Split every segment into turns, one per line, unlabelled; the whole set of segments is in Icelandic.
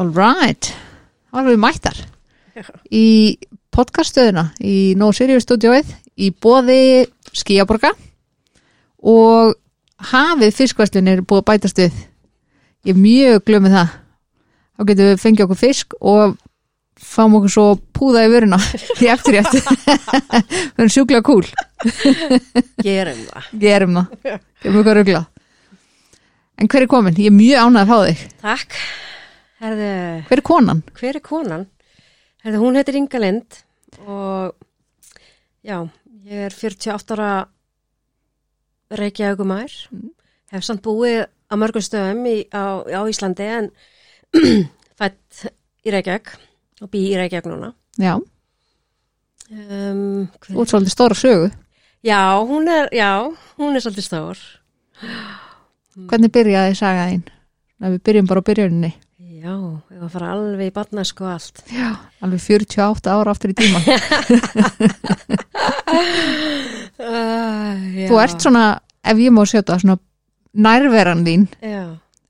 All right, þá erum við mættar. Í podcaststöðuna í No Serious Studioið í bóði Skíaborga og hafið fiskvæslun er búið að bætast við. Ég er mjög glöð með það. Þá getum við fengið okkur fisk og fáum okkur svo púða í vöruna. Í eftirrétt. Það er sjúklega cool.
Gerum það.
gerum það, gerum okkur ruglað en hver er komin? Ég er mjög ánægð að fá þig.
Takk. Herðu,
hver er konan?
hver er konan? Herðu, hún heitir Inga Lind og já, ég er 48 ára reykjaugumær.
Mm.
Hef samt búið á mörgum stöðum í, á, á Íslandi en fætt í Reykjavík og bý í Reykjavík núna.
Já,
Um,
út svolítið stóra sögu
já, hún er, já, hún er svolítið stór.
hvernig byrjaði saga þín? Ef við byrjum bara á byrjuninni
Já, ég var að fara alveg í barnasku og allt.
Já, alveg 48 ára aftur í tíma
Uh,
Þú ert svona, ef ég má sjöta svona nærveran þín
Já,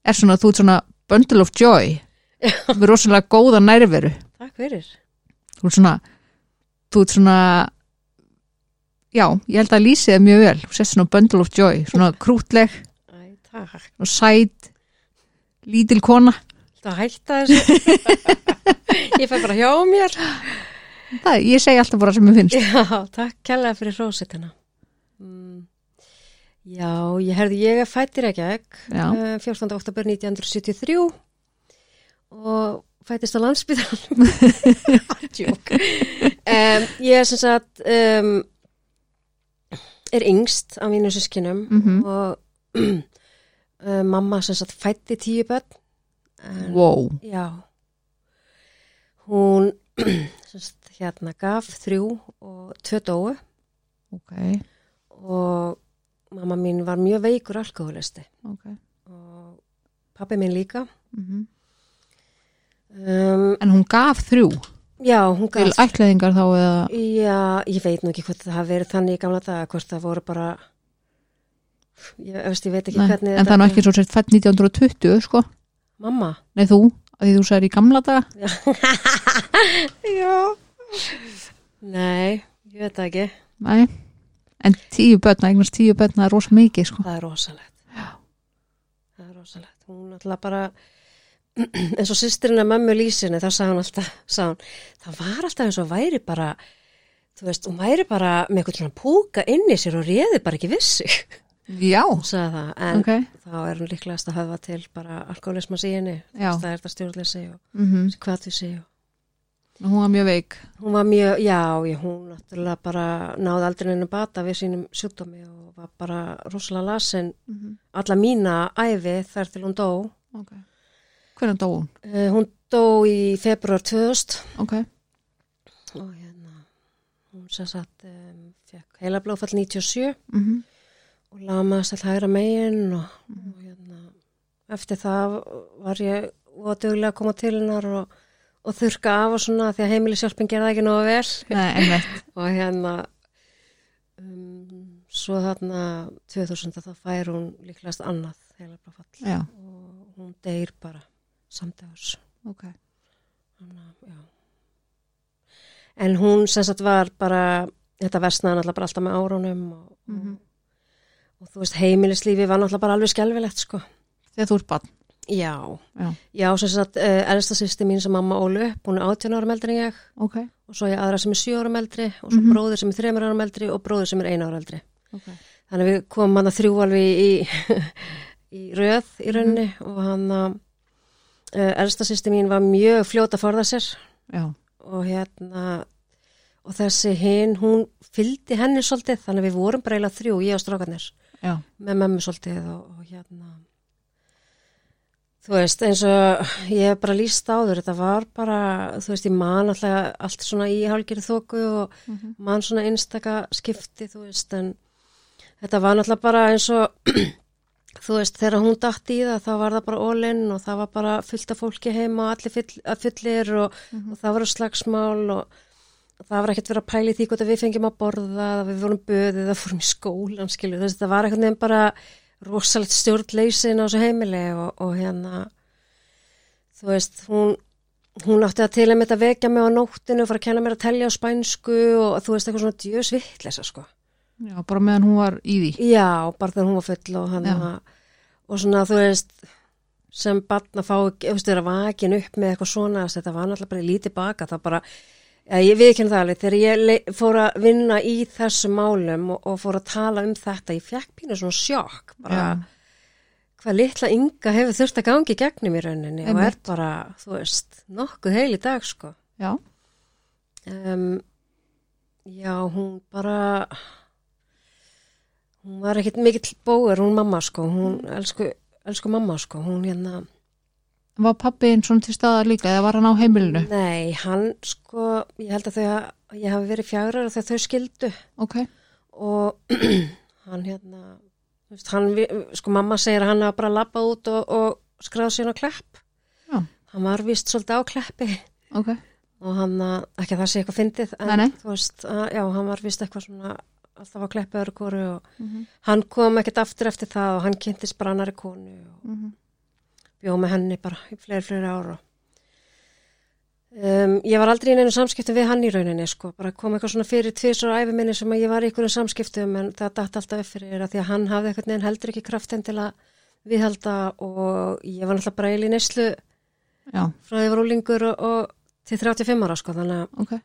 er svona, þú ert svona bundle of joy. Við rosalega góða nærveru.
Takk fyrir.
þú ert svona þú ert svona já, ég held að lýsi það mjög vel. Þú sést svona bundle of joy, svona krútleg
Æ,
og sæt lítil kona
Það hætta þessu. ég fæ bara hjá mér.
það, ég segi alltaf bara sem ég finnst
Já, takk kærlega fyrir rósitina. Mm. Já, ég herði, ég fætt í Reykjavík
Já.
uh, 14. oktober 1973 og fættist á landsbyðan. Tjók. Um, ég er sem sagt, um, er yngst af mínu sískinum
Mhm.
og uh, mamma sem sagt fætti tíu börn. En,
wow,
Já. Hún semst, hérna gaf þrjú og tvö dóu.
Ok,
og mamma mín var mjög veikur alkoholisti
ok.
Og pappi mín líka.
mm
Um,
en hún gaf þrjú?
Já, hún
til
gaf.
ætlaðingar þá eða?
Já, ég veit nú ekki hvort það hafi verið þannig í gamla daga, hvort það voru bara, ég, veist, ég veit ekki
Nei,
hvernig
en það er ekki svo sett fætt 1920 sko,
Mamma?
nei þú að því þú sagðir í gamla daga
Já. Nei, ég veit það ekki.
nei, en tíu börn eignast tíu börn, það er rosa mikið sko
Það er rosalegt. Já. Það er rosalegt. Hún alltaf bara, eins og sýstirinn að mömmu lýsinni, þá sagði hún alltaf, sagði hún, það var alltaf eins og væri bara, þú veist, hún væri bara með eitthvað púka inn í sér og réði bara ekki vissi.
Já,
Hún sagði það, en
ok.
þá er hún líklegast að höfða til bara henni.
Já.
Það er þetta stjórnleysi og
mm
hvað þú sé og
hún var mjög veik.
Hún var mjög, já, já, hún náttúrulega bara náði aldrei neina bata við sínum sjúkdómi og var bara rosalega lasin alla mína æfi þar til hún dó.
ok, hvernig dó hún?
Uh, hún dó í februar 2000
ok,
og hérna, hún sér satt, um, fekk heila blóðfall 97
mm
og lamaðast all hægra megin og, og hérna, eftir það var ég óduglega að koma til hennar og, og þurka af og svona því að heimilisjálpin gerði ekki nógu vel.
nei,
og hérna um, svo þarna 2000 þá fær hún líklegast annað og hún deyr bara samdags
ok,
en hún sem sagt var bara þetta versnaði náttúrulega bara alltaf með árunum og,
Mhm.
og, og þú veist heimilislífi var náttúrulega bara alveg skelfilegt sko.
Þegar þú ert barn?
Já,
já,
já sem sagt uh, elsta sýsti mín sem mamma ólu hún er 18 ára meldri en ég.
Ok,
og svo ég aðra sem er 7 ára meldri og svo
Mhm.
bróðir sem er 3 ára meldri og bróðir sem er 1 ára eldri.
Ok.
Þannig við komum hann að þrjú alveg í, í röð í rauninni. Og hann að uh, elsta sýsti mín var mjög fljóta forða sér.
Já,
og hérna og þessi hinn, hún fylgdi henni svolítið þannig við vorum bara eiginlega þrjú, ég og strákarnir
já,
með mömmu svolítið og, og hérna þú veist, eins og ég hef bara líst áður, þetta var bara þú veist, ég man alltaf allt svona í hálgeri þóku og
Mhm.
man svona einstaka skipti, þú veist en þetta var náttúrulega bara eins og þú veist, þegar hún datt í það þá var það bara all-in og það var bara fullt af fólki heima og allir full, að fullir og, og það var slagsmál og það var ekkert verið að pæli því hvort að við fengjum að borða, að við vorum böðið, að fórum í skólan, skilju, þess að það var eitthvað nefn bara rosalegt stjórnleysin á þessu heimili og, og hérna þú veist, hún, hún átti að til að með þetta vekja mig á nóttinu, fara að kenna mér að telja á spænsku og þú veist, eitthvað svona djösvittlesa, sko.
Já, bara meðan hún var í því.
Já, bara þegar hún var full og hann og svona, þú veist, sem barn að fá, þú veist, vera vakin upp með eitthvað svona, að þetta var náttúrulega bara í lítið baka, það bara, ja, ég við það alveg, þegar ég fór að vinna í þessum málum og, og fór að tala um þetta, ég fekk pínu svona sjokk, bara, hvað litla ynga hefur þurft að gangi gegnum í rauninni og er
Einmitt.
bara, þú veist, nokkuð heil í dag, sko.
Já,
Um, já, hún bara, hún var ekkit mikill bóður, hún mamma, sko, hún, elsku, elsku mamma, sko, hún hérna,
var pappi einn svona til staðar líka eða var hann á heimilinu?
nei, hann, sko, ég held að þau, ég hafi verið fjagrar þegar þau skildu
Ok,
og hann hérna, hann, sko, mamma segir að hann hafa bara labbað út og, og skráð sín á klepp.
Já.
Hann var vist svolítið á kleppi.
ok,
og hann, að- ekki að það sé eitthvað fyndið en
Nei, nei.
þú veist, að, já, hann var vist eitthvað svona alltaf að kleppa öðru kóru og
Mhm.
hann kom ekkert aftur eftir það og hann kynntist bara annari konu og
Mhm.
Bjóð með henni bara í fleiri, fleiri ára um, ég var aldrei í neinu samskiptum við hann í rauninni sko, bara kom eitthvað svona fyrir tvisar á æfi minni sem að ég var í einhverjum samskiptum en það datt alltaf upp fyrir að því að hann hafði eitthvað neginn heldur ekki kraftin til að viðhalda og ég var náttúrulega bara neyslu
já,
frá því ég var úlingur og, og til 35 ára sko, þannig að
ok,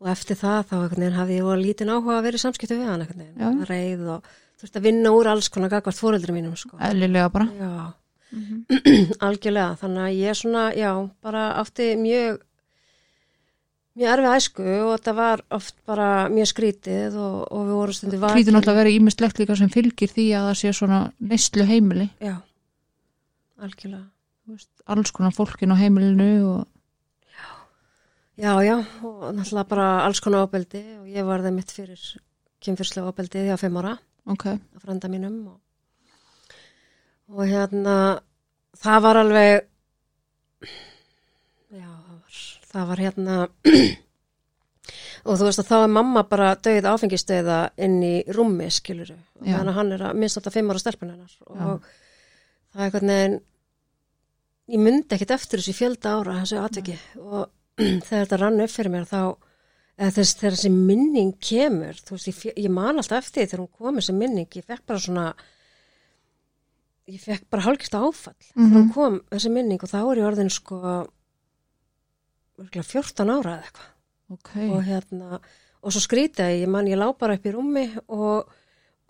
og eftir það þá einhvern veginn hafði ég voru lítinn áhuga að vera í samskiptu við hann
Já.
veginn, reið og þurfti að vinna úr alls konar gagvart fóreldri mínum sko.
eðlilega bara.
Já,
Mhm.
algjörlega, þannig að ég svona, já, bara átti mjög mjög erfið æsku og þetta var oft bara mjög skrítið og, og við vorum stundu vakin.
Hvítur náttúrulega að vera ímislegt líka sem fylgir því að það sé svona neyslu heimili,
Já, algjörlega.
Alls konar fólkin á heimilinu og
Já, já, og náttúrulega bara alls konar ábeldi og ég var það mitt fyrir kynfyrslega ábeldi því á fimm ára.
Ok,
að frænda mínum og, og hérna það var alveg já, það var, það var hérna og þú veist að þá er mamma bara döið áfengistöða inn í rúmi skiluru,
Já.
þannig að hann er að minnst þetta fimm ára stelpun hennar. Og
Já.
það er eitthvað neginn ég myndi ekkit eftir þessu fjölda ára þessu atviki. Og þegar þetta rann upp fyrir mér þá eða þess, þegar þessi minning kemur þú veist, ég, ég man alltaf eftir þegar hún kom þessi minning, ég fekk bara svona ég fekk bara hálfgist áfall þegar hún
Mhm.
kom þessi minning og þá er ég orðin sko örugglega 14 ára eða eitthvað
ok,
og hérna, og svo skrítið að ég man, ég lá bara upp í rúmi og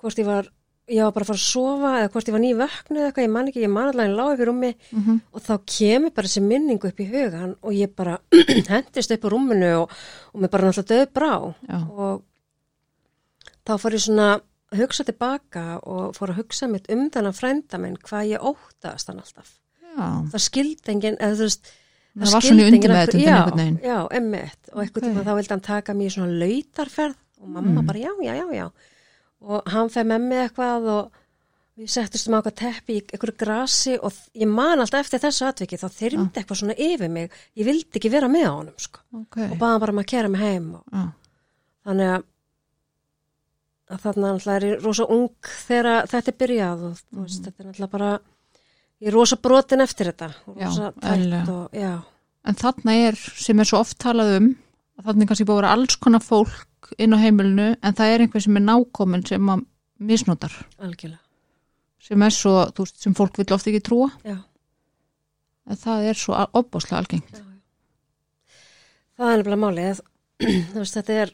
hvort ég var ég var bara að fara að sofa eða hvort ég var nývöknu eða eitthvað, ég man ekki, ég man allavega ég lá upp í rúmi
mhm,
og þá kemur bara þessi minningu upp í hugan og ég bara hendist upp á rúminu og, og mér bara náttúrulega döð brá.
Já,
og þá fór ég svona að hugsa tilbaka og fór að hugsa mitt um þennan frænda minn hvað ég óttast hann alltaf.
Já,
það skildi enginn eða þú veist
það var
skildi
svona undir með þetta
já, já, emmitt og eitthvað
Ok.
tíma þá vildi hann taka mér í svona lautarferð og mamma
Mm.
bara já, já, já, já og hann fer með mig eitthvað og við settustum á eitthvað teppi í einhverju grasi og ég man alltaf eftir þessu atviki þá þyrmdi eitthvað svona yfir mig. Ég vildi ekki vera með á honum sko.
Ok,
og baða bara um að kera mig heim og
já,
þannig að, að þarna alltaf er ég rosa ung þegar þetta er byrjað og þú veist, þetta er alltaf bara ég er rosa brotin eftir þetta
Já,
og
en þarna er sem er svo oft talað um að þarna er kannski búið að vera alls konar fólk inn á heimilinu en það er einhver sem er nákomin sem að misnotar.
Algjörlega.
Sem er svo, þú veist, sem fólk vil oft ekki trúa.
Já,
en það er svo opbáslega algengt.
Já, það er nefnilega málið þú veist, þetta er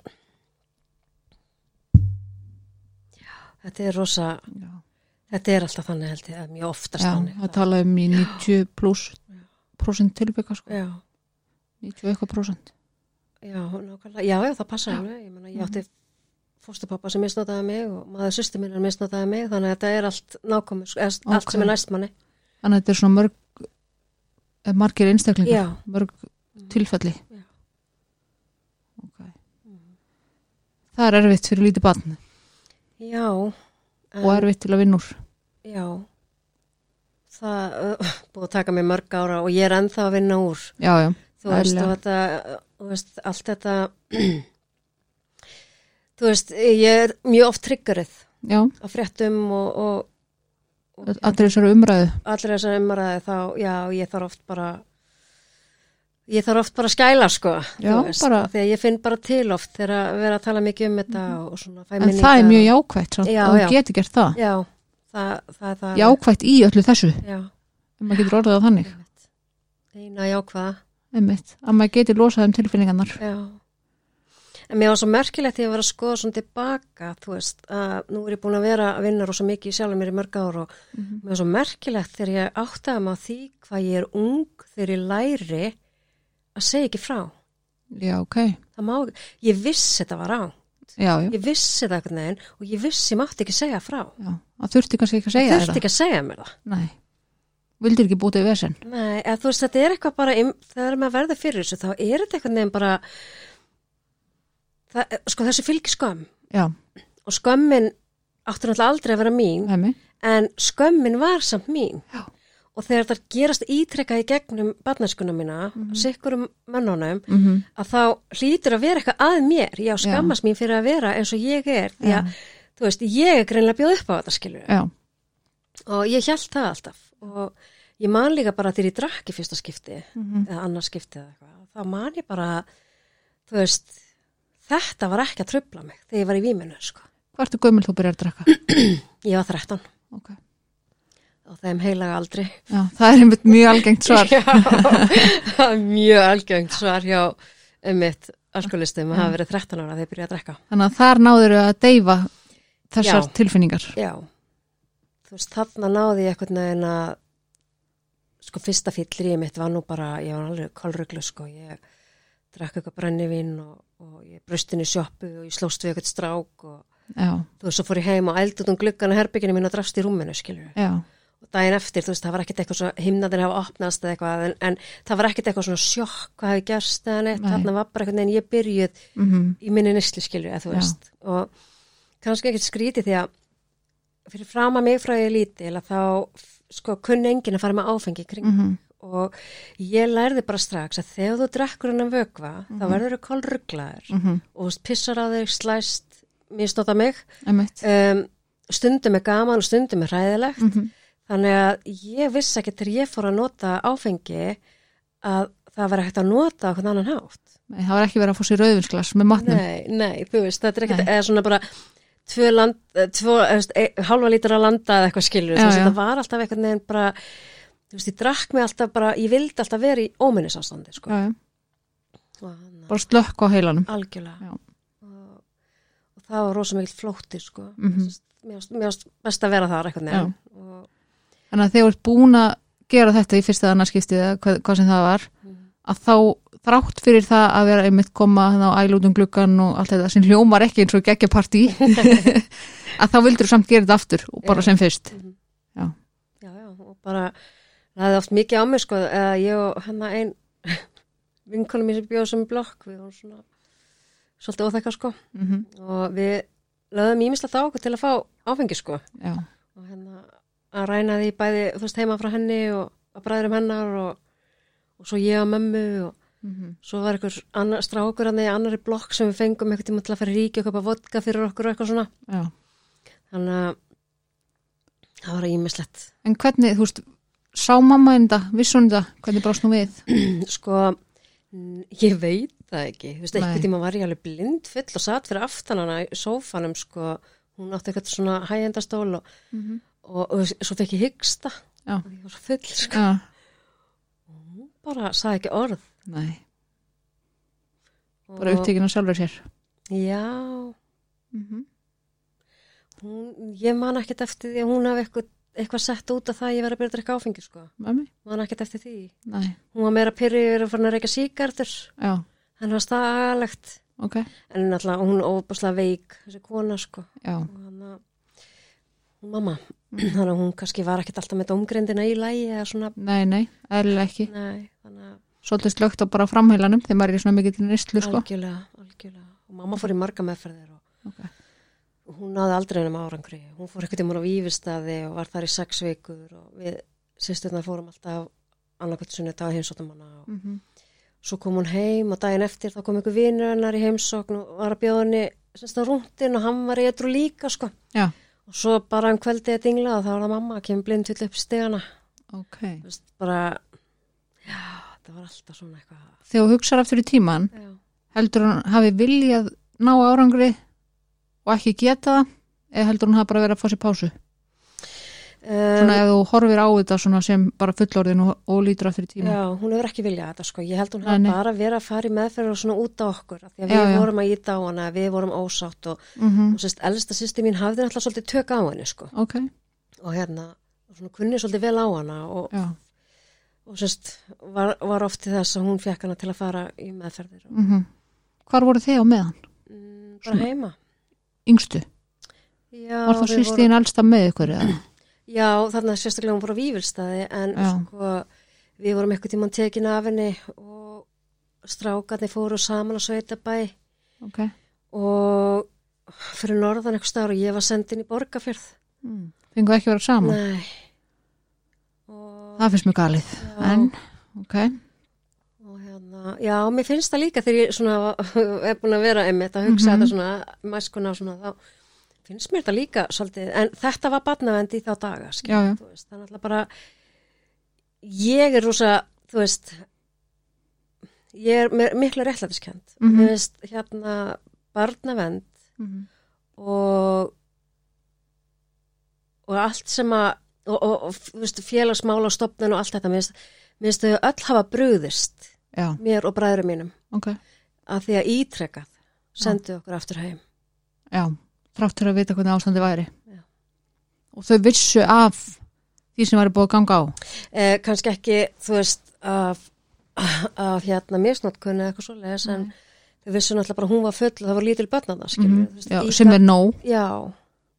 já, þetta er rosa þetta er alltaf þannig held ég, mjög oftast þannig.
það talaði um í 90 pluss prosent tilbyggja sko,
já,
90 eitthvað prosent
já, nákvæmlega, já, já, það passa alveg. Ég, meina, ég átti fóstupappa sem misnotaði mig og maður sýsti mín er misnotaði mig þannig að þetta er allt nákvæmur eða allt sem er næst manni.
Þannig að þetta er svona mörg eh, margir einstaklingar,
já,
mörg tilfelli.
Já.
okay. það er erfitt fyrir lítið barn.
Já
og erfitt til að vinna úr.
Já. Það uh, búið að taka mig mörg ára og ég er ennþá að vinna úr.
Já, já,
þú veist, þetta, þú veist, allt þetta þú veist, ég er mjög oft triggerið
já,
á fréttum og, og,
allir þessari umræðu.
Allir þessar umræði þá, já, ég þarf oft bara ég þarf oft bara að skæla sko
Já, bara-
þegar ég finn bara til oft þegar að vera að tala mikið um þetta og svona fæ
en það er mjög
og-
jákvætt samt,
Já,
og
já.
getur gert það.
Já, það, það það.
Jákvætt í öllu þessu.
Já,
ef maður getur orðað á þannig.
Eina jákvæða
einmitt, að maður getur losað um tilfinningarnar
Já. En mér var svo merkilegt þegar ég var að skoða svona tilbaka, þú veist, að nú er ég búin að vera að vinna rosa mikið í sjálfum mér í mörg ár og
Mhm.
mér var svo merkilegt þegar ég áttaði mig á því hvað ég er ung þegar ég læri að segja ekki frá.
já, ok,
Það má, ég vissi þetta var á,
já, já,
ég vissi þetta einhvern veginn og ég vissi mátti ekki segja frá.
já. það þurfti kannski ekki að segja
þurfti ekki að segja mér það.
nei, vildir ekki bútið vesen?
Nei, eða þú veist, þetta er eitthvað bara, þegar maður verður fyrir þessu, þá er þetta einhvern veginn bara, það, sko þessi fylgir skömm.
já,
og skömmin áttur náttúrulega aldrei að vera mín
hemmi,
en skömmin var samt mín.
Já.
og þegar þetta gerast ítrekka í gegnum barnarskuna mína, mm -hmm. sikkurum mönnunum,
mhm,
að þá hlýtur að vera eitthvað að mér, ég á skammast mín fyrir að vera eins og ég er, því að þú veist, ég er greinlega bjóð upp á þetta skilur
já,
og ég held það alltaf og ég man líka bara þegar ég drakk í fyrsta skipti
mhm,
eða annars skipti eða eitthvað, þá man ég bara þú veist þetta var ekki að trubla mig þegar ég var í víminu sko.
hvert er gömul þú byrjar að drakka
ég var 13
ok,
á þeim heilaga aldri.
Já, það er einmitt mjög algengt svar.
Já, það er mjög algöngt svar hjá einmitt alkoholistum að hafa verið 13 ára þegar ég byrjaði að drekka.
þannig að þar náður að deyfa þessar
Já.
tilfinningar.
Já, veist, þarna náði ég eitthvað neginn að sko fyrsta fyllir mitt var nú bara, ég var alveg kolruglu sko, ég drakk eitthvað brennivín og, og ég brustin í sjoppu og ég slóst við eitthvað strák og
já,
þú veist, svo fór ég heim og ældi út um gluggan á herbygginu mín og drafst í rúminu, skilur
já,
og daginn eftir, þú veist, það var ekkert eitthvað svo himnaðin hafa opnast eða eitthvað en, en það var ekkert eitthvað svona sjokk hvað hefði gerst eða neitt,
Nei.
þarna var bara eitthvað en ég byrjuð
mhm,
í minni nýslu skilju, eða þú
Já.
veist. Og kannski ekkert skrítið því að fyrir fram að mig frá ég lítil að þá sko kunni enginn að fara með áfengi kring
mhm,
og ég lærði bara strax að þegar þú drekkur hennar vökva þá verður þú kolrugglaður
mhm,
og þú veist, pissar á þig, slæst misnóta mig. Um, stundum er gaman og stundum er hræðilegt.
Mhm,
Þannig að ég vissi ekki til ég fór að nota áfengi að það var hægt að nota okkur annan hátt.
Nei, það var ekki verið að fá sér rauðvinsglas með matnum.
Nei, nei, þú veist, þetta er ekkert, eða svona bara tvö land, eh, tvö, e, halva lítur að landa eða eitthvað skilur, veist,
já.
þetta var alltaf eitthvað nefn bara, þú veist, ég drakk mig alltaf bara, ég vildi alltaf vera í óminnisástandi, sko.
já, já, bara slökk á heilanum
algjörlega. Og, og það var rosa mikill flótti, sko. Mér varst- mér varst best að vera þar eitthvað nefn. Og,
þannig að þegar þú ert búin að gera þetta í fyrsta annarskiptið eða hvað, hvað sem það var að þá þrátt fyrir það að vera einmitt koma á ælútum gluggan og allt þetta sem hljómar ekki eins og geggja partí að þá vildur þú samt gera þetta aftur og bara
Já.
sem fyrst.
Já, já, og bara, það hefði oft mikið á mig, sko, eða ég og hennar ein vinkonum mér sem bjóð sem blokk, við varum svona svolítið óþekka, sko.
mm
og við lögðum ímislegt á okkur til að fá áfengi sko.
Já,
og hérna að ræna því bæði þú veist heima frá henni og að bræðurum hennar og, og svo ég og mömmu og
mm
svo var einhver annar, strákur hann í annari blokk sem við fengum einhvern tíma til að fara í ríki og köpa vodka fyrir okkur og eitthvað svona.
Já.
þannig að það var ímislegt
en hvernig, þú veist sá mamma en þetta, vissi hún þetta? Hvernig brást nú við?
Sko ég veit það ekki. Þú veist einhvern tíma var ég alveg blind full og satt fyrir aftan hana í sófanum sko. Hún átti eitthvað svona hægjendastól og,
mm
og, og svo fekk ég hyggsta.
Já.
og ég var svo full sko.
Já,
bara sagði ekki orð
nei,
og,
bara upptekinn á sjálfur sér.
Já,
mm
hún, ég man ekkert eftir því að hún hafi eitthvað, eitthvað sett út af það að ég verið að byrja að drekka áfengi sko.
Mami?
man ekkert eftir því.
Nei,
hún var meira pyrrið að fara að reyka síkartur
já,
henni var staðalegt.
Ok.
En náttúrulega hún óbúslega veik þessi kona sko.
Já,
og hann að mamma. Þannig að hún kannski var ekkert alltaf með domgrindina í lægi eða svona.
Nei, nei, eðlilega ekki.
Nei, þannig að
svolítið slögt á bara framheilanum þegar maður er í svona mikið til nýstlu sko.
Algjörlega, algjörlega. Og mamma fór í marga meðferðir og
Ok.
og hún náði aldrei hennum árangri. Hún fór ekkert um hún á výfistaði og var þar í sex vikur og við sýsturnar fórum alltaf annarkvæmt sunni dag heimsóttum hana og
mm -hmm.
svo kom hún heim og daginn eftir þá kom einhver vinur hennar í heimsókn og var að bjóða henni semst á rúndin og hann var í eitthvað líka sko.
Já,
og svo bara um kvöldið að dingla og þá var það mamma að kemur blind já, það var alltaf svona eitthvað
Þegar þú hugsaður aftur í tíman,
já,
heldur hann hafi viljað ná árangri og ekki geta það, eða heldur hann hafi bara verið að fá sér pásu? Svona
um,
ef þú horfir á þetta svona sem bara fullorðin og, og lítur aftur í tíman.
já, hún hefur ekki viljað þetta sko, ég held hún
nei.
bara verið að fara í meðferð og svona út á okkur því að
Já,
við
já.
vorum að íta á hana, við vorum ósátt og,
Mm
og sérst, elsta sýsti mín hafði alltaf svolítið tök á henni sko
Ok,
og hérna, svona kunni svolítið vel á hana og,
já.
Og sérst, var, var oft til þess að hún fekk hana til að fara í meðferðir
Mm Hvar voru þið á meðan?
mm, bara heima
Yngstu?
já,
Var það sýstíðin allstað með ykkur eða?
Já, þarna sérstaklega hún fór á Vífilstaði en sko við vorum eitthvað tímann tekin af henni og strákarnir fóru saman á Sveitabæ
Ok.
og fyrir norðan eitthvað staður og ég var sendin í Borgafjörð.
Mm. Fengu ekki að vera saman?
Nei.
Það finnst mjög galið. En, ok.
og hérna, já, mér finnst það líka þegar ég svona er búin að vera einmitt að hugsa
Mhm.
þetta svona, mæskuna svona þá finnst mér þetta líka svolítið, en þetta var batnavendi í þá daga, skil, veist, þannig að bara ég er rosa, þú veist ég er miklu réttlætiskend
Mhm.
mér finnst hérna barnavend
Mm
og og allt sem að og, og, og félagsmála stopnun og allt þetta, finnst þau öll hafa brugðist
Já,
mér og bræðurum mínum
ok.
að því að ítrekkað sendu okkur aftur heim
Já, þráttur að vita hvernig ástandi væri.
Já.
Og þau vissu af því sem væri búið að ganga á.
eh, kannski ekki, þú veist af, af hérna misnótkunni eða eitthvað svoleiðis en þau vissu náttúrulega bara hún var full og það var lítil börn að það skilur
Mhm. Já, sem er nóg
já,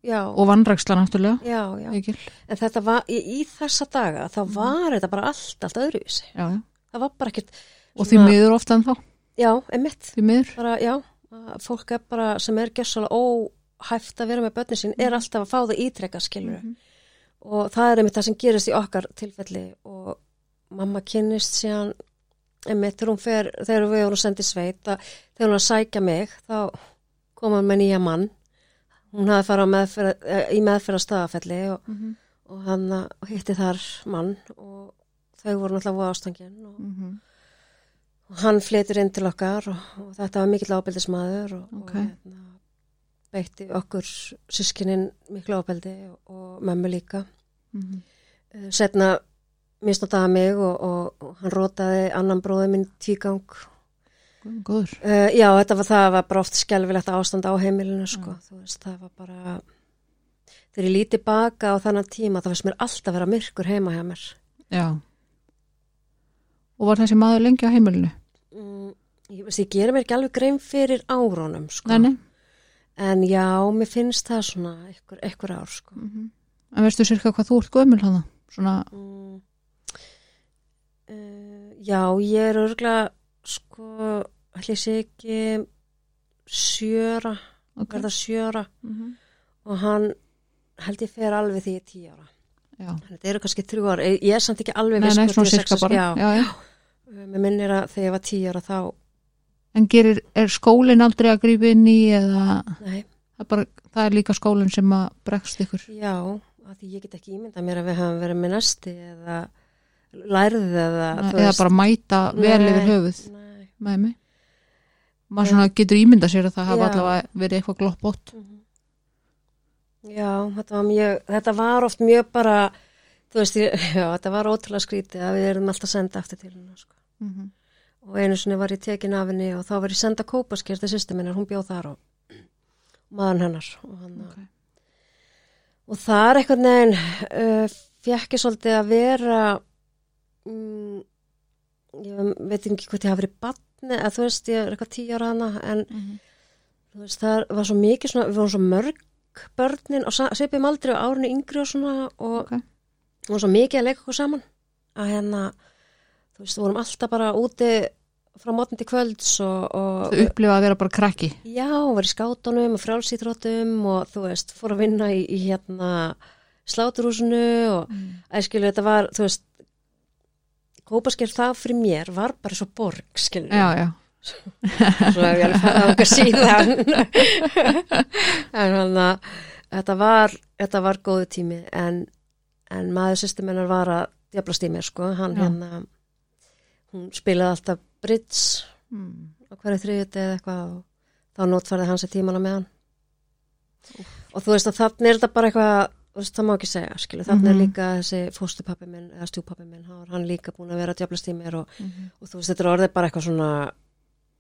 já,
og vannræksla náttúrulega.
já, já. En þetta var, í, í þessa daga þá var þetta bara allt, allt öðruvísi
Já, já.
það var bara ekkert
Og því miður ofta en þá.
já, emitt, bara, já fólk er bara, sem er gjössalega óhæft að vera með börnin sín, er alltaf að fá það ítrekka skilur
Mhm.
og það er einmitt það sem gerist í okkar tilfelli og mamma kynnist síðan einmitt þegar hún fer, þegar við vorum sendið sveit að, þegar hún að sækja mig þá kom hann með nýja mann hún hafði farið á meðferð, eh, í meðferð á staðafelli og,
Mm
og hann eh, hitti þar mann og þau voru náttúrulega voða ástangin og,
-hmm.
og hann flytur inn til okkar og, og þetta var mikill ábeldismæður og,
Ok.
og hérna, beitti okkur sískinin miklu ábeldi og, og mömmu líka
Mm
Eh, setna misnotaði mig og, og, og hann rótaði annan bróði minn tvígang
Góður.
uh, já, þetta var það var bara oft skelfilegt ástand á heimilinu sko. þú veist, það var bara þegar ég líti baka á þannan tíma það finnst mér alltaf vera myrkur heima hjá mér
Já. Og var þessi maður lengi á heimilinu?
mm, ég, veist, ég gerir mér ekki alveg grein fyrir árónum sko.
Nei, nei.
en já, mér finnst það svona einhver, einhver ár sko.
Mm En veistu sirka hvað þú ert gömul hana? Svona,
mm, uh, já, ég er örgla sko, ég sé ekki sjöra
ok.
verða sjöra.
Mm -hmm.
og hann held ég fer alveg því ég er tíu ára. Þetta eru kannski þrjú ára, ég er samt ekki alveg
Nei,
viss
nei,
hvort
svona sirka bara.
mér minnir að þegar ég var tíu ára þá
En gerir, er skólinn aldrei að grípa inn í eða það bara, það er líka skólinn sem að bregst ykkur?
já, að því ég get ekki ímyndað mér að við höfum verið með næsti eða lærið eða
Nei, eða bara mæta vel yfir höfuð. með mig? Maður svona getur ímynda sér að það hafa allavega verið eitthvað gloppótt.
Mhm. Já, þetta var mjög, þetta var oft mjög bara, þú veist, já, þetta var ótrúlega skrítið að við erum alltaf senda aftur til hennar, sko.
Mm -hmm.
Og einu sinni var ég tekin af henni og þá var ég senda kópaskert til sýstu minnar, hún bjóð þar og maðurinn hennar. Og, hann,
Ok.
og það er eitthvað neginn, uh, fekk ég svolítið að vera, mm, ég veit ekki hvað ég hafa verið batni, að þú veist, ég er eitthvað tíu ára hana, en
Mhm.
þú veist, það var svo mikið svona, við vorum svo mörg börnin og svipum aldrei á árinu yngri og svona og
Ok.
okay. og svo mikið að leika okkur saman að hérna, þú veist, við vorum alltaf bara úti frá mótni til kvölds og, og
Þau upplifa að vera bara krakki.
já, var í skátunum og frjálsýtrótum og þú veist, fór að vinna í, í hérna sláturhúsinu og
Mm.
æskilu, þetta var, þú veist kópasker það fyrir mér var bara svo borg, skilu
Já, já.
svo hef ég alveg farið á okkar síðan en hann að þetta var, þetta var góðu tími en, en maður sýstum hennar var að djöflast í mér sko, hann
Já.
hérna hún spilaði alltaf bridge
mm.
á hverju þriðjuti eða eitthvað og þá notfærði hann sér tímana með hann og þú veist að þannig er þetta bara eitthvað veist, það má ekki segja, skilu, þannig
Mhm.
er líka þessi fóstupappi minn, eða stjúpappi minn hann líka búin að vera að djöflast í mér og,
Mhm.
og þú veist, þetta er orðið bara eitthvað svona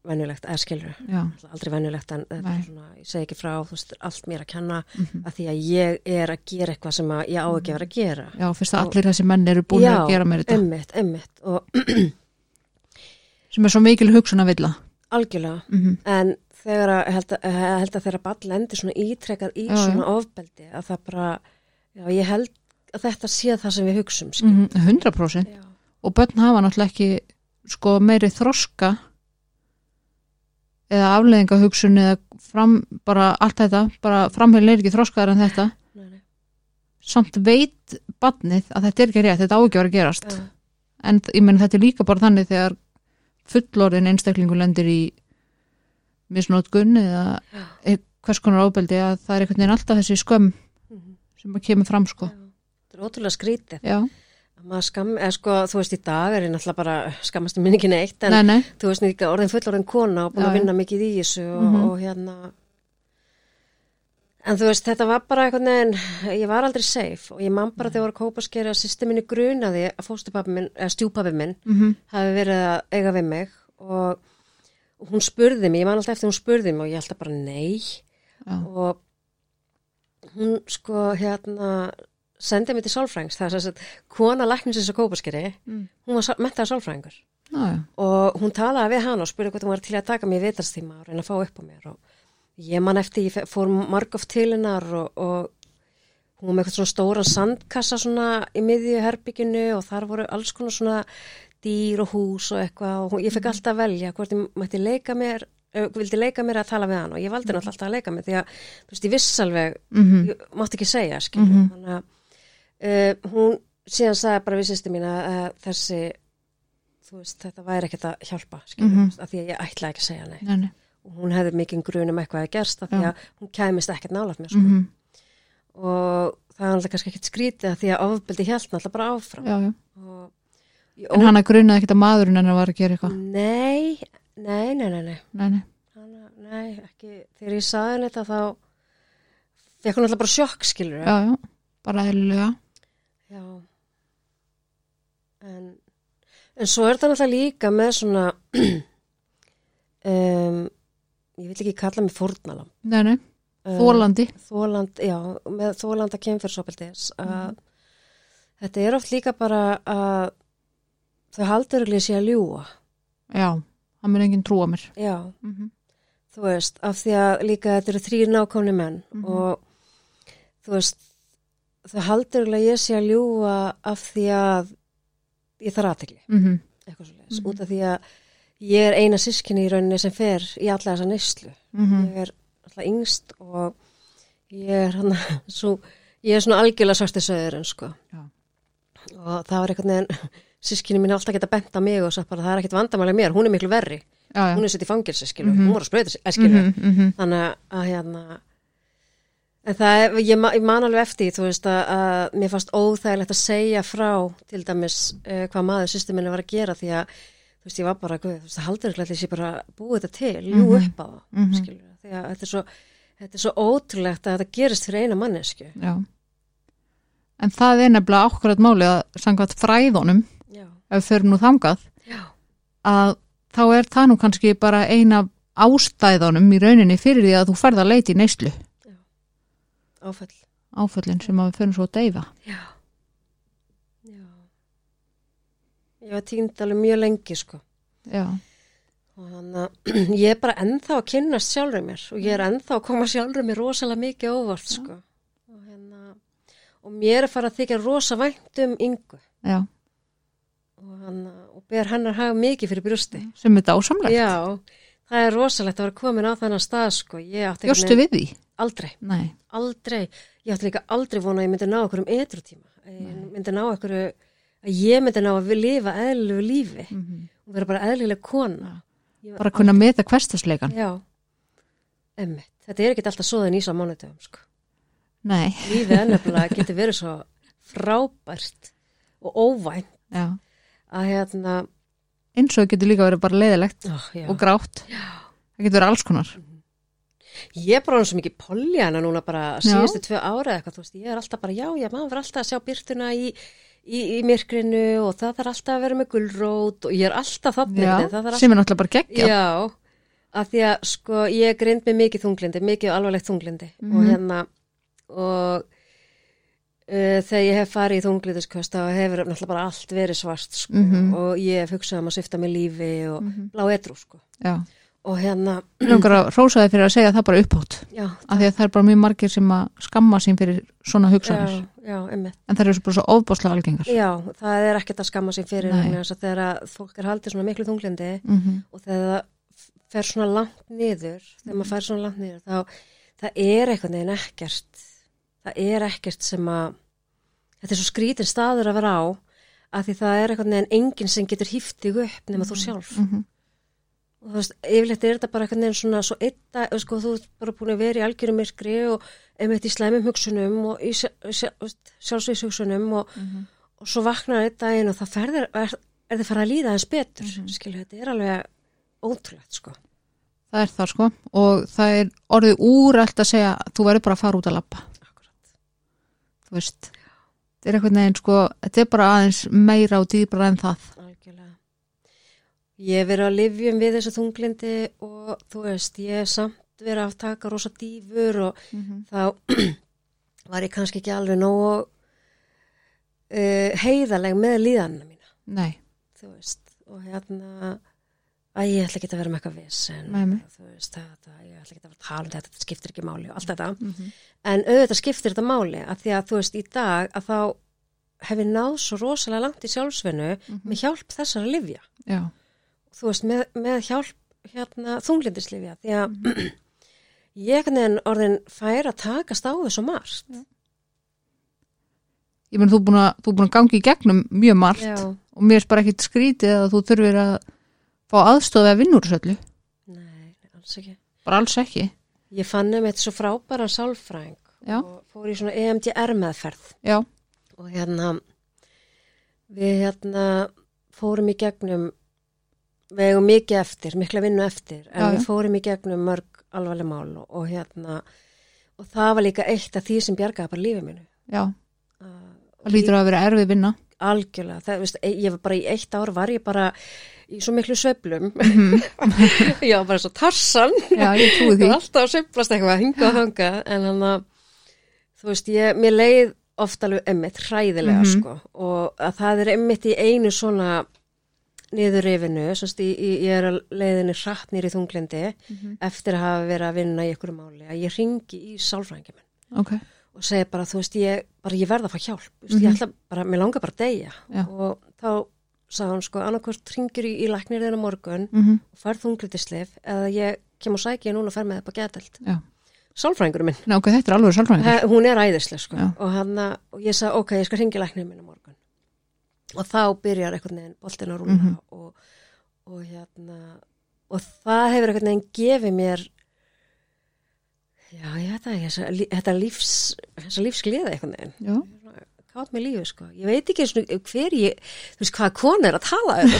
venjulegt, eða skilur
Já,
aldrei venjulegt en svona, ég segi ekki frá þú veist, allt mér að kenna
Mhm.
að því að ég er að gera eitthvað sem að ég á ekki að vera að gera
já fyrst að allir þessi menn eru búin
Já,
að gera mér þetta
emmitt, emmitt og
sem er svo mikil hugsun að vilja
algjörlega
mm
en þegar að, held að, held að þegar ball lendir svona ítrekkað í
Já, já.
svona ofbeldi að það bara, já ég held að þetta sé það sem við hugsum skil.
-hmm. 100%
Já,
og börn hafa náttúrulega ekki sko meiri þroska eða afleðingahugsun eða fram, bara allt þetta bara framheilin er ekki þroskaðar en þetta.
Nei, nei,
samt veit badnið að þetta er ekki rétt, þetta á ekki að gerast.
Já,
en ég menn þetta er líka bara þannig þegar fullorðin einstaklingu lendir í misnótkun eða
já,
e- hvers konar ábeldi að það er einhvern veginn alltaf þessi skömm sem að kemur fram sko.
Já. þetta er ótrúlega skrítið.
Já,
að skam, eða sko, þú veist í dag er ég náttúrulega bara skammast í minni ekki neitt en
nei, nei,
þú veist líka orðin fullorðin kona og búin
Já,
að vinna mikið í þessu og,
Mhm.
og hérna. En þú veist þetta var bara einhvern veginn ég var aldrei safe og ég man bara þegar ég var að kópa skeri að systeminni grunaði að fóstupappi minn, eða stjúpappi minn
mm
hafi verið að eiga við mig og, hún spurði mig, ég man alltaf eftir hún spurði mig og ég alltaf bara nei.
Já,
og hún sko hérna sendi mig til sálfrængs það er að kona læknisins að kópa skeri
Mm.
hún var
já, já.
og hún talaði við hann og spurði hvort hún var til að taka mér vitastíma og reyna að fá upp á mér. Og ég man eftir, ég fór margóft til hennar og, og hún var með eitthvað svona stóran sandkassa svona í miðju herbygginu og þar voru alls konar svona dýr og hús og eitthvað. Og hún- ég fekk alltaf að velja hvort ég mætti leika mér vildi leika mér að tala við hann og ég valdi náttúrulega alltaf að leika mér því að þú veist, ég viss alveg
Mm
ég mátti ekki segja, skilur
Mhm.
þannig að uh, hún síðan sagði bara við sýsti mín að, þessi veist, þetta væri ekkert að hjálpa
Mhm.
mm af því að ég ætlaði ekki að segja nei
nei, nei.
og hún hefði mikið grun um eitthvað að gerst af því að hún kæmist ekkert nálægt mér sko.
Mm
og það er alltaf kannski ekkert skrítið af því að ofbeldi hjælt alltaf bara áfram
já, já.
og ég
en hann að grunaði ekkert að maðurinn hennar var að gera eitthvað
nei, nei, nei, nei, nei.
nei, nei,
ekki. Þegar ég saði henni þetta þá fekk hún alltaf bara sjokk skilur
já, já, bara eðlilega.
Já. En, en svo er það náttúrulega líka með svona, um, ég vil ekki kalla mig fórnalam.
nei, nei,
Um,
þólandi
Þóland, já, með þólanda kemfyrsopildis að þetta er oft líka bara að þau haldur ekki sé að ljúa.
já, hann mun enginn trúa mér
Já,
mm -hmm.
þú veist, af því að líka þetta eru þrýr nákvæmni menn
Mhm.
og þú veist, þau haldur ekki ég sé að ljúa af því að ég þarf aðtekli.
Mm
eitthvað svo leiðis,
Mhm.
út af því að ég er eina sískinni í rauninni sem fer í alla þessa neyslu.
-hmm.
Ég er alltaf yngst og ég er hann svo, ég er svona algjörlega svarti söðurinn sko.
Já.
Og það var einhvern veginn, sískinni mín alltaf geta bent á mig og sagt bara það er ekkert vandamáli mér, hún er miklu verri,
já, já.
hún er sett í fangilsi skilu,
Mhm.
hún var að sprauta sig, skilu,
mm -hmm.
þannig að hérna, en það er, ég, ég man alveg eftir, þú veist að, að mér fannst óþægilegt að segja frá til dæmis uh, hvað maður systeminni var að gera því að þú veist, ég var bara, guð, þú veist, það haldur ekki að þessi bara búið þetta til, ljú
Mhm.
upp á það,
Mhm.
skilur, því að þetta er svo, þetta er svo ótrúlegt að þetta gerist fyrir eina mannesku.
en það er nefnilega ákvarðat máli að sangvað fræðunum ef við förum nú þangað
já,
að þá er það nú kannski bara eina ástæðunum í rauninni fyrir því að þú ferð að leita í neyslu.
Áfall.
áföllin sem að við förum svo að deyfa.
Já, já. Ég var týnd alveg mjög lengi, sko.
já,
Og þannig að ég er bara ennþá að kynnast sjálfur mér og ég er ennþá að koma sjálfur mér rosalega mikið óvart, sko. Og, hérna, og mér er farið að þykja rosa vænt um yngu
já,
og, hana, og ber hennar hafa mikið fyrir brjósti.
sem er dásamlegt
Já, það er rosalegt að vera komin á þennan stað, sko. Einhvern
við því?
Aldrei,
Nei,
aldrei. Ég átti líka aldrei vona að ég myndi ná okkur um etrutíma. Ég myndi ná okkur, að ég myndi ná að við lifa eðlilegu lífi
mm
og vera bara eðlileg kona. Ég
bara að kunna meta hverstasleikan
Já, emmitt. Þetta er ekkert alltaf svoðin ís á mánutöfum, sko.
nei,
lífið nefnilega getur verið svo frábært og óvænt
já
að hérna
eins og getur líka verið bara leiðilegt
oh,
og grátt. Það getur verið alls konar.
Ég er bara hann svo mikið poljana núna bara síðustu tvö ára eitthvað, veist, ég er alltaf bara, já, já, maður verður alltaf að sjá byrtuna í, í, í myrkrinu og það þarf alltaf að vera með gulrót og ég er alltaf þannig, þarf
sem er náttúrulega bara geggja
Já, að því að sko ég er grind með mikið þunglindi, mikið alvarlegt þunglindi og
Mhm.
hérna og uh, þegar ég hef farið í þunglindiskast þá hefur náttúrulega bara allt verið svart sko.
Mhm.
og ég hef hugsað um að svifta með lífi og blá etru sko.
Já,
og hérna,
Mig langar að rósa þið fyrir að segja það bara upphátt.
Já,
af því að það er bara mjög margir sem að skamma sín fyrir svona hugsanir.
Já, já, emmitt.
en það eru bara svo ofbáslega algengar.
Já, það er ekkert að skamma sér fyrir þegar að fólk er haldið svona miklu þunglindi
mm
og þegar það fer svona langt niður, þegar maður fær svona langt niður þá það er einhvern veginn ekkert það er ekkert sem að þetta er svo skrítin staður að vera á að því það er einhvern veginn enginn sem getur hýft þig upp nema þú sjálf
-hmm.
og þú veist, yfirleitt er þetta bara einhvern veginn svona svo eitt að, sko, þú ert bara búin að vera í algjörum myrkri og einmitt í slæmum hugsunum og í sjálfsveits hugsunum og, og svo vaknar einn daginn og það ferðir, er, er þið fara að líða eins betur, mm skilju, þetta er alveg ótrúlegt, sko.
það er það sko og það er orðið úrælt að segja þú verður bara að fara út að lappa. Þú veist þetta er einhvern veginn sko, þetta er bara aðeins meira og dýbra en það.
Algjörlega. Ég hef verið að livjum við þessu þunglindi og þú veist, ég hef samt verið að taka rosa dýfur og þá var ég kannski ekki alveg nógu uh, heiðaleg með líðanina mína,
nei,
þú veist, og hérna að ég ætla ekki að vera með eitthvað viss en þú veist, þetta, ég ætla ekki að vera að tala um þetta, þetta skiptir ekki máli og allt þetta.
Mhm.
en auðvitað skiptir þetta máli að því að þú veist, í dag að þá hef ég náð svo rosalega langt í sjálfsvinnu með hjálp þessara livja
já,
þú veist, með, með hjálp hérna, þunglindislifja því að ég einhvern veginn orðin fær að takast á þessu margt.
Ég menn þú er búin að að gangi í gegnum mjög margt
Já,
og mér er bara ekkit skrítið að þú þurfir að fá aðstofi að vinna úr þessu öllu?
Nei, alls ekki.
Bara alls ekki?
Ég fann um eitt svo frábæran sálfræng
Já.
og fór í svona EMDR meðferð.
Já,
og hérna við hérna fórum í gegnum við eigum mikið eftir, mikla vinnu eftir en
Já,
við fórum í gegnum mörg alvarleg mál og, og hérna og það var líka eitt af því sem bjargaði bara lífið mínu.
Já, það lítur að vera erfið vinna.
Algjörlega, það, veist, e- ég var bara í eitt ár var ég bara í svo miklu sveiflum. Ég var bara svo tarsan
já, ég trúi því.
Alltaf sveiflast eitthvað, hinga og hanga en hann að þú veist, ég, mér leið oft alveg emmitt hræðilega
Mhm.
sko. Og að það er emmitt í einu svona niður rifinu, semst ég, ég er að leiðinni hratt nýri þunglindi eftir að hafa verið að vinna í einhverju máli að ég ringi í sálfræðingin minn
ok,
og segi bara, þú veist, ég, bara ég verð að fá hjálp, veist, ég ætla bara, mér langar bara að deyja.
Já.
og þá sagði hann sko, annarkvort ringir í, í læknir þeirra morgun
mm
og fær þunglitislif eða ég kem og sæki ég núna og fer með upp á getelt.
já,
Sálfræðingurinn minn,
Ná, ok, þetta er alveg sálfræðingur.
Hún er æðisleg sko. Og, hana, og ég sagði, ok, ég skal ringi læknir minn á morgun. Og þá byrjar einhvern veginn boltin að rúla
Mhm.
og, og hérna og það hefur einhvern veginn gefið mér já, ég veit lí- þetta lífs þessa lífsgleða einhvern veginn.
Já,
kátt með lífi sko, ég veit ekki sinni hver ég, þú veist hvað konu er að tala um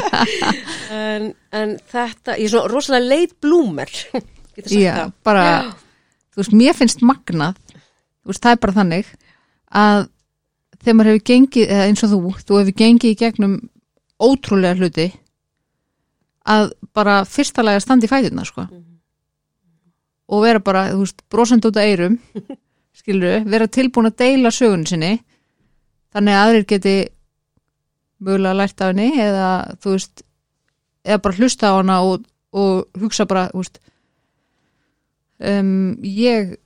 en, en þetta, ég er svona rosalega leit blúmer
já,
það.
bara þú veist, mér finnst magnað þú veist, það er bara þannig að þegar maður hefur gengið, eða eins og þú þú hefur gengið í gegnum ótrúlega hluti að bara fyrstalega standa í fæðina sko. og vera bara, þú veist, brosandi út af eyrum skilur vera tilbúin að deila sögun sinni. Þannig að aðrir geti mögulega lært af henni eða þú veist eða bara hlusta á hana og, og hugsa bara, veist um, ég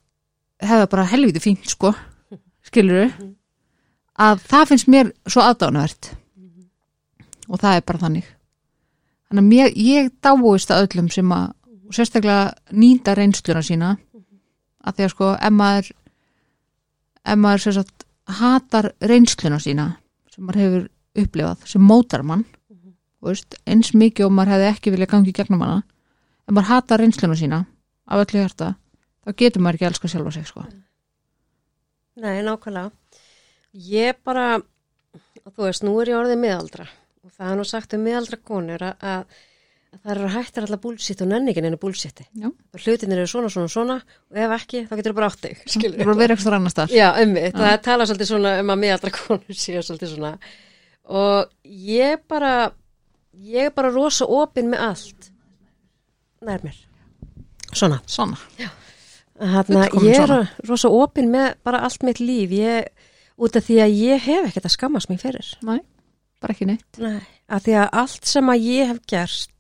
hefða bara helviti fínt sko. Skilur að það finnst mér svo aðdánavert og það er bara þannig. Þannig að mér, ég dáist að öllum sem að sérstaklega nýta reynsluna sína. Að því að sko ef maður ef maður sagt hatar reynsluna sína sem maður hefur upplifað sem mótar mann þú veist, eins mikið og maður hefði ekki viljað gangi í gegnum hana ef maður hatar reynsluna sína af öllu hjarta þá getur maður ekki að elska sjálfa sig sko.
nei, nákvæmlega. Ég bara, þú veist, nú er ég orðið miðaldra og það er nú sagt um miðaldra konur að það eru hættar alltaf búlsitt og nenningin er búlsitti.
Já.
Hlutinir eru svona, svona, svona og ef ekki, þá getur þú bara átt þig,
Það er bara að vera eitthvað annars þar.
Það talað svolítið svona um að miðaldra konur séu svolítið svona og ég bara, ég er bara rosa opinn með allt nær mér. Svona.
Svona.
Þarna, ég er
svona.
rosa opinn með bara allt mitt líf ég, út af því að ég hef ekkert að skammast mér fyrir
Nei, bara ekki neitt.
Nei. að því að allt sem að ég hef gert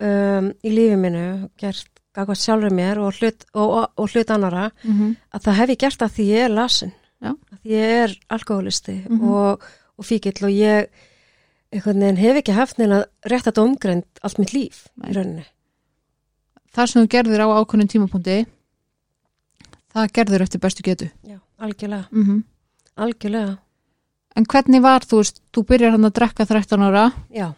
um, í lífi minu gert gagvað sjálfur mér og hlut, og, og, og hlut annara
Mm -hmm.
að það hef ég gert að því ég er lasin að því ég er alkoholisti
Mhm.
og, og fíkill og ég hef ekki haft neina rétt að domgreind allt mitt líf
Nei.
í rauninni
Það sem þú gerðir á ákveðnum tímapunkti, það gerður eftir bestu getu.
Já, algjörlega,
Mm
algjörlega
En hvernig var, þú þú byrjar hann að drekka 13 ára
Já,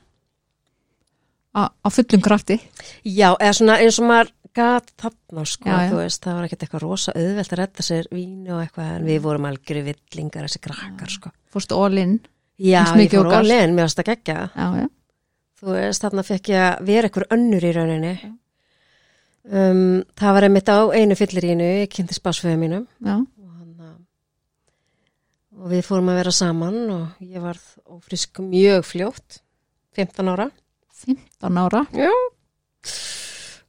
á fullum krafti.
Já, eða svona eins og maður gat þarna sko,
Já, já.
þú veist, það var ekkert eitthvað rosa auðvelt að redda sér víni og eitthvað en við vorum algjör villingar þessi krakkar sko.
Fórstu in.
Já, ég fór alveg mér varst að gegja
Já,
þú veist, þarna fekk ég að vera eitthvað önnur í rauninni um, það var einmitt á einu fyllirínu ég kynnti spásföðu mínum
Já,
og, hana, og við fórum að vera saman og ég varð ófrisk mjög fljótt 15 ára
15 ára.
Já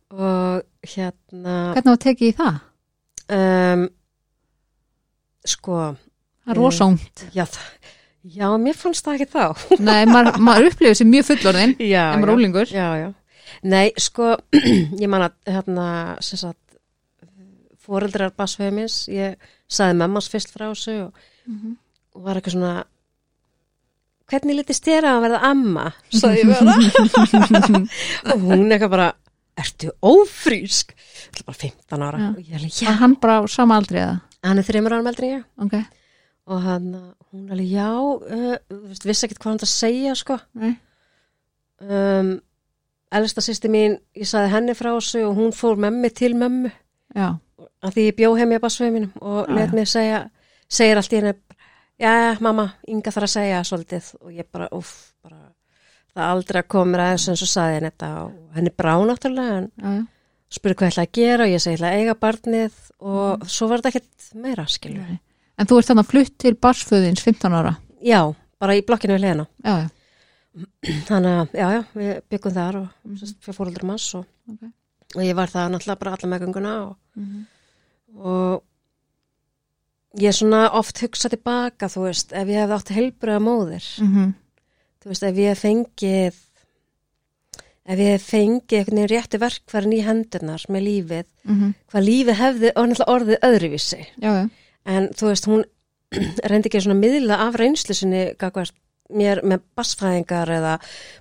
og hérna
Hvernig var tekið í það?
um, sko
Það er rosa ungt.
já, já, mér fannst það ekki þá
Nei, maður, maður upplifir sér mjög fullorðin
já,
en maður
já. nei, sko ég man að hérna, sem sagt fóreldrar basfeimins ég saði mammas fyrst frá þessu og,
Mhm.
og var eitthvað svona hvernig litist þér að verða amma? Saði ég vera og hún eitthvað bara ertu ófrísk? Þetta er bara 15 ára.
Já.
og ég alveg, já,
Var hann bara á sama aldrei eða?
hann er þreymur árum en ég.
Ok,
og hann, hún alveg, já uh, vissi ekkert hvað hann það að segja sko.
Nei.
um, elsta sýsti mín ég saði henni frá þessu og hún fór með mig til mömmu.
Já,
af því ég bjó heim í basfeiminum og
Já,
let
já.
mig segja segir allt í henni já, mamma, Inga þarf að segja svolítið og ég bara, uff, bara það aldrei að koma mér aðeins eins og saði henni þetta og henni brá náttúrulega en spurði hvað ég ætla að gera og ég segi ég ætla að eiga barnið og svo var þetta ekkert meira skilur
Nei. En þú ert þannig að flutt til barsföðins 15 ára.
já, bara í blokkinu við hliðina
Já, já.
þannig að, já, já, við byggum þar og mm. -hmm. fyrir fóröldur manns og,
Ok.
og ég var það náttúrulega bara alla meðgönguna og,
Mhm.
og ég er svona oft hugsa tilbaka, þú veist, ef ég hefði átt heilbröða móðir,
Mhm.
þú veist, ef ég fengið ef ég fengið einhvern veginn rétti verkfærin í hendurnar með lífið,
Mhm.
hvað lífið hefði orðið öðruvísi
Já, já.
en þú veist, hún reyndi ekki svona miðla af reynslu sinni gagvart mér með bassfræðingar eða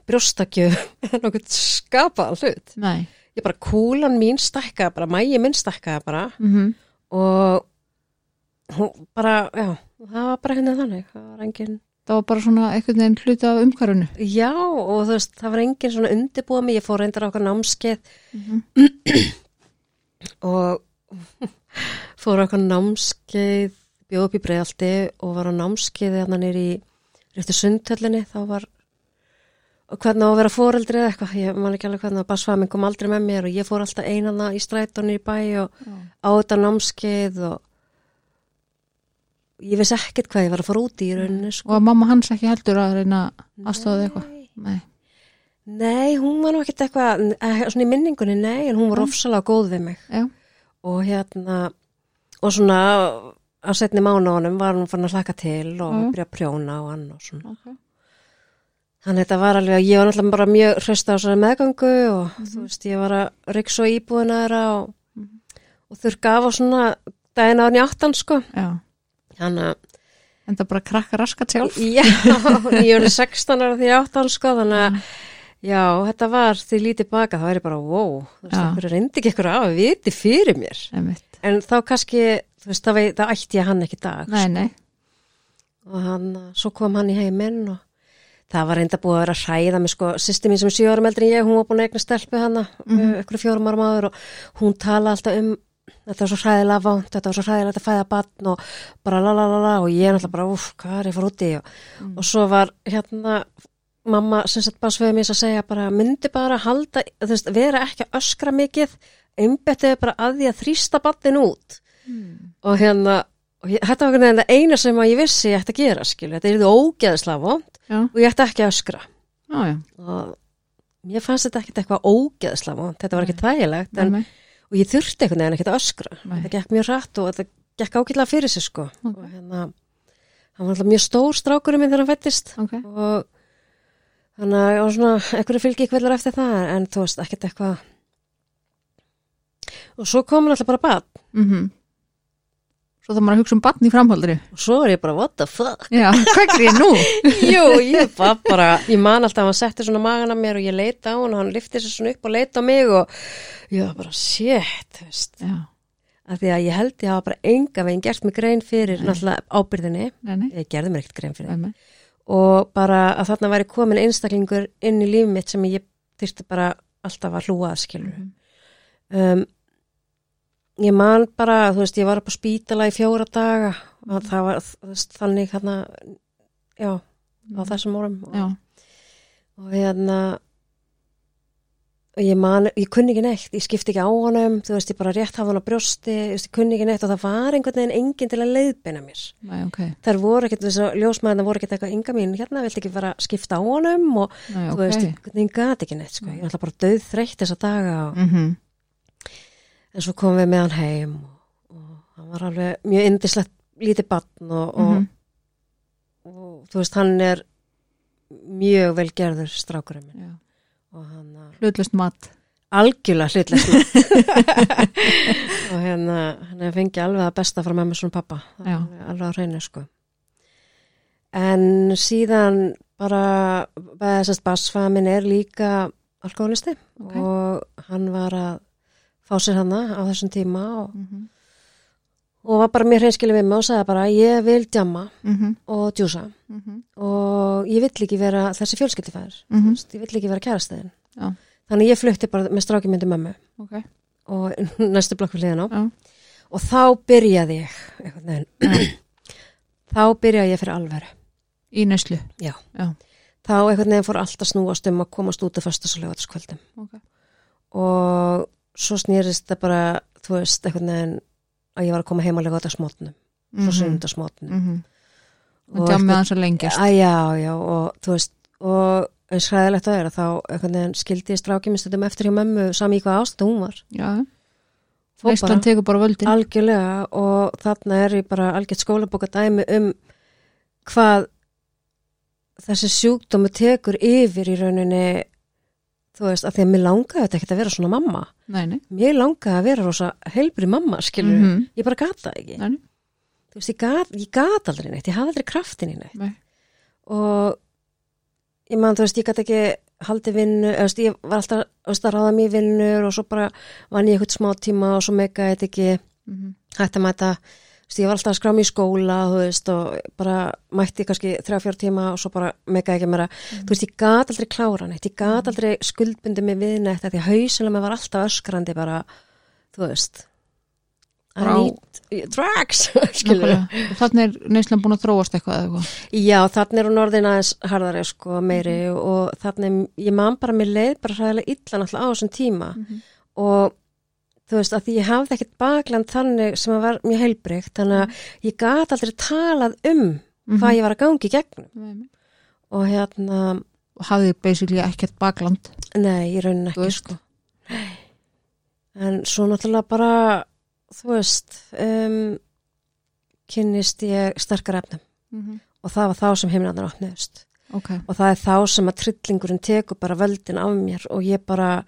brjóstakju eða nokkuð skapað hlut
Nei.
ég bara kúlan mín stækkaði bara, mægi minn stækkaði bara
Mhm.
og hún bara, já, það var bara henni þannig það var engin,
Það var bara svona einhvern veginn hluti af umhverfunu.
já og þú veist, það var engin svona undirbúa mig, ég fór reyndar á okkar námskeið
Mhm.
og fór okkar námskeið bjóð upp í breiðalti og var á námskeiði hérna nýri í réttu sundhöllinni þá var hvernig á að vera fóreldri eða eitthvað ég man ekki alveg hvernig að basfæðminn kom aldrei með mér og ég fór alltaf einana í strætónu í bæ og
Já.
á þetta námskeið og ég vissi ekkert hvað ég var að fara út í í rauninni sko.
Og að mamma hans ekki heldur að reyna aðstofa þig eitthvað.
Nei.
Nei.
Hún var nú ekkert eitthvað eh, svona í minningunni, nei, en hún var
Mm.
ofsalega góð við mig
Já.
og hérna og svona á setni mánuðunum var hún fann að hlaka til og
Mm.
byrja að prjóna og hann og svona
Ok.
þannig að þetta var alveg, ég var náttúrulega bara mjög hraust á meðgangu og
Mhm.
þú veist, ég var að ryksa á íbúina þeirra og,
Mhm.
og þurrka af og svona daginn árni áttan sko
Já.
Þannig að
En það bara krakka raskat sjálf.
Já, ég verið 16 ára því áttan sko, þannig að já, þetta var því lítið baka, það væri bara wow, þú veist, einhverju reyndi ekki eitthvað af að viti fyrir mér,
Einmitt.
en þá kannski þú veist, það, það ætti ég hann ekki dag
Nei, nei.
og hann, svo kom hann í heiminn og það var reynda búið að vera að hræða mig sko, sýsti mín sem er sjö árum eldri en ég, hún var búin að egna stelpu hana, mm ykkur fjórum árum áður og hún tala alltaf um þetta var svo hræðilega vant, þetta var svo hræðilega að fæða batn og bara la la la la og ég er náttúrulega bara, uff, hvað er ég fara úti? Og, og svo var hérna mamma sem sett bara svöðu mér að segja bara myndi bara halda, þú veist, vera ekki að öskra mikið, einbettiði bara að því að þrýsta batnin út. Og hérna og ég, þetta var einhvern veginn eina sem að ég vissi ég ætti að gera, skilu, þetta er því ógeðslega vond
Já,
og ég ætti ekki að öskra.
Já, já.
og mér fannst þetta ekkert eitthvað ógeðslega vond, þetta var ekki þægilegt en. Og ég þurfti einhvern veginn ekkert að öskra.
Nei.
þetta gekk mjög rætt og þetta gekk ágætlega fyrir sig sko.
Ok.
og hérna hann var alltaf mjög stór strákurinn minn þegar hann fættist
Ok,
og þannig að ég var svona einhverju fylgi kveldur eftir það en þú veist ekkert eitthvað. Og svo kom hann alltaf bara bad
mhm Svo það maður að hugsa um batn í framhaldri
og svo er ég bara what the fuck?
Já, hvað er ég nú?
Jú, ég var bara, ég man alltaf að hann setti svona magan að mér og ég leita á hann og hann lifti sér svona upp og leita á mig og ég var bara shit, þú veist.
Já,
af því að ég held ég hafa bara enga veginn gert mig grein fyrir náttúrulega ábyrðinni
nei, nei,
ég gerði mér ekkert grein fyrir.
Nei, nei.
og bara að þarna væri komin einstaklingur inn í líf mitt sem ég þyrfti bara alltaf að hlúa að skilur um, ég man bara, þú veist, ég var upp á spítala í fjóra daga og það var þú veist, þannig hérna já, á þessum árum og, og hérna og ég man, ég kunni ekki neitt ég skipti ekki á honum, þú veist, ég bara rétt hafa hann á brjósti, þú veist, ég kunni ekki neitt og það var einhvern veginn enginn til að leiðbeina mér.
Nei, ok.
Þær voru ekkert, þess að ljósmaðurna voru ekkert eitthvað ynga mín, hérna viltu ekki fara að skipta á honum? og
Nei,
þú veist, veginn gati ekki neitt sko. ég er alltaf bara döð þreytt þessa daga og,
Mhm,
en svo komum við með hann heim og, og hann var alveg mjög indislegt lítið barn og, og,
mhm.
og þú veist, hann er mjög vel gerður strákurinn minn. Og
Hlutlust mat.
Algjörlega hlutlegt og hérna hann fengið alveg að besta frá mömmu svona pappa alveg- á hreinu sko. En síðan bara þessast basfamin er líka alkoholisti
Ok.
og hann var að fá sér hana á þessum tíma og,
Mhm,
og var bara mér hreinskilið við mig og sagði bara ég vil djamma
mhm,
og djúsa.
Mhm,
og ég vill ekki vera þessi fjölskyldifæður
Mhm.
ég vill ekki vera kærastæðin.
Já.
þannig ég flutti bara með stráki myndi mömmu.
Ok,
og næstu blokk við hliðan á.
Já,
og þá byrjaði ég þá byrjaði ég fyrir alveru
Í neslu
Já.
Já,
þá einhvern veginn fór allt að snúast um að komast út af föstas og lögataskvöldum
ok.
Og svo snýrist það bara þú veist, einhvern veginn að ég var að koma heim að lögataskmótnum svo
Mhm,
sundasmótnum
mhm.
Og
Og djammið
einhvern-
hans að lengjast.
Að já, já, og þú veist og eins hræðilegt að er að þá einhvern veginn skildi ég stundum eftir hjá mömmu sami í hvað ástæð hún var.
Já, Veistlan tekur bara völdin.
Algjörlega og þarna er ég bara algjört skólabóka dæmi um hvað þessi sjúkdómi tekur yfir í rauninni þú veist, að því að mér langaði þetta ekkert að vera svona mamma
Nei, nei
mér langaði að vera rosa heilbri mamma skilur,
Mhm.
ég bara gata ekki
Nei, nei.
þú veist, ég gat, ég gat aldrei neitt ég hafði aldrei kraftin í neitt
Nei.
og ég man, þú veist, ég gat ekki haldið vinnu, veist, ég var alltaf veist, að ráða mér vinnur og svo bara vann ég eitthvað smá tíma og svo meikaði þetta ekki
Mhm.
hætti að mæta þú veist, ég var alltaf að skrá mér í skóla þú veist, og bara mætti kannski þrjá fjár tíma og svo bara meikaði ekki meira. Þú veist, ég gat aldrei klára neitt ég gat aldrei skuldbundi mig við neitt því að hausilega mér var alltaf öskrandi bara, þú veist.
Á-
need drugs skilur
Þannig er neyslan búin að þróast eitthvað eða eitthvað?
Já, þannig er hún orðin aðeins harðari sko, meiri og þannig ég man bara mér leið bara hræðilega illa náttúrulega á þessum tíma.
Mhm.
og þú veist að því ég hafði ekkert bakland þannig sem að var mjög heilbreykt þannig að ég gat aldrei talað um hvað ég var að gangi í gegnum.
Mhm.
og hérna,
Og hafði basically ekkert bakland.
Nei, ég raunin ekki sko. En svo náttúrulega bara þú veist um, kynnist ég sterkar efnum.
Mhm.
og það var þá sem heimlandur opniðust
Ok,
og það er þá sem að trillingurinn tekur bara völdin af mér og ég bara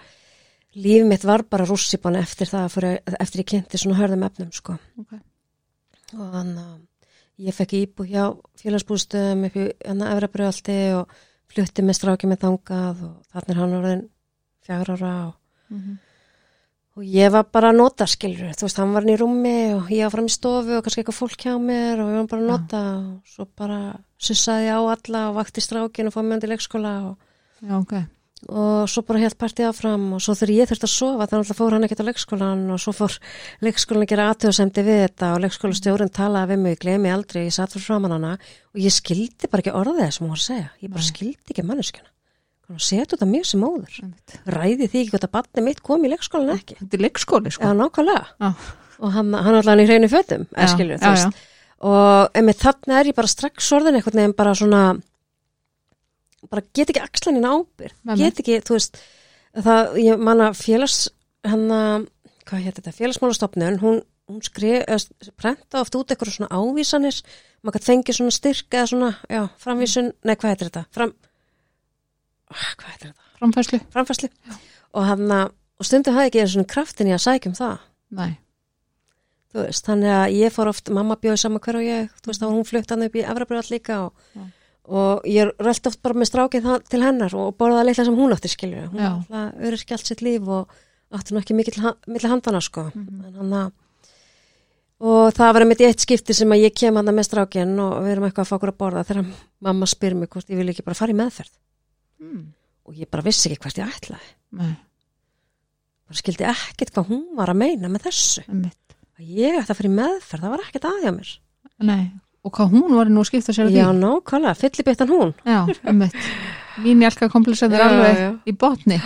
líf mitt var bara rússipan eftir það fyrir, eftir ég kynnti svona hörðum efnum sko.
Ok.
Og þannig að ég fekk íbú hjá félagsbústöðum upp í enna Efrabröðaldi og flutti með stráki með þangað og þannig er hann orðin fjár ára og,
Mhm.
og ég var bara að nota skilur, þú veist, hann var hann í rúmi og ég var fram í stofu og kannski eitthvað fólk hjá mér og ég var bara að nota og svo bara sussaði á alla og vakti strákin og fóð með hann til leikskóla og
Já, ok
og svo bara helt partíð áfram og svo þegar ég þurfti að sofa þannig að fór hann ekkert á leikskólan og svo fór leikskólan að gera aðtöðasemdi við þetta og leikskólastjórinn talaði við mig, ég glemi aldrei, ég satt fyrir framann hana og ég skildi bara ekki orðið það sem hún var að segja, ég bara
Nei.
skildi ekki manneskjana og setu þetta mjög sem móður.
Einmitt.
ræði því ekki hvort að batni mitt kom í leikskólan ekki?
Þetta er leikskóli sko.
Eða nákvæmlega.
Já,
og hann, hann allan í hreinu fötum
Já,
skilju,
já,
þú veist. og einmitt þarna er ég bara get ekki axlanin
nei.
get ekki, þú veist það, ég manna félags hennar, hvað hétt þetta, félagsmálastofnun hún, hún skrif, eða prenta oft út eitthvað svona ávísanir. Maður kann fengi svona styrk eða svona, já, framvísun nei, hvað heitir þetta, fram Ah, hvað heitir þetta,
framfæslu
framfæslu og hann og stundum hafði ekki svona kraftin í að sækja um það.
Nei,
þú veist, þannig að ég fór oft, mamma bjóði saman hver og ég, þú veist, þá var hún flutt hann upp í Efrabröð líka og,
Já.
Og ég röldi oft bara með strákið til hennar og borðaði litla sem hún átti skilju, hún alltaf öryrki allt sitt líf og átti nú ekki mikil milli handana sko,
Mhm.
en hann að og það var einmitt eitt skipti sem að ég kem hann með strákinn og við erum eitthvað að fá okkur að borða þegar mamma spyr mig hvort ég vil ekki bara fara í meðferð.
Mm.
og ég bara vissi ekki hvert ég ætlaði.
Nei,
bara skildi ekkert hvað hún var að meina með þessu.
Einmitt.
Að ég ætti að fara í meðferð, það var ekkert aðjá mér.
Nei, og hvað hún var nú að skipta sér að
Já,
því.
nákvæmlega, fyllibittan hún.
Já, einmitt. Mín jálka komplexið er
Já,
alveg
já.
í botni.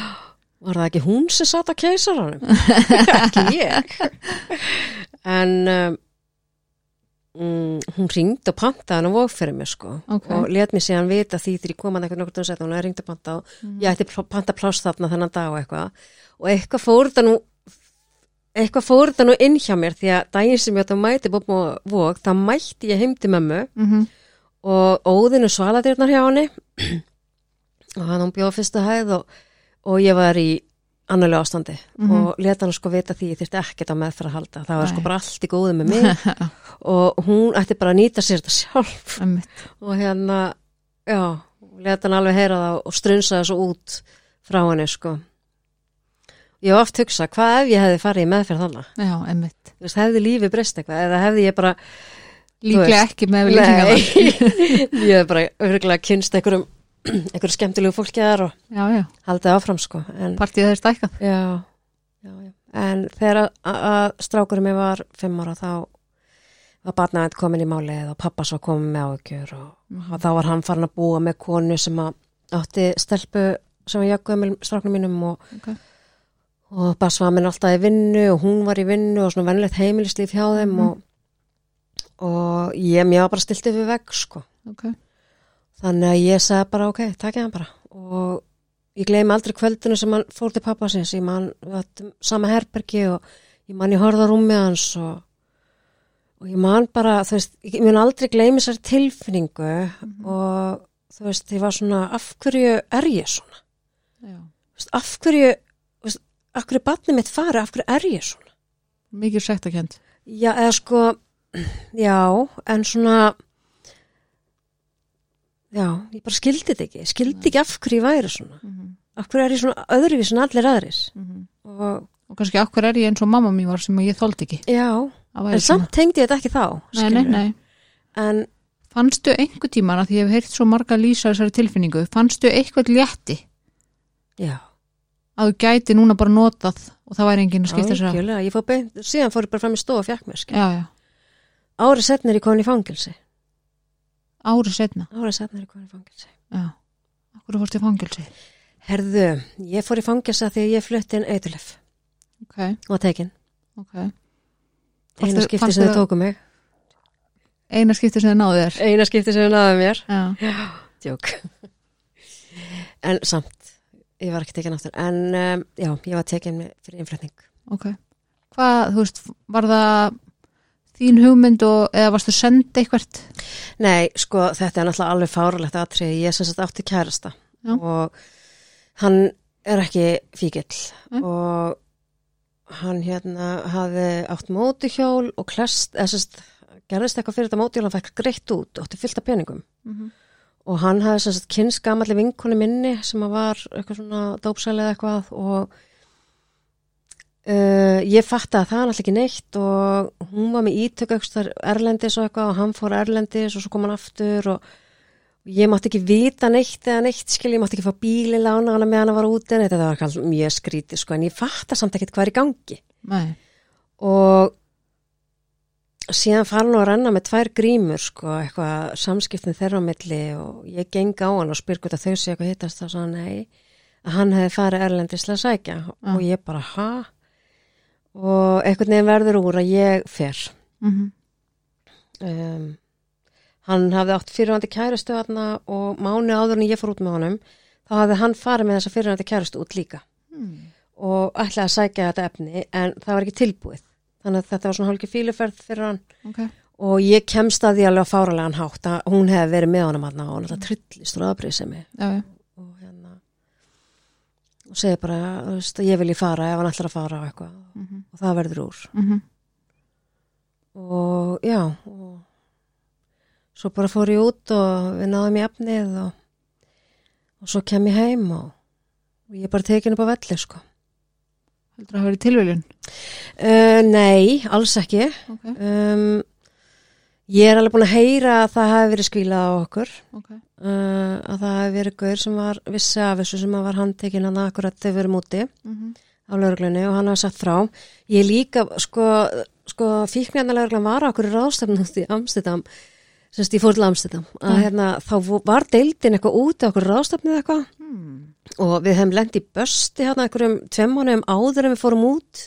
Var það ekki hún sem satt á keisaranum? ekki ég. En um, mm, hún ringd og pantaði hann á vók fyrir mig sko.
Ok.
og let mér síðan vita því þegar ég kom að eitthvað nokkur sett hún ringd og panta og ég ætti panta pláss þarna þennan dag og eitthvað. Og eitthvað fór þetta nú eitthvað fór þetta nú inn hjá mér því að daginn sem ég átti að mæti bóp og vók þá mætti ég heim til mömmu.
Mm -hmm.
og óðinu svaladirnar hjá henni. Og hann bjóð fyrstu hæð og, og ég var í annarlega ástandi.
Mhm.
og leta hann sko vita því ég þyrfti ekkert á meðfra að halda. Það var sko bara allt í góðu með mig. Og hún ætti bara að nýta sér þetta sjálf. Og hérna, já leta hann alveg heyra það og strunsaði svo út frá henni sko ég hef oft hugsað, hvað ef ég hefði farið í meðferð þarna,
Já, einmitt.
Þú veist, hefði lífi breyst eitthvað? Eða hefði ég bara
Líklega ekki með líkingar
Nei, ég hef bara örgulega kynst einhverjum einhverju skemmtilegu fólki þar og
Já, já,
haldið áfram sko
partíð þeir stækkað.
Já, já, já. en þegar að, strákurinn mig var fimm ára þá var barnaðið komin í málið og pappas var komin með áhugjur og, og þá var hann farin að búa með konu sem átti stelpu sem var jökuð með stráknum mínum og,
Ok.
Og bass var minn alltaf í vinnu og hún var í vinnu og svona vennlegt heimilislíf hjá þeim
Mhm.
og, og ég, mér var bara stilt yfir vegg sko.
Ok,
Þannig að ég sagði bara ok, takkið hann bara. Og ég gleymi aldrei kvöldinu sem hann fór til pappa sinns, ég man við áttum sama herbergi og ég man ég horfði á rúmið hans og, og ég man bara, þú veist, ég mun aldrei gleymi þessari tilfinningu og þú veist, ég var svona af hverju er ég svona?
já.
Af hverju, af hverju batnið mitt fari, af hverju er ég svona?
Mikið sektakent
Já, eða sko, já, en svona, já, ég bara skildi þetta ekki, skildi ekki af hverju ég væri svona.
mm -hmm.
Af hverju er ég svona öðruvís en allir aðris. Og,
Og kannski okkur er ég eins og mamma mín var sem ég þóldi ekki?
Já, en samt tengdi ég þetta ekki þá,
Nei, nei, nei.
En,
Fannstu einhver tíman að því ég hef heyrt svo marga lýsa þessari tilfinningu, fannstu eitthvað létti?
Já,
að þú gæti núna bara notað og það væri enginn að skipta sér
algjörlega, ég fór beint, síðan fór ég bara fram í stofu og fjakk mér, skil.
Já, já,
Árið setna er ég komin í fangilsi.
árið setna
Árið setna er ég komin í fangilsi.
Já, okkur fórst í fangilsi
Herðu, ég fór í fangilsi að því að ég flutti inn eitthulef
Ok,
og tekin.
ok
Eina skipti
fannstu
sem þau tóku mig.
Eina skipti sem þið náðu þér
Eina skipti sem þau náðu mér.
Já,
Djók. en samt, ég var ekki tekin aftur. En um, já, ég var tekin með- fyrir innflutning.
ok Hvað, þú veist, var það þín hugmynd og, eða varstu senda eitthvert?
Nei, sko, þetta er náttúrulega alveg fáralegt aðtrið. Ég sem sagt átti kærasta
Já.
og hann er ekki fíkill
Mm.
og hann hérna hafði átt mótuhjól og klest, eða sérst, gerðist eitthvað fyrir þetta mótuhjól, hann fekk greitt út, átti fullt af peningum.
Mm -hmm.
Og hann hafði sem sagt kynns gamalli vinkonu minni sem að var eitthvað svona dópsæli eða eitthvað og uh, ég fatt að það er alltaf ekki neitt og hún var með ítök aukstar erlendis og eitthvað og hann fór erlendis og svo kom hann aftur og, ég mátti ekki vita neitt eða neitt skil, ég mátti ekki fá bíli lána hana meðan hann var úti en þetta var mjög skrítið sko en ég fattar samt ekkert hvað er í gangi
Nei.
og síðan fara hann að renna með tvær grímur sko, eitthvað samskiptin þeirra á milli og ég geng á hann og spyr hvort að þau sé eitthvað hittast þá svo nei. Að hann hefði farið erlendislega sækja.
Ah.
og ég bara ha? Og einhvern veginn verður úr að ég fer.
Mm
um, hann hafði átt fyrirvændi kærustu þarna og mánu áður en ég fór út með honum þá hafði hann farið með þessa fyrirvændi kærustu út líka.
Hmm.
og ætlaði að sækja þetta efni en það var ekki tilbúið þannig að þetta var svona hálfgeir fíluferð fyrir hann
Ok.
og ég kemst að því alveg að fáralegan hátt að hún hefði verið með honum aðna og hann alltaf trillist og aðbrið sem ég
Já, já.
og hérna og segi bara, þú veist, að ég vil ég fara ef hann ætlar að fara á eitthvað
Mhm.
og það verður úr
Mhm.
og já og svo bara fór ég út og við náðum í efnið og, og svo kem ég heim og, og ég er bara tekin upp á velli sko
Heldur það að hafa verið tilviljun?
uh, Nei, alls ekki
Ok.
um, Ég er alveg búin að heyra að það hafi verið skvílað á okkur
Ok.
uh, að það hafi verið gaur sem var vissi af þessu sem var handtekinn hann akkurat þegar við erum úti
Mm
á lauruglunni og hann hafi sagt frá ég líka, sko, sko fíknjarnar lauruglan var okkur í ráðstafn út í Amsterdam, semst ég fór til Amsterdam að
Mm.
hérna, þá var deildin eitthvað úti okkur ráðstafnið eitthvað
Hmm.
Og við hefum lent í bösti hérna einhverjum tveim mánuðum áður en við fórum út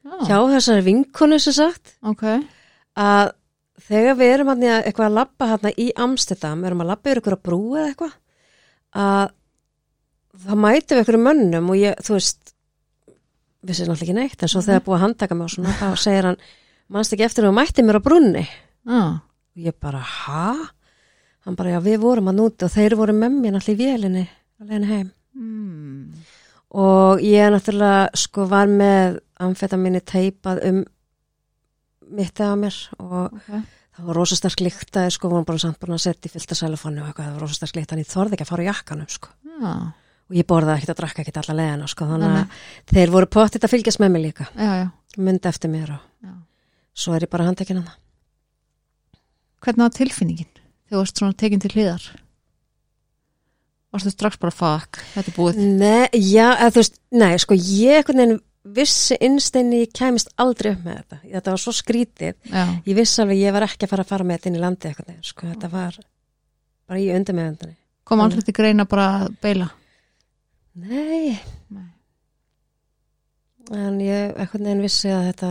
Já.
hjá þessari vinkonu sem sagt
Ok.
að þegar við erum hann eitthvað að labba hérna í Amsterdam, erum að labba yfir ykkur að brú eða eitthvað að það mætum við ykkur mönnum og ég, þú veist vissi náttúrulega ekki neitt, en svo þegar búið að handtaka mig og svona, þá segir hann mannst ekki eftir að mætti mér á brunni
Já.
og ég bara, ha? Hann bara, já, við vorum að núti og þeir voru með mér náttúrulega í vélinni alveg heim
Mm.
og ég náttúrulega sko var með amfetaminni teipað um mittið á mér og
Ok.
það var rosa sterk líkt að sko, vorum bara samt búin að setja í fylta sælufannu og eitthvað, það var rosa sterk líkt, en ég þorði ekki að fara á jakkanum sko.
Já.
og ég borðaði ekkert að drakka ekkert alla leiðina sko, þannig
Nei,
að þeir voru pottit að fylgjast með mig líka,
Já, já.
myndi eftir mér og
já.
svo er ég bara handtekinn hana.
Hvernig var tilfinningin? Þegar þú varst svona tekin til hliðar? Varstu strax bara fuck, þetta er búið?
Nei, já, eða, þú veist, nei, sko, ég einhvern veginn vissi innsteinni ég kæmist aldrei upp með þetta, þetta var svo skrítið
Já.
ég vissi alveg ég var ekki að fara að fara með þetta inn í landi eitthvað, sko, þetta var bara í undir með undan
Kom aldrei til greina bara að beila?
Nei,
Nei.
en ég einhvern veginn vissi að þetta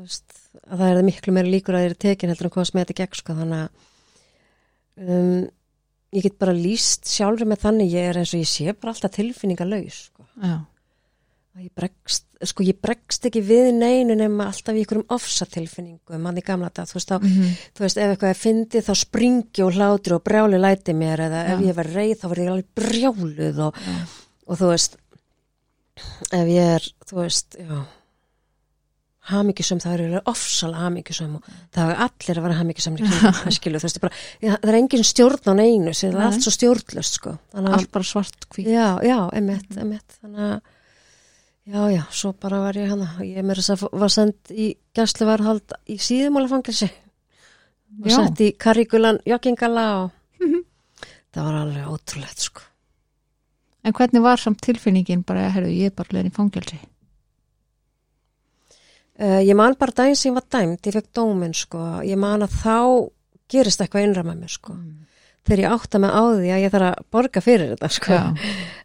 veist, að það er miklu meira líkur að þeir eru tekin heldur en komast með þetta í gegn sko, þannig að um, ég get bara líst sjálfur með þannig ég er eins og ég sé bara alltaf tilfinningalauð sko.
Já.
Að ég bregst, sko ég bregst ekki við neinu nema alltaf í einhverjum ofsatilfinningum hann í gamla dag, þú veist, þá,
Mm
þú veist ef eitthvað er fyndið þá springi og hlátri og brjáli læti mér eða ef
Já.
ég var reið þá var ég alveg brjáluð og,
Já.
og þú veist ef ég er, þú veist já hamingjusum, það eru ofsalega hamingjusum og það er allir að vera það skilu, veist, bara, já, það er engin stjórn á neinu, það er allt svo stjórnlöst sko,
Allt bara svart hvít.
Já, já, emitt, emitt þannig að já, já, svo bara var ég hana ég meira þess að var send í gæsluvarhald í síðumálafangilsi
Já.
sett í karrikulan joggingala og það var alveg ótrúlegt sko
En hvernig var samt tilfinningin bara, herru, ég er bara leðin í fangelsi?
Uh, ég man bara daginn sem ég var dæmt ég fekk dóminn sko, ég man að þá gerist eitthvað innra með mér sko þegar ég átta mig á því að ég þarf að borga fyrir þetta sko
Já.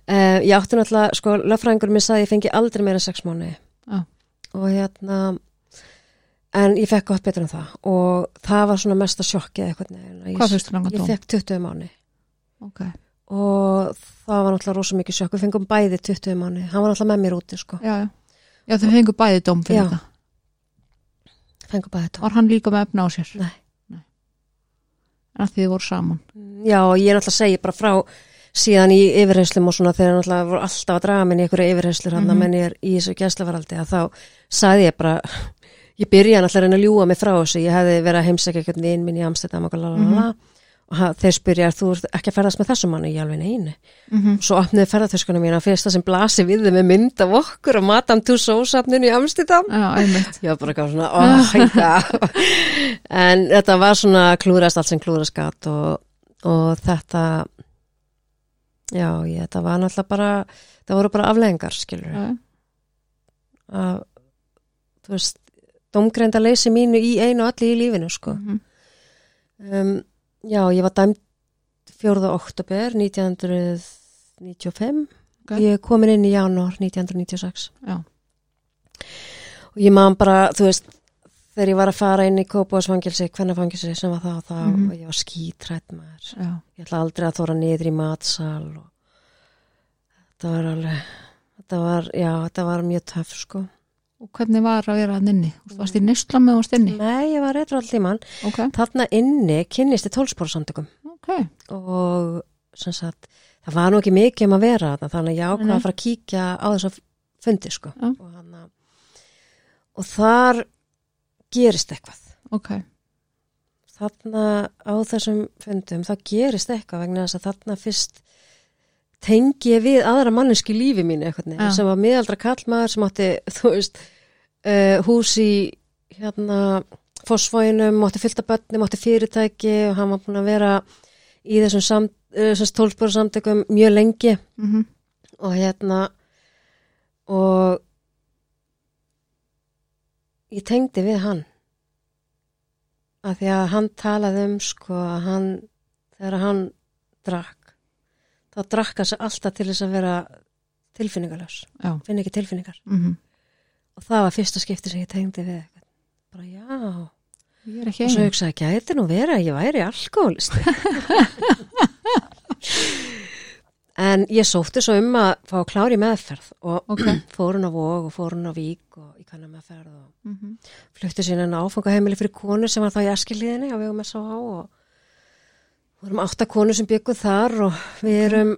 Uh, ég átti náttúrulega, sko, löffræðingur minn sagði að ég fengi aldrei meira sex mánu
Já.
og hérna en ég fekk gott betur en það og það var svona mesta sjokkið eitthvað neginn
Hvað fyrstu langan
Ég
dóm?
fekk 20 mánu
Ok.
og það var náttúrulega rosa mikið sjokk við fengum bæði 20 mánu, hann var náttúrulega með mér úti sko,
Já, já. Já, þau fengu bæði dóm fyrir
Já.
þetta.
Fengum bæði tók
Var hann líka með efna á sér?
Nei.
En að þið voru saman?
Já, ég er náttúrulega að segja bara frá síðan í yfirheyslum og svona þegar náttúrulega voru alltaf að draga minni ykkur yfirheyslur hann
Mhm.
að menn ég er í þessu gæslavaraldi að þá sagði ég bara ég byrja náttúrulega að reyna að ljúa mig frá þessu ég hefði verið að heimsækja eitthvað vinn minn í Amsterdam og lalala og þeir spyrja þú ert ekki að ferðast með þessum manni? Ég alveg neini
Mm -hmm.
svo opniði ferðartöskuna mína fyrsta sem blasi við þeim með mynd af okkur og Madame Tussauds-safninu í
einmitt.
ég var bara eitthvað svona oh, en þetta var svona klúrast allt sem klúrast gat og, og þetta já, ég, þetta var náttúrulega bara það voru bara afleðingar, skilur að, þú veist domgreinda leysi mínu í einu og allir í lífinu, sko.
Mhm,
um, já, ég var dæmt 4. oktober 1995
Ok.
ég komin inn í janúar 1996
já,
og ég man bara, þú veist þegar ég var að fara inn í Kópásfangilsi hvernafangilsi sem var það og það
Mhm.
og ég var skítrætt maður
já,
ég ætla aldrei að þóra niður í matsal og þetta var alveg þetta var, já, þetta var mjög töff sko
og hvernig var að vera að inni? Varst í neysla með varst inni?
nei, ég var reyður allir mann
ok,
þarna inni kynnist ég tólsporsamtökum
ok,
og sem sagt, það var nú ekki mikið um að vera þarna þannig að ég ákvað
Nei.
að fara að kíkja á þess að fundi sko
Já.
og, hana, og þar gerist eitthvað
ok
þarna á þessum fundum þá gerist eitthvað vegna þess að þarna fyrst tengi ég við aðra manneski lífi mínu eitthvað sem var miðaldra kallmaður sem átti þú veist uh, hús í hérna fósfóinum, átti fylgta börnum, átti fyrirtæki og hann var búin að vera í þessum sam, uh, tólspóra samtökum mjög lengi.
Mhm,
og hérna og ég tengdi við hann. Að því að hann talaði um sko að hann þegar hann drakk þá drakk hann sig alltaf til þess að vera tilfinningalös,
já,
finn ekki tilfinningar.
Mhm.
Og það var fyrsta skipti sem ég tengdi við bara já.
Ég
og svo hugsaði ekki að þetta nú vera að ég væri alkoholisti en ég sótti svo um að fá í meðferð og
ok,
fór hún á Vog og fór hún á Vík og í kannar meðferð og
mhm,
flutti síðan en áfangaheimili fyrir konu sem var þá í eskilíðinni á vegum S.A.A. og vorum átta konu sem bygguð þar og við erum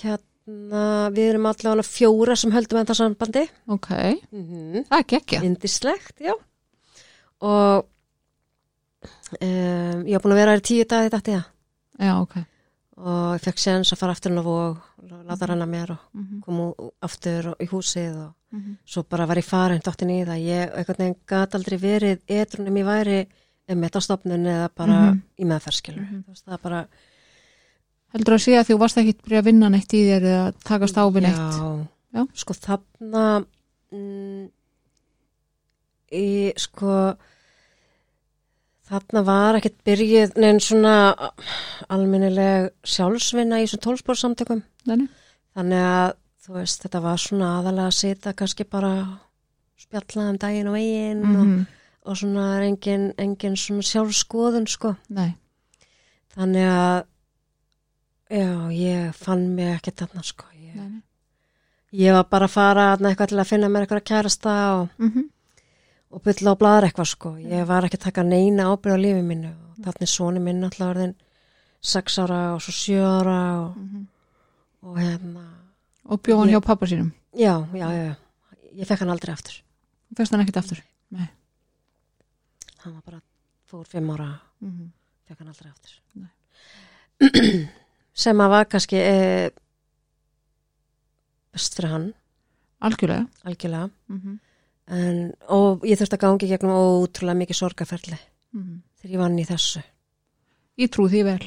hérna, við erum allavega fjóra sem höldum þetta sambandi.
Ok.
Mm -hmm.
það er gekkja
indislegt, já. Og um, ég var búin að vera þær í tíu dagi þetta það
já, ok.
Og ég fekk séns að fara aftur Vog og láta hana mér og
mhm,
koma ú- aftur í húsið og
mhm,
svo bara var ég farin dottin í það ég einhvern veginn gat aldrei verið etrunum ég væri metastofnun eða bara
Mhm.
í meðferskilur
Mhm.
þú veist það er bara
heldur að sé að þú varst ekki að vinna neitt í þér eða takast á við neitt
já,
Já.
sko þarna mm, í sko þarna var ekkert byrjuð neinn svona almennileg sjálfsvinna í þessum tólsporsamtökum
Nei,
þannig að þú veist þetta var svona aðalega að sita kannski bara spjalla um daginn og veginn og
mhm,
og svona er engin, engin svona sjálfskoðun sko.
nei,
Þannig að já, ég fann mig ekki þarna sko. Ég, ég var bara að fara eitthvað til að finna mér eitthvað kærasta og,
Mhm,
og bylla og bladra eitthvað sko. Ég var ekki að taka neina ábyrð á lífi mínu og þarna er soni minn alltaf orðin sex ára og svo sjö ára og,
mhm.
og hérna
og bjóð hann hjá pappa sínum
já, já, já. Ég fekk hann aldrei aftur.
fyrst hann ekkert aftur nei,
Hann var bara fór fimm ára
mhm,
fekk hann aldrei aftur. Sem að var kannski e, best fyrir hann.
Algjörlega.
Algjörlega.
Mhm,
en, og ég þurfti að gangi gegnum ótrúlega mikið sorgaferli
mhm.
þegar ég vann í þessu.
Ég trú því vel.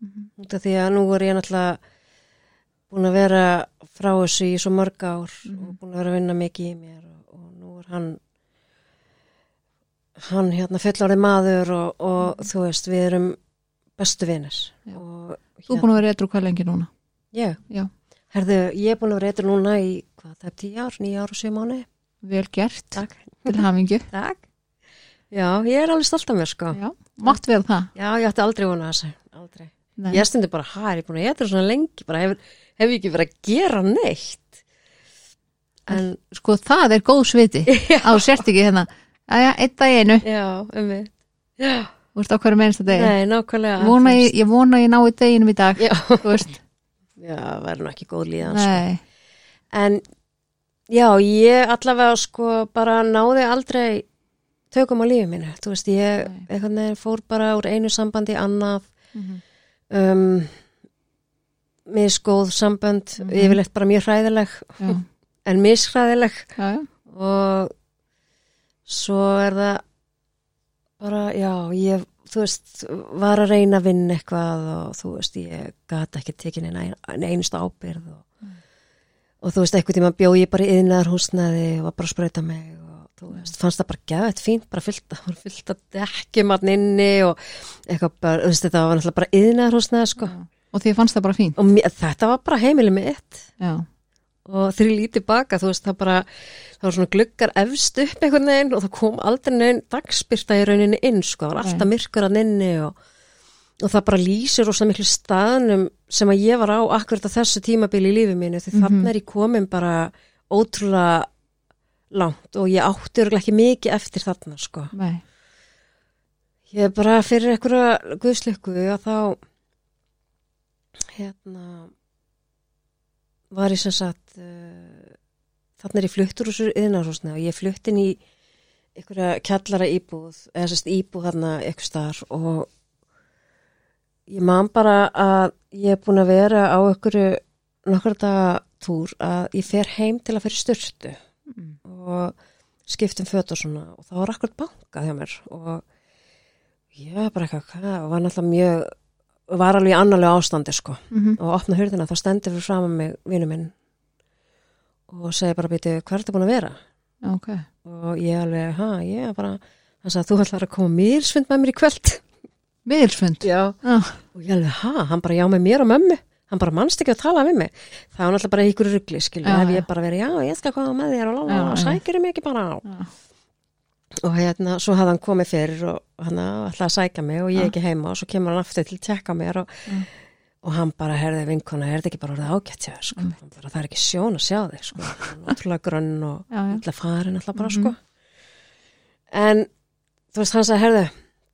Mhm,
út af því að nú er ég náttúrulega búin að vera frá þessu í svo mörg ár
Mhm.
og búin að vera að vinna mikið í mér og, og nú er hann hann hérna fullorðið maður og, og þú veist við erum bestu
Já.
og
þú er búin að vera eitthvað hvað lengi núna
Ég?
Já.
Herðu, ég er búin að vera eitthvað núna í, hvað, það er tíu ár, nýja ár og sjö mánu.
vel gert,
Takk.
til hafingju
Takk. Já, ég er alveg stolt af mér, sko.
já, mátt vera það
Já, ég ætti aldrei vona þessu, aldrei.
nei.
Ég stundi bara, hæ, er ég búin að eitthvað svona lengi, bara hef, hef ég ekki verið að gera neitt. En,
sko það er góð sviti á sért ekki hérna Æja, einn dag í einu,
já, um mig. Já,
þú veist á hverju mennsta degi
nei, nákvæmlega.
ég vona ég, ég vona ég nái deginum í dag
Já,
þú veist,
já, verður nú ekki góð líðan, sko. En já, ég allavega sko bara náði aldrei tökum á lífið mínu. Þú veist, ég veginn fór bara úr einu sambandi í annað,
Mhm.
um, misgóð sambönd,
Mhm.
yfirleitt bara mjög hræðileg, en
já,
og svo er það bara, já, ég þú veist, var að reyna að vinna eitthvað og þú veist, ég gata ekki tekin eina einustu ábyrð og, og þú veist, eitthvað tíma bjó ég bara yðnaðar húsnaði og var bara að sprauta mig og þú veist, fannst það bara geðvægt fínt, bara fyllt, bara fyllt að dekkjum hann inni og eitthvað bara, þú veist, þetta var náttúrulega bara yðnaðar húsnaði, sko.
og því fannst það bara fín
Og mér, þetta var bara heimili mitt.
Já,
og þegar ég lítið baka, þú veist, það bara það var svona gluggar efst upp einhvern veginn og það kom aldrei neinn dagspyrta í rauninni inn, sko, það var alltaf myrkur að inni og, og það bara lýsir rosa miklu staðnum sem að ég var á akkurat á þessu tímabili í lífi mínu, því
Mhm.
þannig er ég komin bara ótrúlega langt og ég átti örgulega ekki mikið eftir þarna, sko.
Nei,
ég er bara fyrir einhverja guðslöku að þá hérna var ég sem sagt uh, þannig er ég fluttur úr þessu yðnarhúsna og ég flutt inn í einhverja kjallara íbúð eða sérst íbúð þarna eitthvað starf og ég man bara að ég er búin að vera á einhverju nokkur daga túr að ég fer heim til að fyrir styrtu
Mm.
og skiptum föt og svona og það var akkurat bankað hjá mér og ég var bara eitthvað hvað, og var náttúrulega mjög var alveg í annarlega ástandi sko.
Mm
og opna hurðina þá stendur fyrir fram að mig vinnu minn og segi bara býtu hvað er þetta búin að vera?
Ok.
Og ég alveg, ha, ég bara hann sagði, þú ætlar að koma mýrsfund með mér í kvöld.
Miðilsfund
já.
já,
og ég alveg, ha, hann bara já með mér og mömmu. Hann bara mannst ekki að tala við mig. Það var náttúrulega bara ykkur ruggli, skilju
Já,
ef ég bara verið, já, ég skal koma með þér og, og sækir mig ekki bara á.
Já.
og hérna, svo hafði hann komið fyrir og hann ætlaði að sækja mig og ég
Já.
ekki heima og svo kemur hann aftur til að tjekka mér og,
Já.
Og hann bara herði vinkona, er þetta ekki bara orðið ágætt hjá þér sko? Hann bara, það er ekki sjón að sjá þig sko. Ótrúlega grönn og illa farin alltaf bara
Mhm.
sko en þú veist, hann sagði, herðu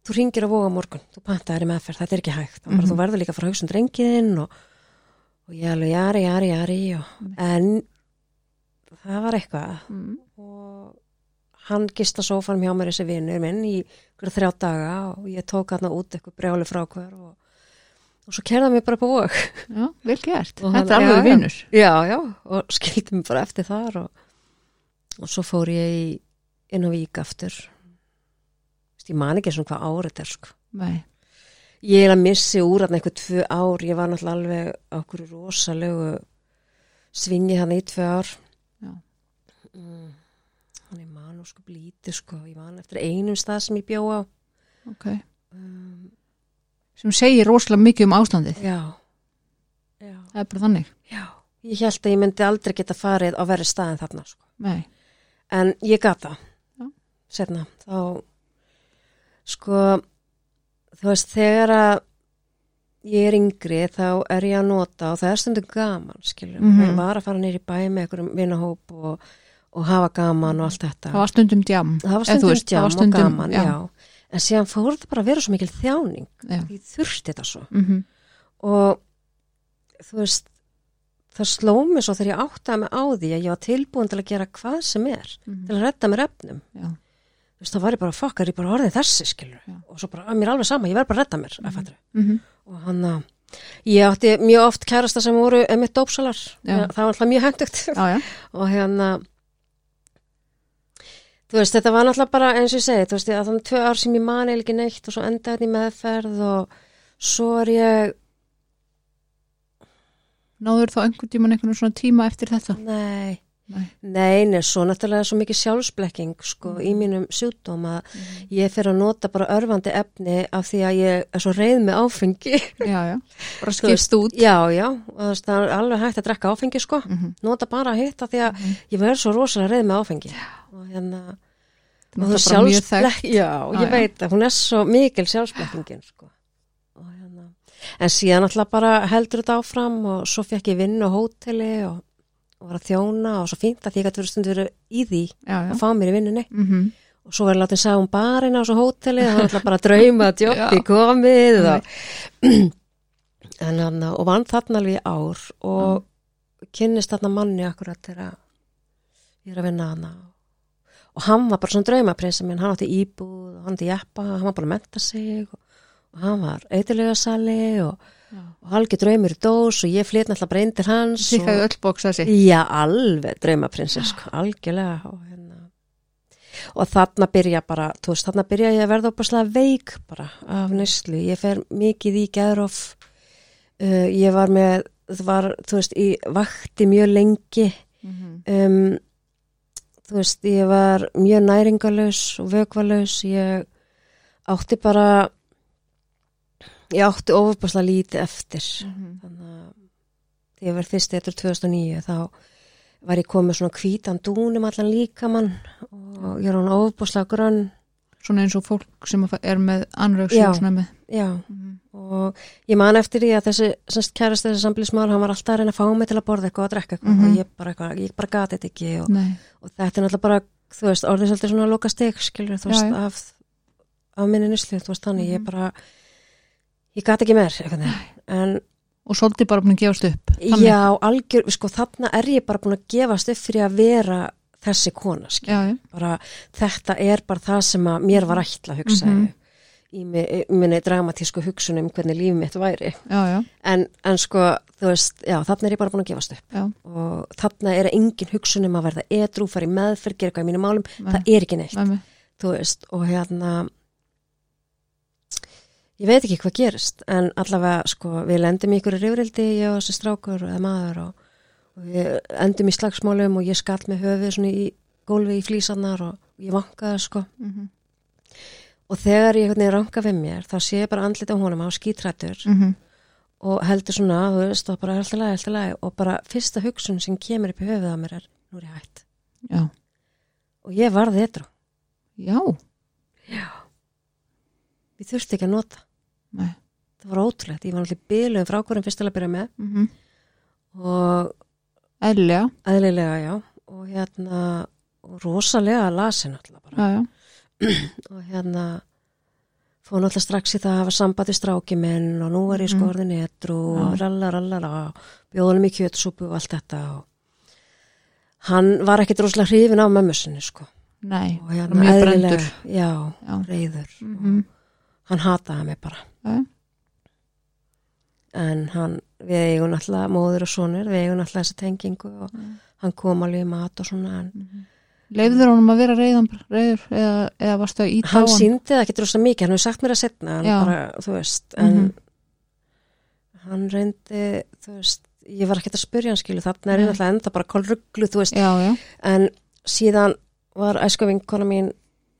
þú ringir að voga morgun, þú pantaðir í meðferð þetta er ekki hægt, bara,
Mhm.
þú verður líka að hugsa um drengiðinn og, og ég alveg, jari, jari, jari og, en það var eitthvað
Mm.
og hann gista sófanum hjá mér þessi vinnur minn í þrjá daga og ég tók hann út eitthvað brjáli frá hver og, og svo kerða mér bara på vók
já, vel gert. Þetta er alveg vinnur
já, já, og skildi mér bara eftir þar og, og svo fór ég inn á vík aftur. Vist, ég man ekki svona hvað árið er sko.
Nei,
ég er að missi úr hann eitthvað tvö ár. Ég var náttúrulega alveg á okkur rosalegu svingi hann í tvö ár. Mm. hann er man og sko blítið sko. Ég man eftir einum stað sem ég bjó á.
Ok.
Um,
sem segir rosalega mikið um ástandið.
Já. Já,
það er bara þannig.
Já. Ég held að ég myndi aldrei geta farið á verri stað en þarna sko. En ég gata setna þá sko þú veist þegar að ég er yngri þá er ég að nota og það er stundum gaman skilur, mm
Mhm.
var að fara í bæ með einhverjum vinahóp og, og hafa gaman og allt þetta.
Það var stundum djam.
Það var stundum
veist, það
djam
var stundum-
og gaman
já.
já. En síðan fór þetta bara að vera svo mikil þjáning.
Já,
því þurfti þetta svo.
Mm
og þú veist það sló mig svo þegar ég áttaði mig á því að ég var tilbúin til að gera hvað sem er
Mhm.
til að redda mér efnum.
Já,
þú veist, þá var ég bara fokkar, ég bara orðin þessi skilur
Já.
og svo bara, að mér er alveg sama, ég verð bara að redda mér mm
mm
og hann að ég átti mjög oft kærasta sem voru emitt dópsalar, það var alltaf mjög hendugt og hérna þú veist, þetta var náttúrulega bara eins og ég segi, þú veist, að þannig tvö ár sem ég mani ekki neitt og svo endaði þetta í meðferð og svo er ég
náður þá einhvern tíman einhvern svona tíma eftir þetta?
Nei,
nei,
nei, nei, svo náttúrulega svo mikið sjálfsblekking sko í mínum sjúkdóm að ég fer að nota bara örfandi efni af því að ég er svo reið með áfengi.
Já, já, bara skipst út.
Já, já, og það er alveg hægt að drekka áfengi sko,
Mhm.
nota bara hitt af því að ég verður svo rosalega reið með áfengi. Og hérna
Það er
og þú
náttúrulega bara mjög
sjálfsblekk, já,
Já,
ég
já.
veit að hún er svo mikil sjálfsblekkingin sko. Og hérna en síðan alltaf bara heldur þetta áfram og svo fekk ég vinn á hóteli og, og var að þjóna og svo fínt að því ég gæti verið stundur verið í því
já, já.
að fá mér í vinnunni.
Mm
og svo ég látið að segja um barinn á svo hóteli það var alltaf bara að drauma að djótti komið og, en og vann þarna alveg ár og kynnist þarna manni akkurat þegar ég er að vinna hana og hann var bara svona draumaprinsið minn, hann átti íbúð og hann átti jeppa, hann var bara að menta sig og, og hann var eitthulega sali og. Og halgi draumur í dós og ég flyt náttúrulega bara inn til hans
Sikkaði
og,
öll bóks þessi
Já, alveg draumaprinsess, sko, algjörlega og, hérna. og þarna byrja bara, þú veist, þarna byrja ég að verða opaslega veik bara af nýslu, ég fer mikið í geðrof. Uh, ég var með það var, þú veist, ég vakti mjög lengi. Um, þú veist, ég var mjög næringalös og vökvalös ég átti bara ég átti ofupaslega lítið eftir þannig að þegar ég var fyrst eftir 2009 þá var ég komið svona hvítan dún um allan líkamann og ég er hann ofupaslega grönn
svona eins og fólk sem er með anröks
Já.
og svona með
já, og ég man eftir því að þessi semst, kærast þessi samblísmál, hann var alltaf að reyna að fá mig til að borða eitthvað og drekka eitthvað
Mhm.
og ég bara, bara gati þetta ekki og, og þetta er náttúrulega bara, þú veist, orðið svolítið svona að loka steg, skilur, þú
Já,
veist,
já.
af, af minni nýslu, þú veist, þannig, ég
Mhm.
bara ég gati ekki meir, en
og svolítið bara búin að gefast upp Þannig.
já, algjör, sko, þarna er ég bara búin að gefast upp fyrir að vera þessi kona, bara þetta er bara það sem að mér var ætla að hugsa í mi- í minni dramatísku hugsunum hvernig lífið mitt væri.
Já, já,
en, en sko, þú veist, já, þarna er ég bara búin að gefast upp.
Já.
og þarna er engin hugsun um að verða edrú, fara í meðferð, gera eitthvað í mínum málum,
Nei.
það er ekki neitt.
Mig.
þú veist, og hérna ég veit ekki hvað gerist en allavega, sko, við lendum í ykkur rifrildi, ég og þessi strákur eða maður og, og við endum í slagsmálum og ég skall með höfuð svona í gólfi í flísanar og ég vankaði, sko.
Mhm.
og þegar ég ranka við mér þá sé ég bara andlit á honum á skítrættur.
Mhm.
og heldur svona, þú veist, og bara alltaf lagi, alltaf lagi? Og bara fyrsta hugsun sem kemur upp í höfuð á mér er, nú er ég hætt.
Já,
og ég varði eitthvað,
já,
ég þurfti ekki að nota
nei.
Það var ótrúlegt, ég var í bílum frá hverjum fyrst til að byrja með.
Mhm.
og
eðlilega,
eðlilega, já. Og hérna, og rosalega lasin alltaf bara.
Já, já,
og hérna fóð náttúrulega strax í það að hafa samband við stráki minn og nú var ég
Mhm.
sko orðin etru og ralla, ralla, ralla bjóðunum í kjötsúpu og allt þetta og hann var ekkit rosalega hrifin af mömmu sinni sko.
Nei.
Og hérna
mjög brendur
já,
Já.
reyður
Mhm.
Hann hataði mig bara
Já.
en hann, við eigum alltaf móður og sonur, við eigum alltaf þessa tengingu og hann kom alveg í mat og svona en
Leifður honum að vera reyðan, reyður eða, eða varstu að íta á
hann
hann?
síndi það ekki rosa mikið, hann hefur sagt mér að setna hann
Já.
bara, þú veist en
Mhm.
hann reyndi þú veist, ég var ekkert að spyrja hann skilu þarna er alltaf enda bara kolruglu, þú veist
Já, já,
en síðan var æsku vinkona mín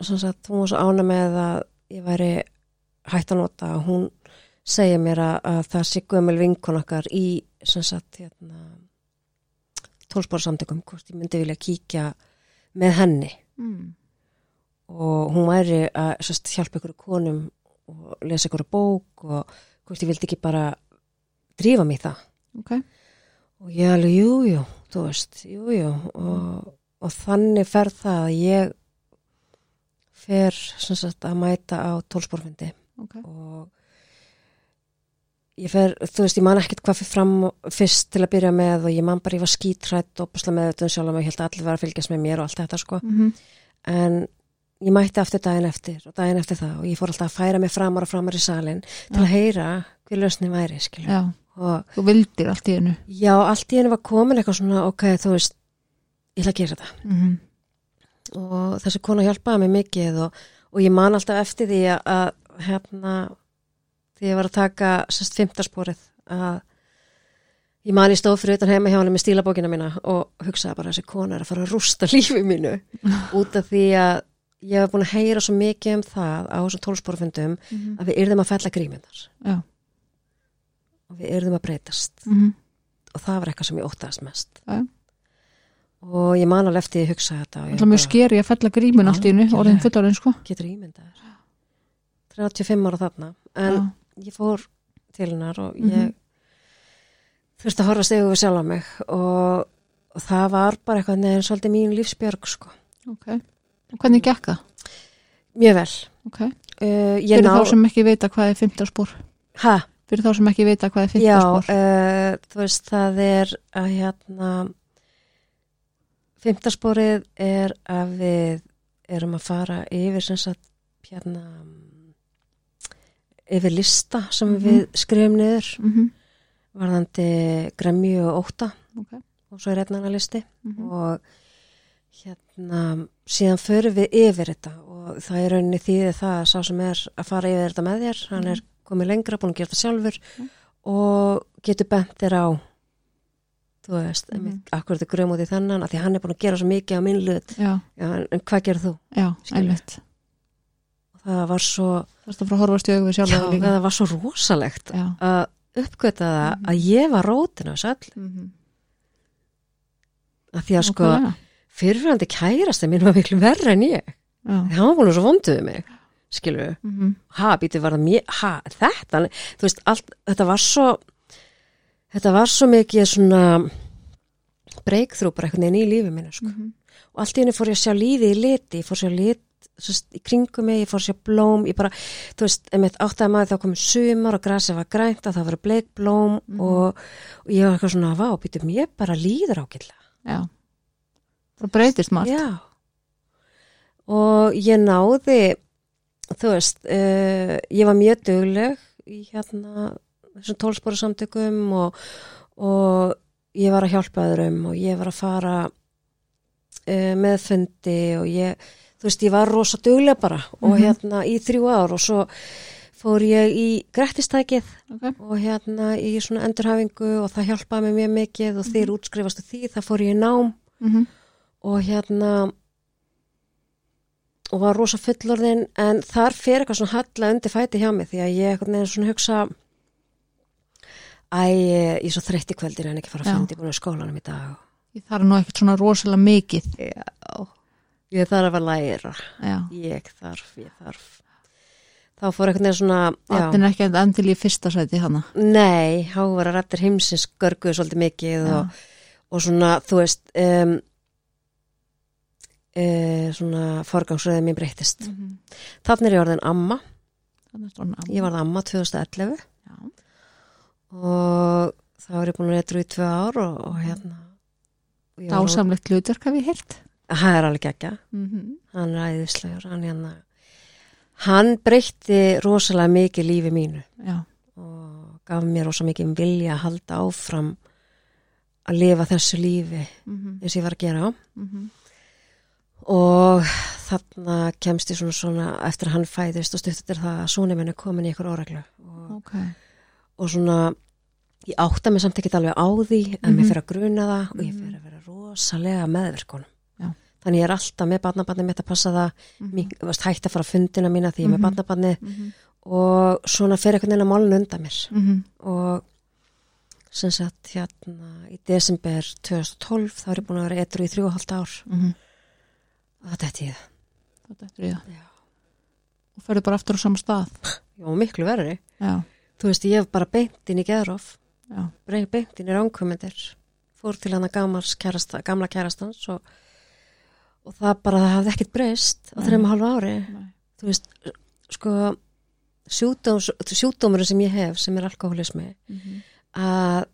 sem sagt, hún var svo ána með að ég væri hægt að nota. Og hún segja mér að, að það sé gömul vinkon okkar í hérna tólspórsamtökum, hvort ég myndi vilja kíkja með henni.
Mm.
og hún væri að sérst, hjálpa ykkur konum og lesa ykkur bók og hvort ég vildi ekki bara drífa mig það.
Ok.
Og ég alveg, jú, jú, þú veist jú, jú. Og, og þannig fer það að ég fer sagt að mæta á tólsporfundi
ok,
og ég fer, þú veist, ég man ekkert hvað fyrir fram fyrst til að byrja með og ég man bara ég var skítrætt og búslega með þetta sjálf og ég held að allir var að fylgjast með mér og allt þetta sko.
Mm
en ég mætti aftur daginn eftir og daginn eftir það og ég fór alltaf að færa mig framar og framar í salin til að heyra hver lausni væri, skilur
já,
og
þú vildir allt í hennu
já, allt í henni var komin eitthvað svona ok, þú veist, ég ætla að gera þetta.
Mm
og þessi kona hjálpaði mig mikið og, og ég man alltaf eftir því að hérna, því ég var að taka sérst fymtasporið að ég man ég stóð fyrir utan heima hjá henni með stílabókina mína og hugsaði bara þessi kona er að fara að rústa lífi mínu út af því að ég hef búin að heyra svo mikið um það á þessum tólsporfundum
-hmm.
að við yrðum að fella grímyndar
já.
Og við yrðum að breytast.
Mm
og það var eitthvað sem ég óttaðast mest.
Já.
og ég man alveg eftir að hugsa þetta og
Það er mjög skeri að fella grímun allt í hennu
Algjörlega.
orðin fullarinn sko.
Getur ímyndaður 35 ára þarna en
Já.
ég fór til hennar og
Mhm.
ég þurfti að horfa stegu við sjálf á mig og, og það var bara eitthvað neðan svolítið mín lífsbjörg sko.
ok, og hvernig gekk það?
mjög vel
ok,
uh,
fyrir
ná
þá sem ekki vita hvað er fymtarspor
ha,
fyrir þá sem ekki vita hvað er
já,
fymtarspor
uh, þú veist það er að hérna fymtasporið er að við erum að fara yfir sem sagt hérna yfir lista sem
Mhm.
við skrifum niður
mm -hmm.
varðandi gremju og óta
ok
og svo er einn annar listi
mm -hmm.
og hérna, síðan förum við yfir þetta og það er rauninni það að sá sem er að fara yfir þetta með þér, hann er komið lengra, búin að gera þetta sjálfur og getur bent þér á þú veist, mm
Mhm.
akkur þetta gröm út í þennan, að því hann er búin að gera svo mikið á minn hlut,
já,
já, en, hvað gerir þú?
já, einmitt
það var svo,
Það að að
það var svo rosalegt
Já,
að uppgöta það að ég var rótin á þessu öll,
mhm.
að því að sko
Nákvæmlega.
fyrirfærandi kærasti mín var miklu verra en ég hann var búin svo vonduð mig skilur
mhm.
ha, býtu var það mér, ha, þetta þú veist, allt, þetta var svo þetta var svo mikið svona bara einhvern veginn í lífi minni, sko
Mhm.
og allt í henni fór ég að sjá lífi í liti, ég fór að sjá lit veist, í kringum mig, ég fór að sjá blóm ég bara, þú veist, einmitt áttaði maður þá komið sumar og grasið var grænt og það var bleik blóm og, og ég var eitthvað svona, vá, býtu, mér bara líður ágætlega.
Já. Það breytist margt.
Já. Og ég náði, þú veist, uh, ég var mjög dugleg í hérna þessum tólspóru samtökum og, og ég var að hjálpa öðrum og ég var að fara uh, með fundi og ég, þú veist, ég var rosa dugleg bara og
Mhm.
hérna í þrjú ár og svo fór ég í grettistækið
okay.
og hérna í svona endurhafingu og það hjálpaði mér mjög mikið og þeir útskrifastu því, það fór ég í nám
mm
og hérna og var rosa fullorðin en þar fer eitthvað svona halla undir fæti hjá mig því að ég eitthvað neður svona hugsa æ, ég er svo þreytt í kvöldir en ekki fara að
Já.
fundi búin í skólanum í dag
Ég þarf nú ekkert svona rosalega mikið
Já, ég þarf að læra.
Já,
ég þarf, ég þarf. Þá fór eitthvað neður svona
það er ekki enn til í fyrsta sæti hana
nei, hávara rættir heimsins görguðu svolítið mikið og, og svona, þú veist um, uh, svona forgangsröðið mér breyttist.
Mhm.
Þannig er ég orðin amma,
svona
ég varð amma 2011
Já,
og þá er ég búin að reytra í tvö ár og, og hérna. Var-
dásamlegt hlutverk hef ég heyrt
Það er alveg ekki,
mm -hmm.
hann er æðislegur, hann hérna hann breytti rosalega mikið lífi mínu
Já,
og gaf mér rosalega mikið vilja að halda áfram að lifa þessu lífi
mm
eins og ég var að gera
-hmm.
og þarna kemst ég svona svona eftir að hann fæðist og stutt eftir það að minn er komin í ykkur óreglu og
ok
og svona ég átta mig samt ekki alveg á því en
Mhm.
mér fyrir að gruna það og ég
Mhm.
fyrir að vera rosalega meðverkunum
Já.
Þannig ég er alltaf með barnabarnið mitt að passa það mm -hmm. hægt að fara að fundina mína því ég er með
Mhm.
barnabarnið
Mhm.
og svona fyrir einhvern veginn að málun undan mér
Mhm.
og sem sagt hérna í desember 2012 þá er ég búin að vera etru í þrjú og halvt ár
Mhm.
og Þetta er
í það
Já.
og ferðu bara aftur á sama stað
Já, miklu verri
Já,
þú veist ég hef bara beint inn í
já,
beint inn í ránkvömyndir fór til hann að gamla kærastans og, og það bara hafði ekkert breyst á og halva ári.
Nei.
þú veist, sko sjúdómurinn sem ég hef sem er alkoholismi
Mhm.
að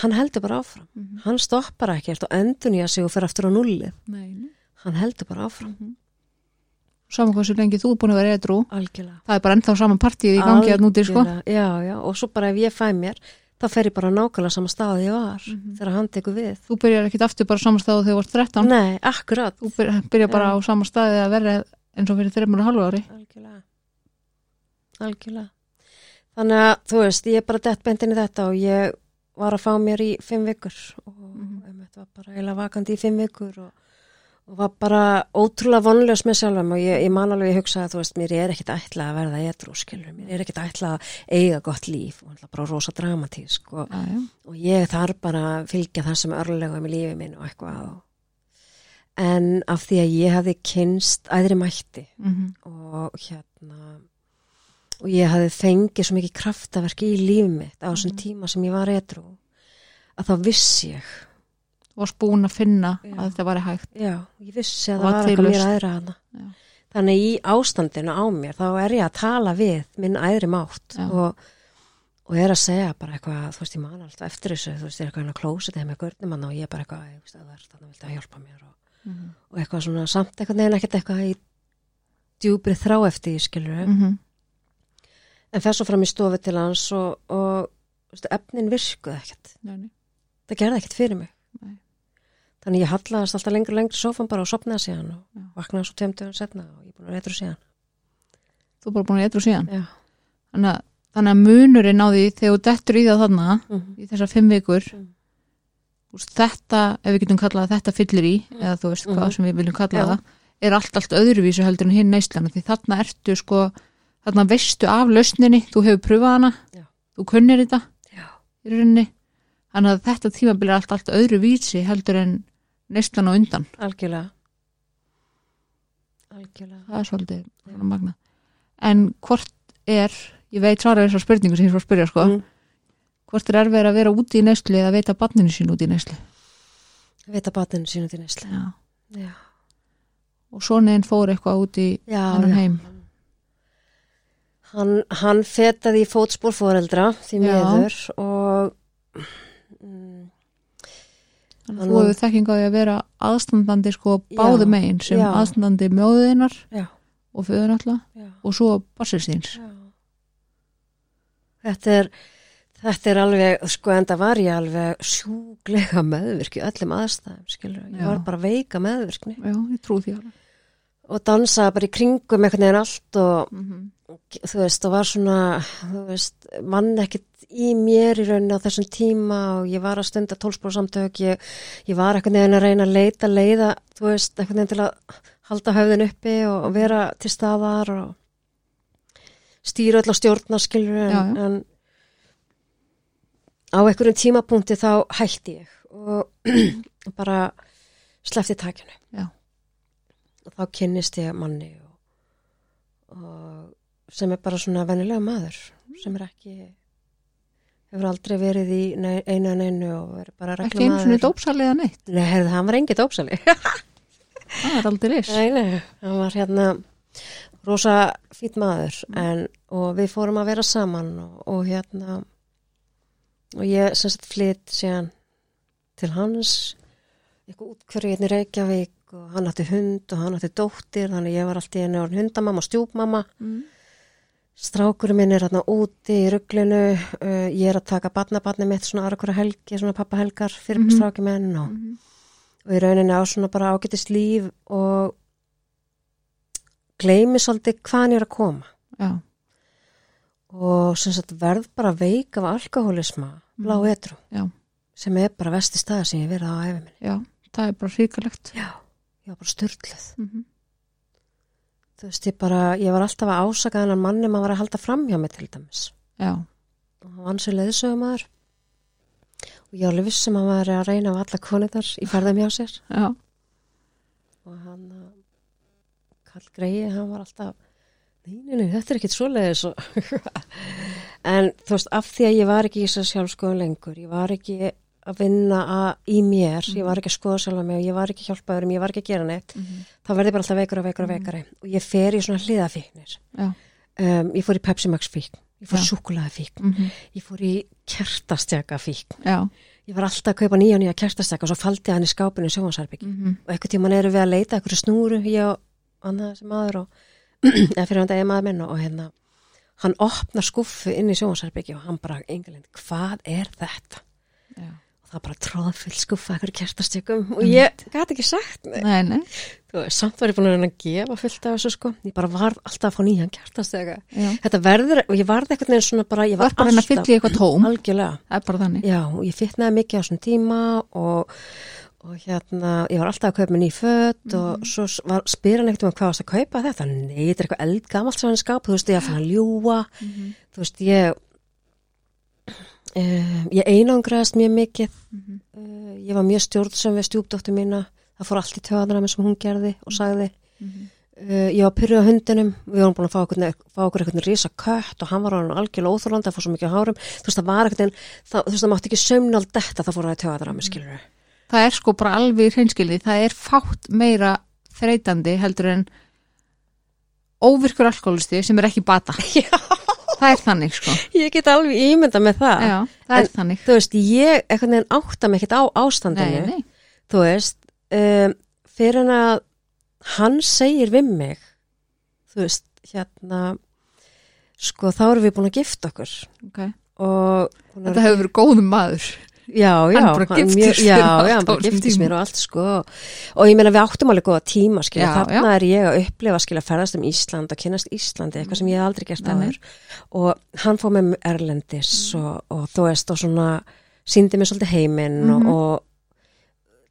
hann heldur bara áfram.
Mhm.
hann stoppar ekkert og endur nýja sig og fer aftur á nullið
Nei,
hann heldur bara áfram,
Mhm. Saman hversu lengi þú er búin að vera edru
algjörlega.
Það er bara ennþá saman partíð í gangi að núti sko.
Já, já, og svo bara ef ég fæ mér þá fer ég bara nákvæmlega sama stað ég var
Mhm.
þegar hann tekur við
Þú byrjar ekkit aftur bara sama staðu þegar þú varst 13
Nei, akkurat
Þú byrjar, byrjar bara
Já.
á sama staði að vera eins og fyrir þreymur og halvu ári
algjörlega algjörlega þannig að þú veist, ég er bara dett beint inn í þetta og ég var að fá mér í fimm vikur og mm. þetta var bara eiginlega vakandi í fimm vikur og, og var bara ótrúlega vonljós með sjálfum og ég, ég man alveg að hugsa að þú veist, mér er ekkit ætla að verða edru, skilur, mér er ekkit ætla að eiga gott líf og bara rosa dramatísk og,
Já, já,
og ég þarf bara að fylgja þessum örlegum í lífi minn og eitthvað og, en af því að ég hafði kynst æðri mætti
mhm,
og hérna og ég hafði fengið svo mikið kraftaverk í lífið mitt á þessum
Mhm.
tíma sem ég var edru að þá vissi ég
varst búin að finna
Já.
að þetta var hægt
já, ég vissi að það
var
eitthvað mér aðra hana
Já.
þannig í ástandinu á mér þá er ég að tala við minn æðri mátt og, og er að segja bara eitthvað, þú veist, ég man alltaf eftir þessu þú veist, ég er eitthvað á klósið þegar með görnum og ég er bara eitthvað, ég veist, að það er þannig að hjálpa mér og,
Mhm.
og eitthvað svona samt eitthvað neina ekkert eitthvað í djúbri þrá eftir, skilur
Mhm.
en fer svo fram í stofu til hans og, og efnin virkuð ekkert það gerði ekkert fyrir mig
Nei.
Þannig ég hallaðast alltaf lengur og lengur í sófan bara og sopnaði síðan og
Já.
vaknaði svo tveim dögum setna og ég er búin að reytra síðan
þú er bara búin að eitthvað síðan
Já.
þannig að, þannig að munurinn á því þegar þú dettur í það þarna
Mhm.
í þessar fimm vikur
Mm.
úst, þetta, ef við getum kallað þetta fyllir í, eða þú veist hvað
Mhm.
sem við viljum kalla það, er allt allt öðruvísu heldur en hinn neyslan því þarna ertu sko, þarna veistu af lausninni, þú hefur pröfað hana
Já.
þú kunnir þetta
Já.
í rauninni, þannig að þetta tímabil er allt allt öðruvísi heldur en neyslan á undan,
algjörlega. Algjörlega.
það er svolítið svona magna, en hvort er, ég veit svara þessar spurningu sem ég svo að spyrja sko,
mm.
hvort er erfið að vera úti í neyslu eða veita barninu sín út í neyslu?
Vita batinu sínu til neyslu.
Já.
já,
og svonin fór eitthvað út í
já,
hennan
já.
heim.
Hann, hann fetaði í fótspór fóreldra því miður og
Þannig að þú hefur þekking á því að vera aðstandandi sko báðu
Já,
megin sem
já.
aðstandandi mjóðinar
já,
og föður
já,
og svo
já. Þetta er þetta er alveg, sko enda var ég alveg sjúglega meðvirk í öllum aðstæðum, skilur, ég
Já.
var bara veika meðvirkni
Já, ég trú því alveg
og dansaði bara í kringum einhvern veginn allt og
mm -hmm.
þú veist, það var svona þú veist, mann ekkit í mér í rauninni á þessum tíma og ég var að stunda tólspórsamtök ég, ég var einhvern veginn að reyna að leita leiða, þú veist, einhvern veginn til að halda höfðin uppi og, og vera til staðar og stýra öll á stjórna skilur en,
Já, já.
en á einhverjum tímapunkti þá hætti ég og bara slefti takinu
Já.
og þá kynnist ég manni og, og sem er bara svona vennilega maður sem er ekki hefur aldrei verið í einu en einu og er bara
ekki einu svona
reglumaður
dópsali eða neitt?
Nei, heyrðu, hann var engi dópsali.
Það er aldrei lis
Nei, nei, hann var hérna rosa fýtt maður
Mm.
en, og við fórum að vera saman og, og hérna og ég sem sagt flytt síðan til hans eitthvað útkverju hérna í Reykjavík og hann átti hund og hann átti dóttir þannig ég var alltaf í einu orðin hundamamma og stjúpmamma.
Mm.
Strákurinn minn er hérna úti í rugglinu uh, ég er að taka barnabarni mitt svona aðra hverja helgi, svona pappahelgar fyrir mm
Mhm.
stráki minn og,
Mhm.
og í rauninni á svona bara ágætist líf og gleymi svolítið hvaðan ég er að koma
já,
og sem sagt verð bara veik af alkohólisma, blá
Mhm.
etru
Já.
sem er bara vesti stað sem ég verið á æfi minni
já, það er bara síkalegt
já, ég var bara styrluð
mm -hmm.
Þú veist, ég bara, ég var alltaf að ásaka hennar manni maður var að halda fram hjá mig til dæmis.
Já,
og hann vann sér leiðsögumæður og ég var alveg vissum að maður er að reyna af alla konundar í ferðum hjá sér.
Já,
og hann uh, Karl Greið, hann var alltaf nei, nei, nei, þetta er ekkit svoleiðis. Og en þú veist, af því að ég var ekki í þess að sjálfskoðun lengur ég var ekki að vinna að, í mér, ég var ekki að skoða sjálfa mig og ég var ekki að hjálpa öðrum, ég var ekki að gera neitt.
Mhm.
þá verði bara alltaf veikar og veikar og veikari. Og ég fer í svona hliðafíknir um, ég fór í Pepsi Max fíkn. Ég fór í súkulaði fíkn,
Mm
ég fór í kertastjaka fíkn
já.
ég var alltaf að kaupa nýja og nýja kertastjaka og svo faldi hann í skápinu í sjónvarsarbyggi
Mm
og eitthvað tíman eru við að leita eitthvað snúru ég og annað sem maður og eða fyrir hann degi maður það bara tróðfull skuffa eitthvað kertastökum og ég gæti ekki sagt
nei, nei,
Þú veist, samt var ég búin að reyna að gefa fullt af þessu sko. Ég bara var alltaf að fá nýjan kertastöka. Þetta verður, og ég varði eitthvað neginn svona bara, ég
það
var
henni að fylla í eitthvað tóm.
Algjörlega.
Það
Já, og ég fitnaði mikið á þessum tíma og, og hérna, ég var alltaf að kaupa mér ný fött og svo s- var, spyr hann ekkert um hvað varst að kaupa þetta, nei, þetta er eitthvað eldgamalt sem hann skap, þú veist, ég að fann að ljúa, þú veist, ég, uh, ég einangraðist mjög mikið,
Mhm.
uh, ég var mjög stjórnsam við stjúpdóttur mína, það fór allt í með sem hún gerði og sagði,
Mhm.
Uh, ég var pyrruð á hundinum, við vorum búin að fá okkur, okkur eitthvað risa kött og hann var hann algjörlega óþúrland, það fór svo mikið á hárum, þú veist það var eitthvað, það, þú veist það mátti ekki sömnál detta, það fór að tjóða það að mig skilur
það er sko bara alveg hreinskildi það er fátt meira þreytandi heldur en óvirkur alkoholisti sem er ekki bata.
Já,
það er þannig sko.
Ég get alveg ímynda með það,
já, það er þannig.
þú veist, ég eitthvað neginn átta mig ekkert á ástandinu,
nei, nei.
þú veist, um, fyrir hann að hann segir við mig, þú veist, hérna, sko þá erum við búin að gifta okkur.
Okay.
og
þetta hefur verið góðum maður
Já, já,
Hann bara giftist þér
já, já, hann bara giftist mér og allt sko. Og ég meina við áttum alveg góða tíma skilja,
Já,
þarna er ég að upplifa skilja ferðast um Ísland og kynast Íslandi eitthvað sem ég hef aldrei gert áður. Og hann fór með Erlendis og, og þú veist og svona síndi mér svolítið heiminn
Mhm.
og, og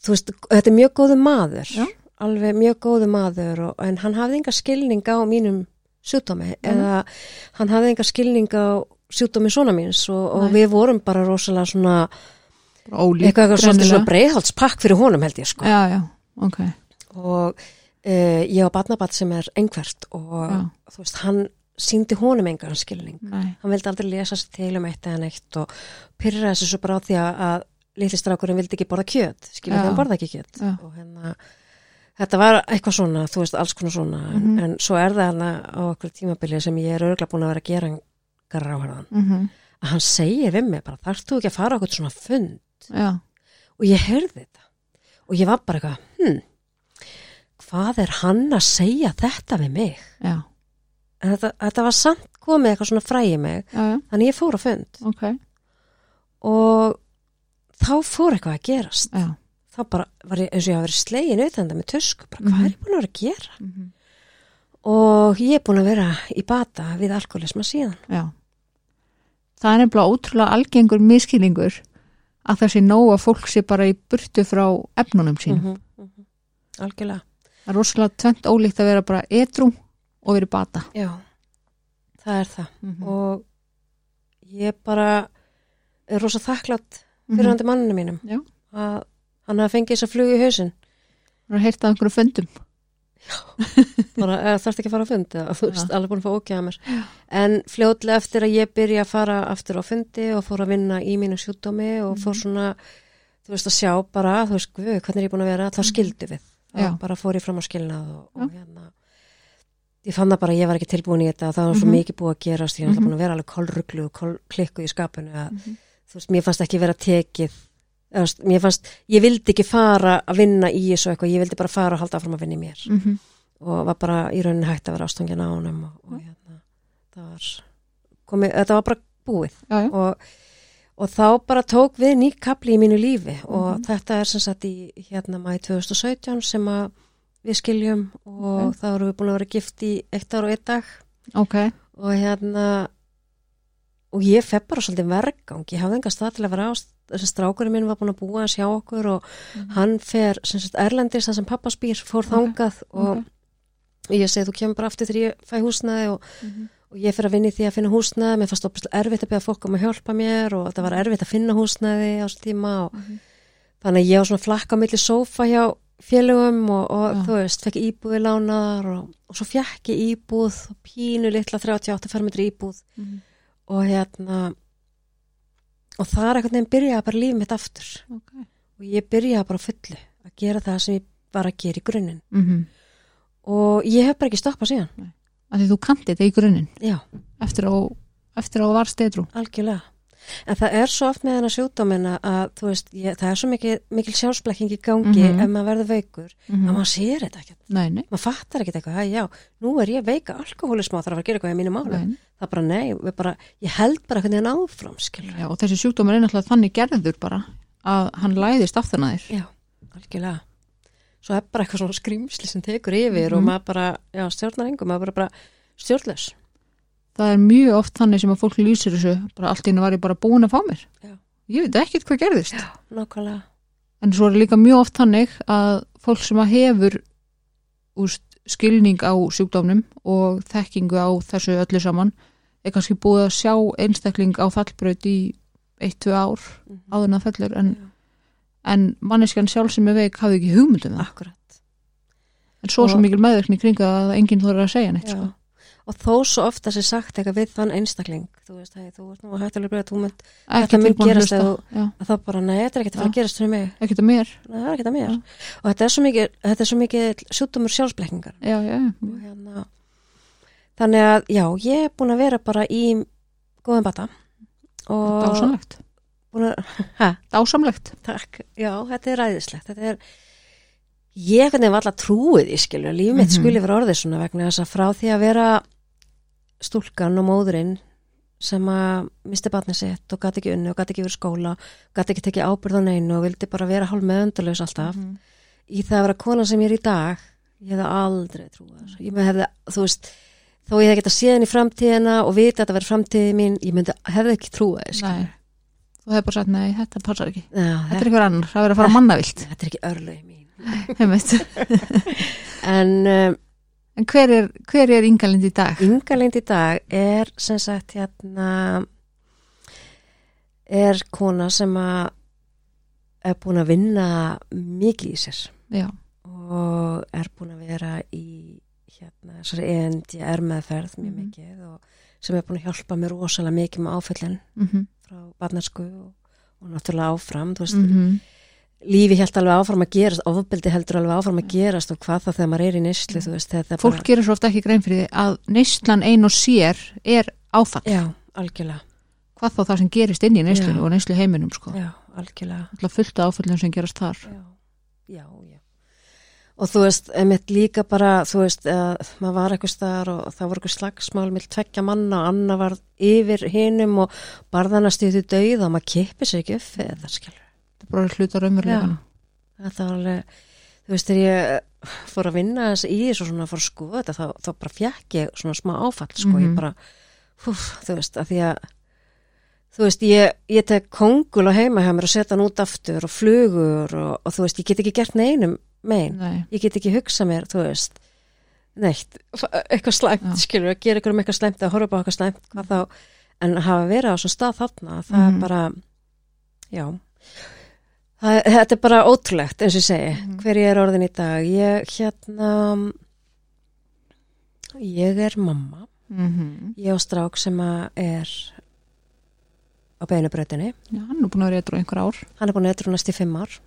þú veist, þetta er mjög góðu maður
Já.
alveg mjög góðu maður og, en hann hafði enga skilning á mínum sjúkdómi eða hann hafði enga skilning á sjúkdómi svona míns og, við vorum bara rosalega svona
ólík
eitthvað, eitthvað svolítið svona breiðhaldspakk fyrir honum held ég sko.
Já, já, ok.
Og uh, ég á barnabat sem er einhvert og
Já.
þú veist, hann síndi honum engan skilning.
Nei,
hann vildi aldrei lesa sér til um eitt eða neitt og pyrraði þessu svo bara á því að, að litli strákurinn vildi ekki borða kjöt því hann borða ekki kjöt. Og hérna þetta var eitthvað svona, þú veist, alls konar svona.
Mhm.
en, en svo er það hana á okkur tímabili sem ég er örgulega búin að vera að gera garra á hann,
mm
að hann segir við mig bara, þarf þú ekki að fara okkur svona fund
já,
og ég heyrði þetta. Og ég var bara eitthvað, hm hvað er hann að segja þetta við mig?
Já,
en þetta, þetta var samt komið eitthvað svona fræði mig þannig ég fór á fund.
Ok.
Og þá fór eitthvað að gerast.
Já,
þá bara var ég eins og ég hafa verið slegin auðvitað með tusku, bara hvað
Mhm.
er ég búin að vera að gera?
Mhm,
og ég er búin að vera í bata við alkoholisma síðan.
Já. Það er nefnilega ótrúlega algengur miskilningur að það sé nóg að fólk sé bara í burtu frá efnunum sínum.
-hmm, -hmm. algjörlega
Það er rosalega tvent ólíkt að vera bara edru og vera í bata.
já, það er það
Mm
og ég bara er rosa þakklátt fyrir hann til manninu mínum
Mhm. Já.
að hann hafa fengið þess að fluga í hausinn
Það er að einhverju fundum.
Bara þarfst ekki að fara á fund eða, þú veist, alveg búin að fá ókjæða mér. En fljótlega eftir að ég byrja að fara aftur á fundi og fór að vinna í mínu sjúkdómi og fór svona þú veist að sjá bara, þú veist, guð, hvernig er ég búin að vera þá skildu við, bara fór ég fram á skilnað og, og hérna ég fann það bara að ég var ekki tilbúin í þetta það var svo
Mhm.
mikið búið að gerast, ég er alltaf búin að vera alveg kolruglu og kol, klikku í skapinu að,
Mhm.
þú veist, mér fannst ekki vera tekið mér fannst, ég vildi ekki fara að vinna í þessu eitthvað, ég vildi bara fara og halda áfram að vinna í mér
Mm -hmm.
og var bara í rauninni hægt að vera ástangin á honum og, og hérna, það var komið, þetta var bara búið
Já, já.
og, og þá bara tók við nýtt kapli í mínu lífi og
Mhm.
þetta er sem sagt í hérna mæ 2017 sem að við skiljum og
Ok.
þá erum við búin að vera gift í eitt ár og eitt dag
Ok,
og hérna og ég fef bara svolítið vergang ég hafði enga stað til að vera á þessi strákurinn minn var búin að búa að sjá okkur og hann fer sem sagt erlendis það sem pappa spýr fór
Ok,
þangað og
ok.
ég segi þú kemur bara aftur þegar ég fæ húsnaði og,
Mhm.
og ég fer að vinna í því að finna húsnaði mér fannst opast erfitt að beða fólk um að hjálpa mér og það var erfitt að finna húsnaði á þessu tíma og
Mhm.
þannig að ég var svona flakka á milli sófa hjá félögum og, og þú veist, fekk íbúði lánaðar og, og svo fekk ég íbúð pínu litla 38 fermetri íbúð
Mhm.
Og hérna og það er einhvern veginn byrjaði bara líf mitt aftur.
Ok.
og ég byrjaði bara fullu að gera það sem ég var að gera í grunninn.
Mm
og ég hef bara ekki stoppað síðan.
Af því þú kanti þetta í grunninn?
Já,
eftir eftir á var stedru.
algjörlega en það er svo oft með hennar sjúkdómina að þú veist, ég, það er svo mikil, mikil sjálfsblekking í gangi
Mhm.
ef maður verður veikur.
Mm
að maður sér þetta ekkert.
Nei, nei,
maður fattar ekkert eitthvað, "Hæ, já, nú er ég veika alkohólisma og þarf að að gera eitthvað í mínu
nei.
það er bara nei, bara, ég held bara hvernig hann áfram skilur,
Já, og þessi sjúkdómur er náttúrulega þannig gerður bara að hann læðist aftan að þér.
já, algjörlega. Svo er bara eitthvað svona skrýmsli sem tekur yfir og
Mhm.
maður bara, já, stjórnar engum maður bara, bara stjórnlaus
Það er mjög oft þannig sem að fólk lýsir þessu, bara allt í einu var ég bara búin að fá mér.
Já.
Ég veit ekkert hvað gerðist.
já, nákvæmlega,
En svo er líka mjög oft þannig að fólk sem að hefur úst, skilning á sjúkdómnum og þekkingu á þessu öllu saman er kannski búið að sjá einstakling á fallbraut í eitt, tvö ár
Mhm.
áður en það fellur en, en manneskjan sjálf sem er veik hafði ekki hugmyndum það
akkurat
en svo
Og-
svo mikil meðverkni kringa að enginn þóra að segja neitt
Já.
sko.
Og þó svo ofta sé sagt eitthvað við þann einstakling þú veist, hei, þú ert nú hættilega breyða þú mynd Þetta
að
gerast að það bara, nei, þetta er ekkert að fara að gerast fyrir mig.
Ekkert að mér.
Nei, er ekkert að mér. Og þetta er svo mikið, þetta er svo mikið sjúkdómur sjálfsblekkingar.
Já, já,
hérna þannig að, já, ég er búin að vera bara í góðan bata. Og
dásamlegt.
Að,
dásamlegt.
Já, þetta er ræðislegt. Þetta er ég hvernig var alltaf trúið í skilju líf mitt
Mhm.
skuli vera orðið svona vegna þess að frá því að vera stúlkan og móðurinn sem að misti batnið sitt og gæti ekki unni og gæti ekki verið skóla gæti ekki tekið ábyrð á neinu og vildi bara vera hálf meðundurlaus alltaf.
Mhm.
í það að vera kona sem ég er í dag ég hefði aldrei trúið ég hefði, þú veist, þó ég hefði getað séðan í framtíðina og vita að þetta verið framtíði mín ég myndi, hefði ekki trúið
Nei. Þú hefur bara sagt, nei, þetta passar ekki.
Já,
Þetta er ykkur annar, það verður að fara mannavilt
þetta er ekki örlögi mín. En um,
En hver er, hver er Ingalind í dag?
Ingalind í dag er sem sagt hérna er kona sem að er búin að vinna mikið í sér
Já,
og er búin að vera í hérna þessari ENDR meðferð mjög
Mhm.
mikið og sem er búin að hjálpa mér rosalega mikið með áföllin
mm
frá barnarsku og, og náttúrulega áfram þú veist,
-hmm.
Lífi hjælt alveg áfram að gerast ofbeldi heldur alveg áfram að gerast og hvað það þegar maður er í þú veist,
Fólk gerir svo ofta ekki grein fyrir því að neyslan ein og sér er áfall.
Já, algjörlega,
Hvað þá það sem gerist inn í neyslunni
Já.
og neyslu heiminum sko.
Já, algjörlega.
Fullt af áföllum sem gerast þar.
Já, já, já. Og þú veist, emitt líka bara þú veist, að maður var eitthvað staðar og það voru eitthvað slagsmál með tveggja manna og annar var yfir hinum og barðana stýttu dauð og maður kippir sér ekki upp þetta skilur
Þetta er bara hluta raumurlegan
þetta var alveg, þú veist, þegar ég fór að vinna í þessu og svona fór að skoða þetta, þá, þá bara fjekk ég svona smá áfall, sko,
Mhm.
ég bara húf, þú veist, að því að þú veist, ég, ég tek kongul á heima hjá mér og setja hann út aftur og flugur og, og þú veist, ég get ekki gert neinum mein,
Nei,
ég get ekki hugsað mér, þú veist neitt, eitthvað slæmt
Já.
skilur, að gera eitthvað um eitthvað slæmt eða horfa upp á eitthvað slæmt, hvað þá? En að hafa verið á svona stað þarna, það
Mhm.
er bara já það, þetta er bara ótrúlegt, eins og segi
Mhm.
hver ég er orðin í dag. Ég hérna ég er mamma.
Mm
ég á strák sem er á beinubröðinni
hann er búin að vera eitthvað einhver ár.
Hann er búin að eitthrunast í fimm ár.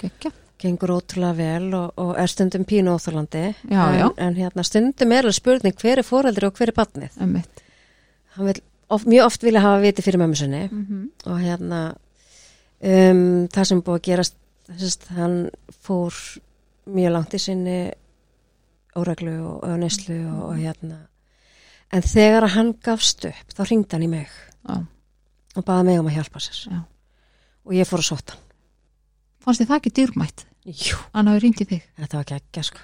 Gekja
gengur ótrúlega vel og, og er stundum pínu óþólandi
Já,
en, en hérna stundum er alveg spurning hver er foreldri og hver er barnið?
Einmitt.
Hann vil of, mjög oft vilja hafa viti fyrir mömmu sinni.
Mm -hmm.
og hérna um, það sem búið að gerast þessast, hann fór mjög langt í sinni óreglu og, og neslu og, og hérna. En þegar að hann gafst upp þá ringdi hann í mig
Já,
og baði mig um að hjálpa sér.
Já.
og ég fór að sóta hann.
Fannst þið það ekki dýrmætt?
Jú,
Hann hafi ringt í þig?
Þetta var geggja sko.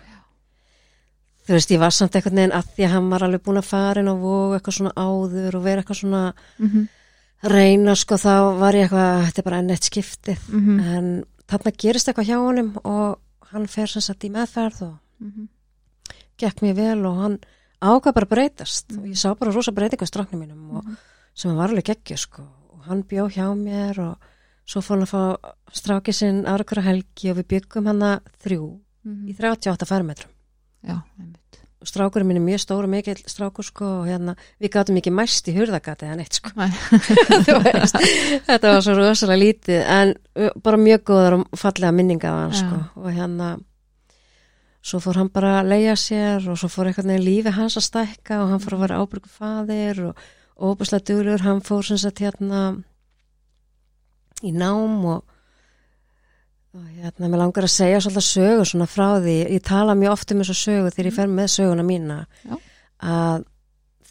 Þú veist, ég var samt einhvern veginn að því að hann var alveg búin að fara inn á vóg eitthvað svona áður og vera eitthvað svona
mm -hmm.
Reyna sko þá var ég eitthvað, þetta er bara enn eitt skiptið.
Mm
en þarna gerist eitthvað hjá honum og hann fer sem sagt í meðferð og
-hmm.
gekk mér vel og hann ákvað bara breytast. Og ég sá bara rosa breytingu á stráknum mínum og sem var alveg geggju sko. Og hann bjó hjá mér og svo fór hann að fá stráki sinn aðra hverja helgi og við byggum hann að þrjú í 38 fermetrum.
Já, einmitt
strákurinn minn er mjög stór og mikill strákur sko og hérna við gátum ekki mæst í hurðagati eða neitt sko. Veist, þetta var svo rosalega lítið en bara mjög góðar og fallega minninga af hann sko. Og hérna svo fór hann bara að leia sér og svo fór eitthvað neginn lífi hans að stækka og hann fór að vera ábyrgu faðir og óbúslega duglur, hann fór sem sagt hérna í nám og og hérna, mér langar að segja svolítið sögu svona frá því, ég tala mjög oft um þessu sögu þegar ég fer með söguna mína.
Já.
að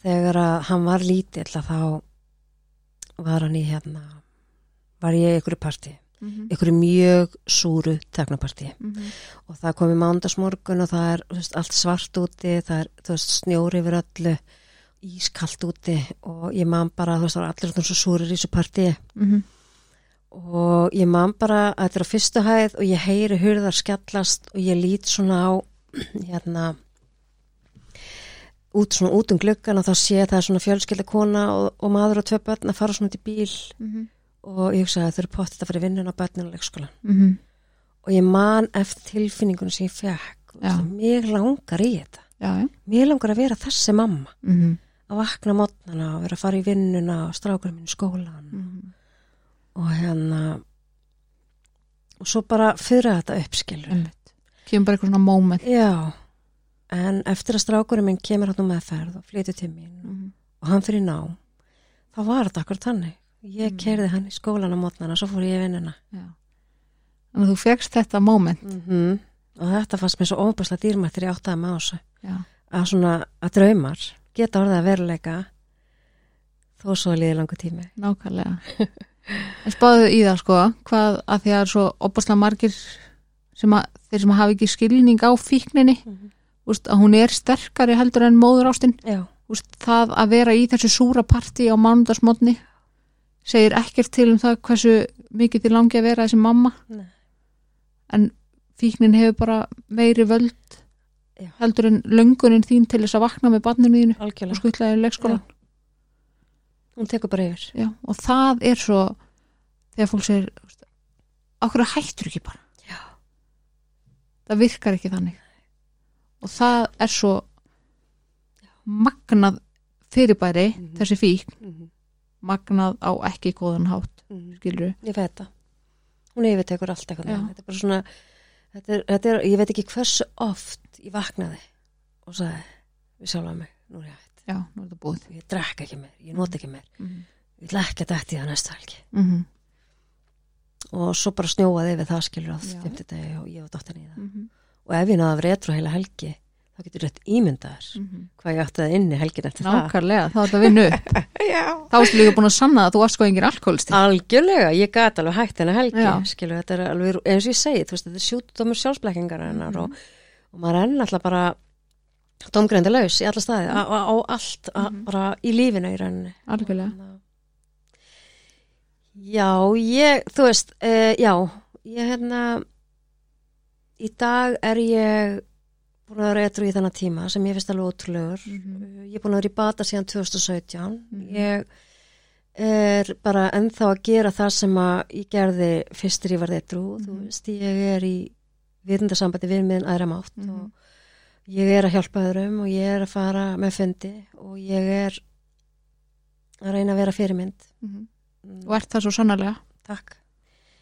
þegar að hann var lítill að þá var hann í hérna var ég í einhverju partí
mm -hmm.
einhverju mjög súru teknopartí
Mm -hmm.
og það kom í mándagsmorgun og það er veist, allt svart úti það er veist, snjóri yfir öllu ískalt úti. Og ég man bara þú veist, það var allir svona svo súrir í þessu partí og ég man bara að þetta er á fyrstu hæð og ég heyri hurðar skjallast og ég lít svona á hérna út svona út um gluggan og þá sé ég að það er svona fjölskylda kona og, og maður og tvö börn að fara svona út í bíl. Og ég hugsaði að þau eru pottið að fara í vinnun á börnin á leikskólan
Mhm.
og ég man eftir tilfinningunum sem ég fekk
Já.
mér langar í þetta.
Já, já.
Mér langar að vera þessi mamma.
Mm
að vakna mótnana og vera að fara í vinnuna og strákur minn í skólan
-hmm.
Og hérna og svo bara fyrir þetta uppskilur
Kemur bara eitthvað svona moment.
Já en eftir að strákurinn minn kemur hann með ferð og flytur til mín
mm
og hann fyrir ná þá var þetta akkur tannig ég
Mm.
keirði hann í skólan á mótnana og svo fór ég í
Þannig að þú fegst þetta moment.
Mm og þetta fannst mér svo óbærslega dýrmættir ég áttaði með á þessu.
Já.
Að svona að draumar geta orðið að veruleika þó svo liði langu tími.
Nákvæmlega. en spáðu í það sko hvað að því að það er svo opaslega margir sem að þeir sem hafa ekki skilning á fíkninni
Mhm.
úst, að hún er sterkari heldur en móður ástin
já,
úst, það að vera í þessu súra partí á mánudagsmotni segir ekkert til um það hversu mikið þið langi að vera þessi mamma
Nei.
en fíknin hefur bara meiri völd
Já.
heldur en löngunin þín til þess að vakna með barninu þínu og
algjörlega
skuttlaði í leikskólan
hún tekur bara yfir.
Já, og það er svo þegar fólk segir okkur hættur ekki bara?
Já.
það virkar ekki þannig. Og það er svo magnað fyrirbæri
Mhm.
þessi fík,
mm -hmm.
magnað á ekki góðan hátt, skilur
ég veit það. Hún yfirtekur allt eitthvað þetta er bara svona þetta er, þetta er, ég veit ekki hversu oft ég vaknaði og sagði við sjálfa mig, nú er ég hætt
já, nú er það búið
ég drekk ekki meir, ég nota ekki meir
mm
ég ætla ekki að dætti það næsta helgi
-hmm.
og svo bara snjóaði yfir það skilur á. 50 degi og ég var dóttin í það
Mm -hmm.
og ef ég náði af retro heila helgi þá getur rétt ímyndaðar hvað ég átti það inni helgin eftir
nákvæmlega, þá er þetta að vinna upp
það
þá erstu líka búin að sanna að þú varst sko engin alkoholisti
algjörlega, ég gat alveg hægt hennar helgi
Já.
skilur, þetta er alveg, eins og ég segi þú veist, þetta er sjútdómur sjálfsblekkingar hennar
Mhm.
og, og maður er náttúrulega bara domgrendi laus í alla staði á, á, allt, a,
Mhm.
bara í lífinu í rauninni
algjörlega,
Já, ég, þú veist, uh, já, ég hérna, í dag er ég búin að vera eitthvað í þennan tíma sem ég finnst alveg ótrúlegur.
Mhm.
Uh, Ég er búin að vera í bata síðan 2017.
Mhm.
Ég er bara ennþá að gera það sem að ég gerði fyrstir ég var eitthvað. Þú
Mhm.
veist, ég er í viðundasambandi við miðin aðra mátt
Mhm.
og ég er að hjálpa öðrum og ég er að fara með fundi og ég er að reyna að vera fyrirmynd.
mm og ert það svo sannarlega
Takk.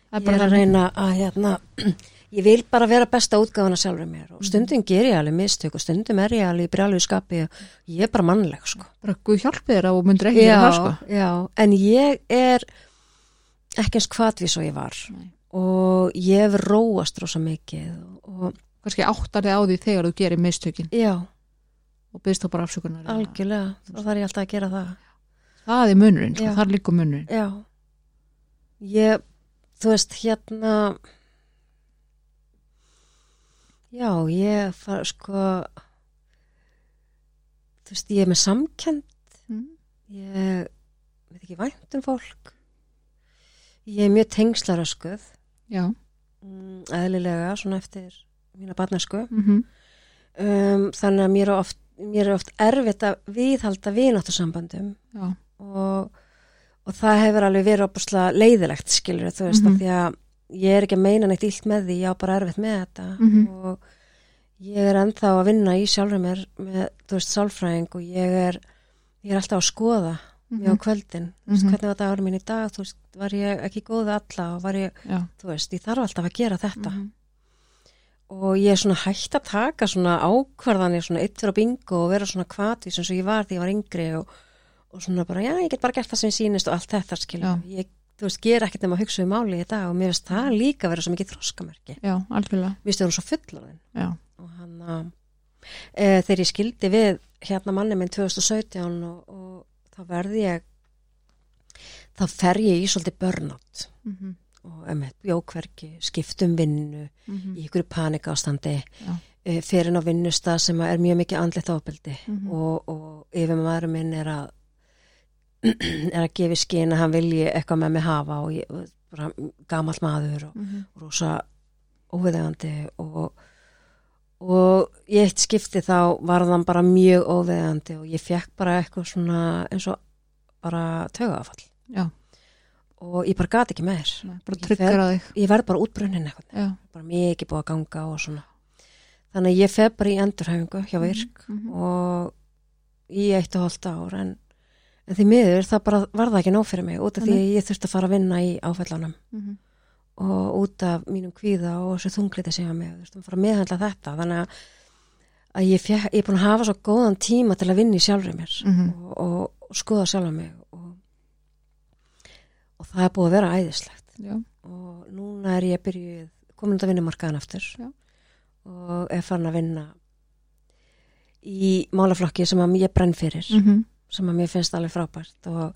Ég
bara
er að reyna að hérna, ég vil bara vera besta útgáfana sjálfur mér og stundum ger ég alveg mistök og stundum er ég alveg í brjálu skapi og ég er bara mannleg sko.
bara Guð hjálpi þér og myndir ekki það sko
já, en ég er ekki eins hvatvís og ég var
Nei.
og ég hef róast rosa mikið og
kannski áttar þig á því þegar þú gerir mistökin.
Já,
og byrst þá bara afsökunar
algjörlega þá þarf ég alltaf að gera það.
Það er munurinn, sko,
Já.
þar líka munurinn.
Já, ég þú veist hérna já, ég far sko þú veist, ég er með samkend
mm.
ég veit ekki vænt um fólk. Ég er mjög tengslaröskuð
já,
mm, eðlilega, svona eftir mína barnesku
mm
um, þannig að mér er oft, mér er oft erfitt að viðhalda vináttarsambandum
já,
og, og það hefur alveg verið opuslega leiðilegt skilur þú veist
Mhm.
af því að ég er ekki að meina neitt illt með því ég á bara erfitt með þetta
Mhm.
og ég er ennþá að vinna í sjálfur mér með, þú veist, sálfræðing og ég er ég er alltaf að skoða mjög á
Mhm.
kvöldin þú veist,
Mhm.
hvernig var dagur mín í dag þú veist, var ég ekki góð alla og var ég,
já
þú veist, ég þarf alltaf að gera þetta
Mhm.
Og ég er svona hægt að taka svona ákvarðanir svona fyrir á bingo og vera svona kvatvís eins og ég var því ég var yngri og, og svona bara, já, ég get bara gert það sem ég sýnist og allt þetta skilja, ég, þú veist, ger ekkert nema að hugsa um máli í dag og mér finnst það líka vera svo mikið þroskamerki,
já, algjörlega.
Mér finnst það svo fullorðin. Og hann að e, þegar ég skildi við hérna manni minn 2017 og, og þá verði ég þá fer ég í svolítið börnátt
mm
og emitt, bjókverki, skiptum vinnu
-hmm.
í ykkur panikástandi e, fyrir inn á vinnustað sem er mjög mikið andlegt ofbeldi
Mhm.
og, og yfir maður minn er að er að gefa að hann vilji eitthvað með mig hafa og ég, og bara gamall maður og,
Mhm.
og rosa óviðegandi og, og í eitt skipti þá var þann bara mjög óviðegandi og ég fekk bara eitthvað svona eins og bara tögafall
já,
og ég bara gat ekki
Nei, bara
Ég ég verð bara útbrunnin eitthvað. Bara mikið búið að ganga og svona. Þannig að ég fef bara í endurhæfingu hjá virk
Mhm.
og í eitt og hálft ár. En, en því miður það bara var það ekki nóg fyrir mig út af því að ég þurfti að fara að vinna í áfællanum
Mhm.
og út af mínum kvíða og þessu þungliti sem ég var með þurfti að fara að meðhandla þetta. Þannig að, að ég, fjek, ég er búin að hafa svo góðan tíma til að vinna í sjálfri mér
Mhm.
og, og, og skoða sjálfa mig og, það er búið að vera æðislegt
já,
og núna er ég byrjuð komin að vinnumarkaðan aftur
Já.
og er farin að vinna í málaflokki sem að ég brenn fyrir
Mhm.
sem að mér finnst alveg frábært og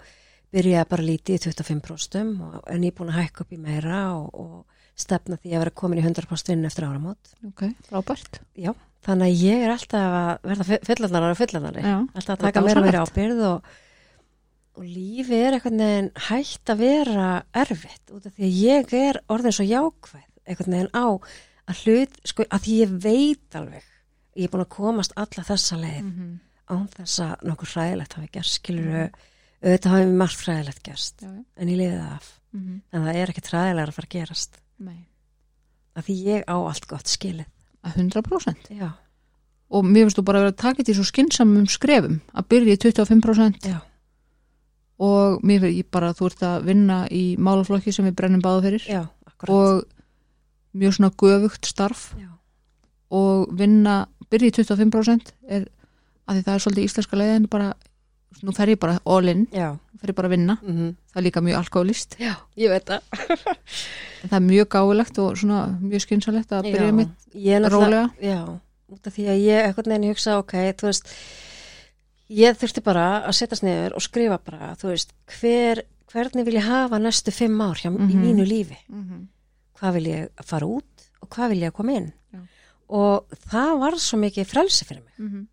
byrjaði bara lítið í 25% og er nýbúin að hækka upp í meira og, og stefna því að vera komin í 100% inn eftir áramót.
ok, frábært
Já, þannig að ég er alltaf að verða fullanari og fullanari.
Já,
Alltaf að taka meira meira ábyrð og, og lífi er einhvern veginn hægt að vera erfitt út af því að ég er orðin svo jákvæð einhvern veginn á að hlut, sko, að því ég veit alveg, ég er búin að komast alla þessa leið
Mhm.
án þess að nokkuð hræðilegt hafi gerst, skilur auðvitað hafi margt hræðilegt gerst
já,
en ég liði það af,
Mhm.
en það er ekkert hræðilega að fara að gerast,
Nei,
að því ég á allt gott skilið,
að 100%
já,
og mér finnst þú bara að vera að taka þetta í svo skynnsamum skrefum að byrja í 25%
já,
og mér finnst ég bara þú ert að vinna í málaflokki sem við brennum báða fyrir.
Já,
og mjög svona göfugt starf.
Já,
og vinna, byrja í 25% er að því það er svolítið íslenska leiðin bara, nú fer ég bara all in, fer ég bara að vinna.
Mm
það er líka mjög alkoholist
já, ég veit það.
Það er mjög gáulegt og svona mjög skynsalegt að byrja
Já,
mitt rólega.
Já, út af því að ég eitthvað neginn hugsa, ok, þú veist ég þurfti bara að setjast niður og skrifa bara, þú veist, hver hvernig vil ég hafa næstu fimm ár hjá, í
Mhm.
mínu lífi,
mm -hmm.
hvað vil ég fara út og hvað vil ég koma inn
Já.
og það var svo mikið frelsi fyrir mig.
Mm -hmm.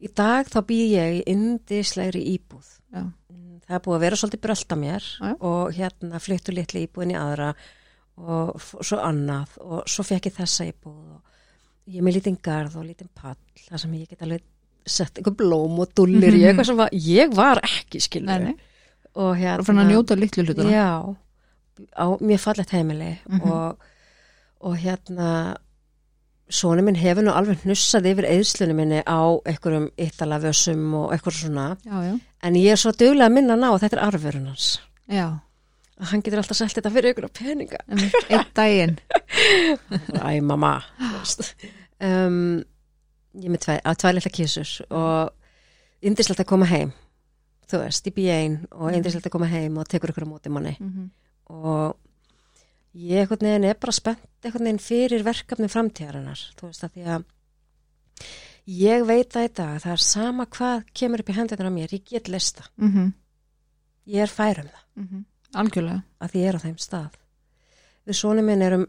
Í dag þá býð ég í indislegri íbúð
Já,
Mm, það er búið að vera svolítið brölda mér
Já.
og hérna flyttu litli íbúðin í aðra og svo annað og svo fekk ég þessa íbúð og ég er með lítinn garð og lítinn pall þar sem ég get alveg sett einhver blóm og dullir í
Mhm.
eitthvað sem var, ég var ekki skilur og hérna
fann að njóta litlu hlutuna
já, á mjög fallegt heimili
Mhm.
og, og hérna Sónu minn hefur nú alveg hnussað yfir eðslunum minni á einhverjum yttalavössum og eitthvað svona.
Já, já,
en ég er svo duglega að minna hann á að þetta er arfurinn hans.
Já.
Að hann getur alltaf selt þetta fyrir ykkur á peninga.
Einn daginn.
Æ, mamma um, Ég með tvæ, að tvær litla kísur og yndislegt að koma heim. Þú veist, ég bý ein og yndislegt að koma heim og tekur ykkur á móti manni.
Mm -hmm.
og ég einhvern veginn er bara spennt einhvern veginn fyrir verkefni framtíðarinnar. Þú veist að því að ég veit að í dag það er sama hvað kemur upp í hendunar á mér, ég get lista
Mm -hmm.
ég er fær um það.
Algjörlega.
Að því ég er á þeim stað. Við svona minn erum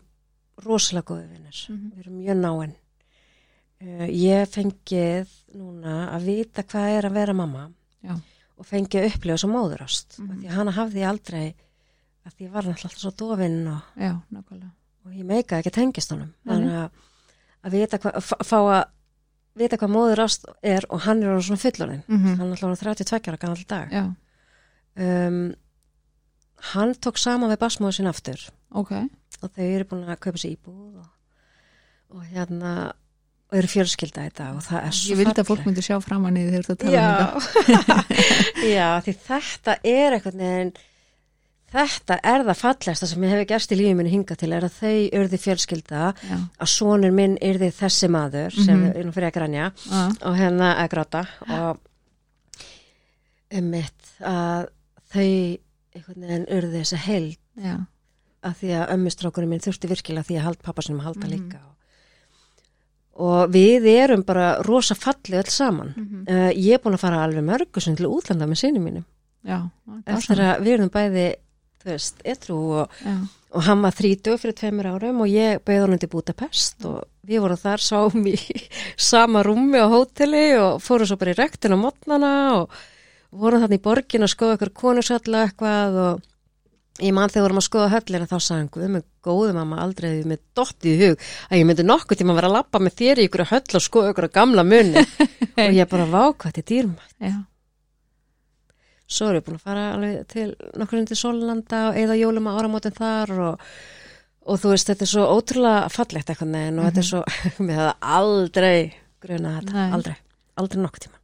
rosalega góði vinnir
Mhm.
við erum mjög náinn ég fengið núna að vita hvað er að vera mamma
Já.
og fengið að upplifa svo móðurast
Mhm.
mm því að hana hafði ég aldrei að því ég var náttúrulega alltaf svo dofinn og,
já,
og ég meikaði ekki að tengist honum. Þannig að, að vita hvað að fá- að vita hvað móðurast er og hann er orðinn svona fullorinn
mm -hmm.
hann er alltaf orðinn 32 ára gammal dag. Um, hann tók saman við basmóðu sinna aftur.
Ok.
Og þau eru búin að kaupa sér íbúð og, og hérna og eru fjölskylda í dag og það er svo
ég vildi að fólk myndi sjá framan í því þegar þú að tala um þetta.
Já, því þetta er einhvern veginn þetta er það fallegsta sem ég hefði gerst í lífið minni hingað til er að þau urði fjölskylda
já,
að sonur minn yrði þessi maður sem
Mhm.
er nú fyrir að grænja
já,
og hérna að gráta og um mitt að þau einhvern veginn urði þessi heild
já,
að því að ömmustrákunum minn þurfti virkilega því að hald pappa að halda
Mhm.
líka og, og við erum bara rosa fallið öll saman.
Mhm.
uh, ég er búin að fara alveg mörgusund til útlanda með sinni mínum.
Já
eftir að við erum bæði þú veist, etru og, og hann var 30 fyrir tveimur árum og ég beði honum til Budapest og við vorum þar sáum í sama rúmi á hóteli og fórum svo bara í rektin á mótnana og vorum þarna í borgin að skoða ykkur konusalla eitthvað og ég man þegar vorum að skoða höllina þá sagði hann, guð með góðum mamma aldrei hefði með dottið í hug að ég myndi nokkuð tíma að vera að lappa með þér í ykkur höll og skoða ykkur gamla munni og ég bara vákvæði til dýrmætt.
Já,
svo erum við búin að fara alveg til nokkur undir Sólanda og eða jólum að áramótin þar og, og þú veist, þetta er svo ótrúlega fallegt eitthvað neginn og þetta er svo, mér hefði aldrei gruna þetta, aldrei, aldrei nokkuð tíma.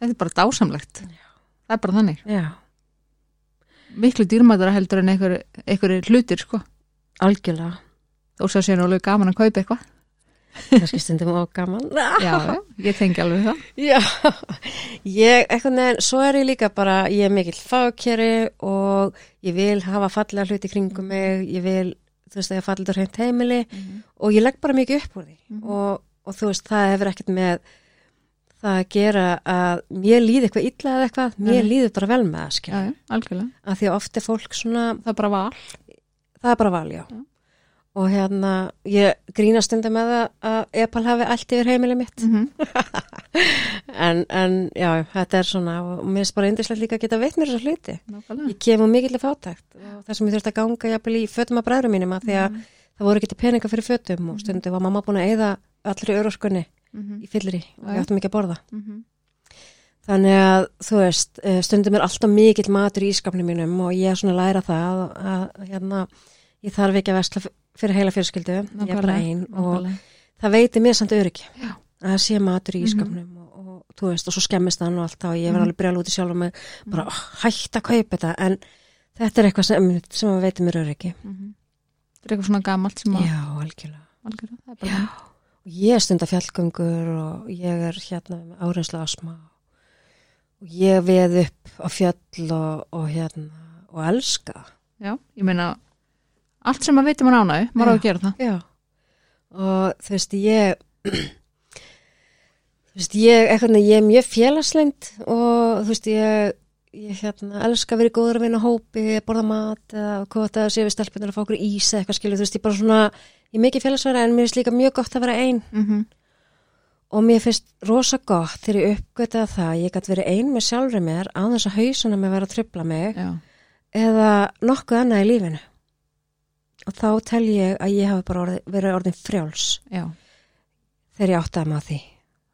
þetta er bara dásamlegt. Það er bara þannig,
Já,
miklu dýrmætara heldur en einhver, einhver hlutir sko.
Algjörlega,
þó svo sé nú alveg gaman að kaupa eitthvað.
Kannski stundum og gaman.
já, ég tengi alveg það.
Já, ég, eitthvað neginn, svo er ég líka bara, ég er mikill fagkeri og ég vil hafa fallega hluti kringum mig, ég vil, þú veist, að ég fallega hreint heimili og ég legg bara mikið upp úr því.
Mhm.
og, og þú veist, það hefur ekkert með það gera að mér líði eitthvað illa eða eitthvað, mér líður bara vel með það,
já,
skil.
já, algjörlega
Af því að oft er fólk svona,
það er bara val
það er bara val, já.
Já.
Og hérna, ég grínast stundum með það að Epal hafi allt yfir heimilið mitt.
mm
En, en já, þetta er svona, og mér finnst bara eindislegt líka að geta veitt mér þessa hluti.
nákvæmlega
Ég kemur mikill fátækt og það sem ég þurfti að ganga jafnvel í fötum að bræðrum mínum að því að
Mhm.
það voru ekki peninga fyrir fötum og stundum var mamma búin að eyða allri öroskunni
Mhm,
í fyllir í og
Já,
við
já.
áttum ekki að borða.
mhm.
Þannig að þú veist, eh, stundum er alltaf mikill matur í ískapnum mínum og ég er svona að læra það að, að hérna, ég þarf ekki að vesla fyrir heila fjölskyldu, ég er bara einn og það veitir mér samt öryggi
Já.
að sé matur í ískapnum og, og þú veist, og svo skemmist hann og allt og ég verð
Mhm.
alveg brjál út í sjálf og með bara oh, hætt að kaupa þetta en þetta er eitthvað sem, sem að veitir mér öryggi.
Mhm. þetta er eitthvað svona gamalt sem að
Já, algjörlega.
algjörlega, það er bara þannig.
Ég er stunda fjallgöngur og ég er hérna með áreinslu asma og ég veð upp á fjöll og, og hérna og elska.
já, ég meina allt sem að veitum að ánægu, maður á að gera það
Já. Og þú veist, ég þú veist, ég, eitthvað, ég er mjög félagslengt og þú veist, ég ég hérna, elska að vera í góður að vinna hópi, borða mat eða hvað það sé við stelpunir að fá okkur ís eða eitthvað skilur, þú veist, ég bara svona ég er mikið félagsverða en mér finnst líka mjög gott að vera einn
mm
og mér finnst rosa gott þegar ég uppgötaði það, ég gæti verið ein með sjálfri mér á þess að hausuna mig vera að trubla mig
já,
eða nokkuð annað í lífinu. Og þá tel ég að ég hafi bara orði, verið orðin frjáls
já,
þegar ég áttaði maður því.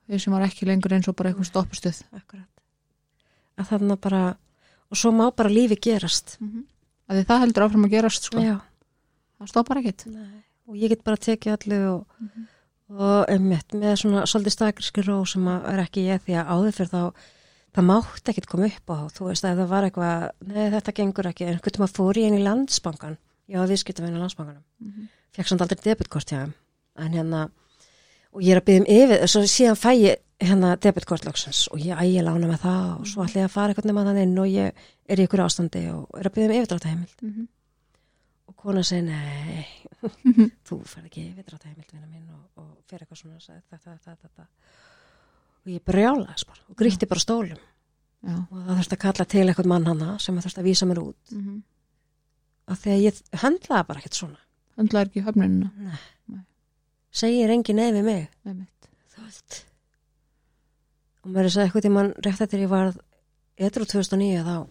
Þau sem var ekki lengur eins og bara eitthvað stoppustuð
Akkurat. að þarna bara og svo má bara lífi gerast.
Mm -hmm. að því það heldur áfram að gerast sko. Það stoppar ekkit
Nei. Og ég get bara tekið allu og,
Mhm.
og einmitt með svona svolítið stakriski ró sem er ekki ég því að áður fyrir þá það mátti ekkit koma upp á þú veist að það var eitthvað, nei þetta gengur ekki en hvernig maður fór í landsbankan já viðskiptavinn í landsbankanum
mm -hmm.
fekk samt aldrei debitkort hjá en hérna og ég er að byggja um yfir svo síðan fæ ég hérna debitkortlöksins og ég ægi lána með það og svo ætla ég að fara eitthvað nema þannig inn og ég er í ykkur ástandi og er að byggja um yfirdráttaheimild
Mhm.
og kona segi nei þú fer ekki yfirdráttaheimild vinna mín og, og fer eitthvað svona þetta, þetta, þetta og ég brjálaðis bara og gríti bara stólum.
Já,
og það þurfti að kalla til eitthvað mann hana sem þurfti að vísa mér út.
Mm -hmm.
því að ég höndlaði bara ekkert svona.
Höndlaði ekki höfnunina
nei.
Nei.
segir engin nei við mig. Þú veist. Og mér er að segja eitthvað tímann rétt eftir ég varð eitthvað 2009 þá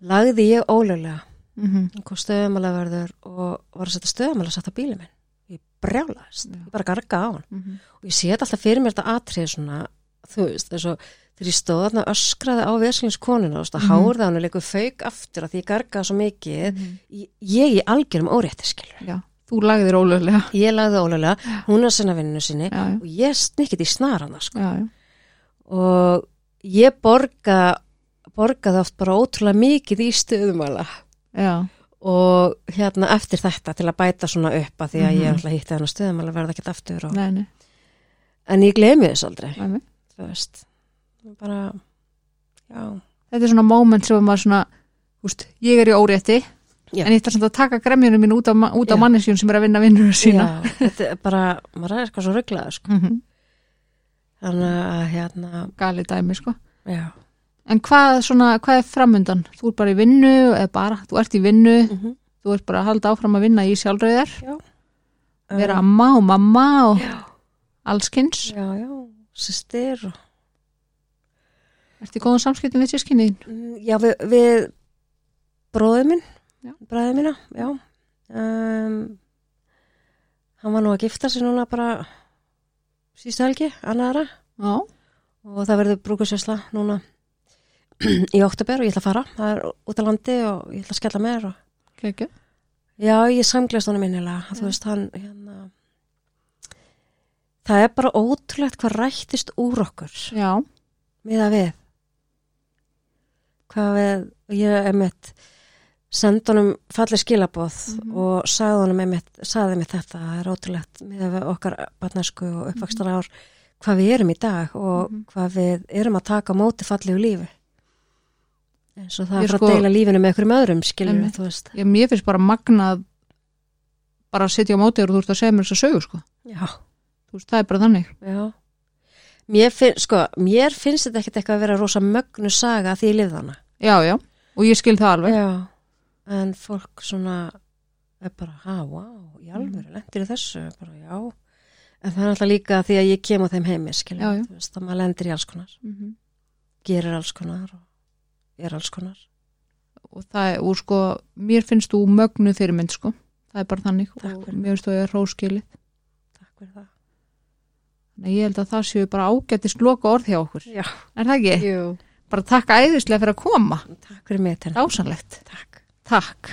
lagði ég ólega
mm
hvað stöðumalega verður og var að setja stöðumalega satt á bílið minn ég brjálaðist,
Já.
ég bara garga á hann
-hmm.
og ég þetta alltaf fyrir mér þetta atrið svona, þú veist, þess að þegar ég stóð þarna og öskraði á veslingskonuna að
Mhm.
hárða hann og leikur fauk aftur að því ég gargaði svo mikið
Mhm.
ég, í algjörum órétti skilur
já, þú lagðir ólöglega
ég lagði ólega, hún að sinna vinninu sinni
já, já,
og ég snikkit í snarana sko.
já.
og ég borga borgaði oft bara ótrúlega mikið í stöðumala
já.
og hérna eftir þetta til að bæta svona upp að því að
Mhm.
ég ætla að hitta þennan stöðumala verða ekkert aftur og...
Nei, nei,
en ég glemi þess aldrei
nei,
þú veist bara, já
þetta er svona moment sem maður svona úst, ég er í órétti
Já.
en ég samt að taka gremjunum mín út á, á
Já.
mannesjún sem er að vinna vinnur sína
Já, þetta er bara, maður er eitthvað svo rugglaður sko.
mm -hmm.
þannig að hérna,
gali dæmi sko
já
en hvað, svona, hvað er framundan? þú ert bara í vinnu eða bara, þú ert í vinnu.
Mm -hmm.
þú ert bara að halda áfram að vinna í sjálfröðar
já.
Vera amma og mamma og
já,
allskins
já, já, sýstir og
ert í góðum samskiptum við sískinniðin
Mm, Já, við, við bróðið minn,
Já.
bræðið mína, já. Um, hann var nú að gifta sig núna bara síðustu helgi, annara,
já,
og það verður brúkusjösla núna í oktober og ég ætla að fara. Það er út á landi og ég ætla að skella mér og
kekju
já, ég samglast honum innilega, þú veist, hann, hérna, það er bara ótrúlegt hvað rættist úr okkur.
Já,
miða við hvað við ég emitt sendi honum fallið skilaboð
Mhm.
og sagði honum emitt sagði emitt þetta, það er ótrúlegt við okkar barnesku og uppvakstar ár hvað við erum í dag og
Mhm.
hvað við erum að taka móti fallegu lífi eins og það
Ég
er
sko-
að deila lífinu með einhverjum öðrum skilur
Einmitt.
þú veist.
Ég, mér finnst bara magnað bara að sitja á móti og þú ert að segja mér þess að sögu sko.
Já,
þú veist, það er bara þannig.
Já. Mér, finn, sko, mér finnst þetta ekkert eitthvað að vera rosa mögnu saga því ég lifði hana
já, já, og ég skil það alveg.
Já, en fólk svona er bara, ha, wow, í alvöru, lendir í þessu, bara, já. En það er alltaf líka því að ég kem á þeim heimi, skilja,
Já,
þú veist, að maður lendir í alls konar,
Mhm.
gerir alls konar og er alls konar.
og það er, og sko, mér finnst þú mögnu fyrirmynd, sko það er bara þannig og mér finnst þú að hróskilið
Takk fyrir það.
Nei, ég held að það séu bara ágættist loka orð hjá okkur,
Já,
er það ekki?
jú.
Bara takk æðislega fyrir að koma
Takk fyrir mig, tenni.
Dásanlegt,
Takk.
takk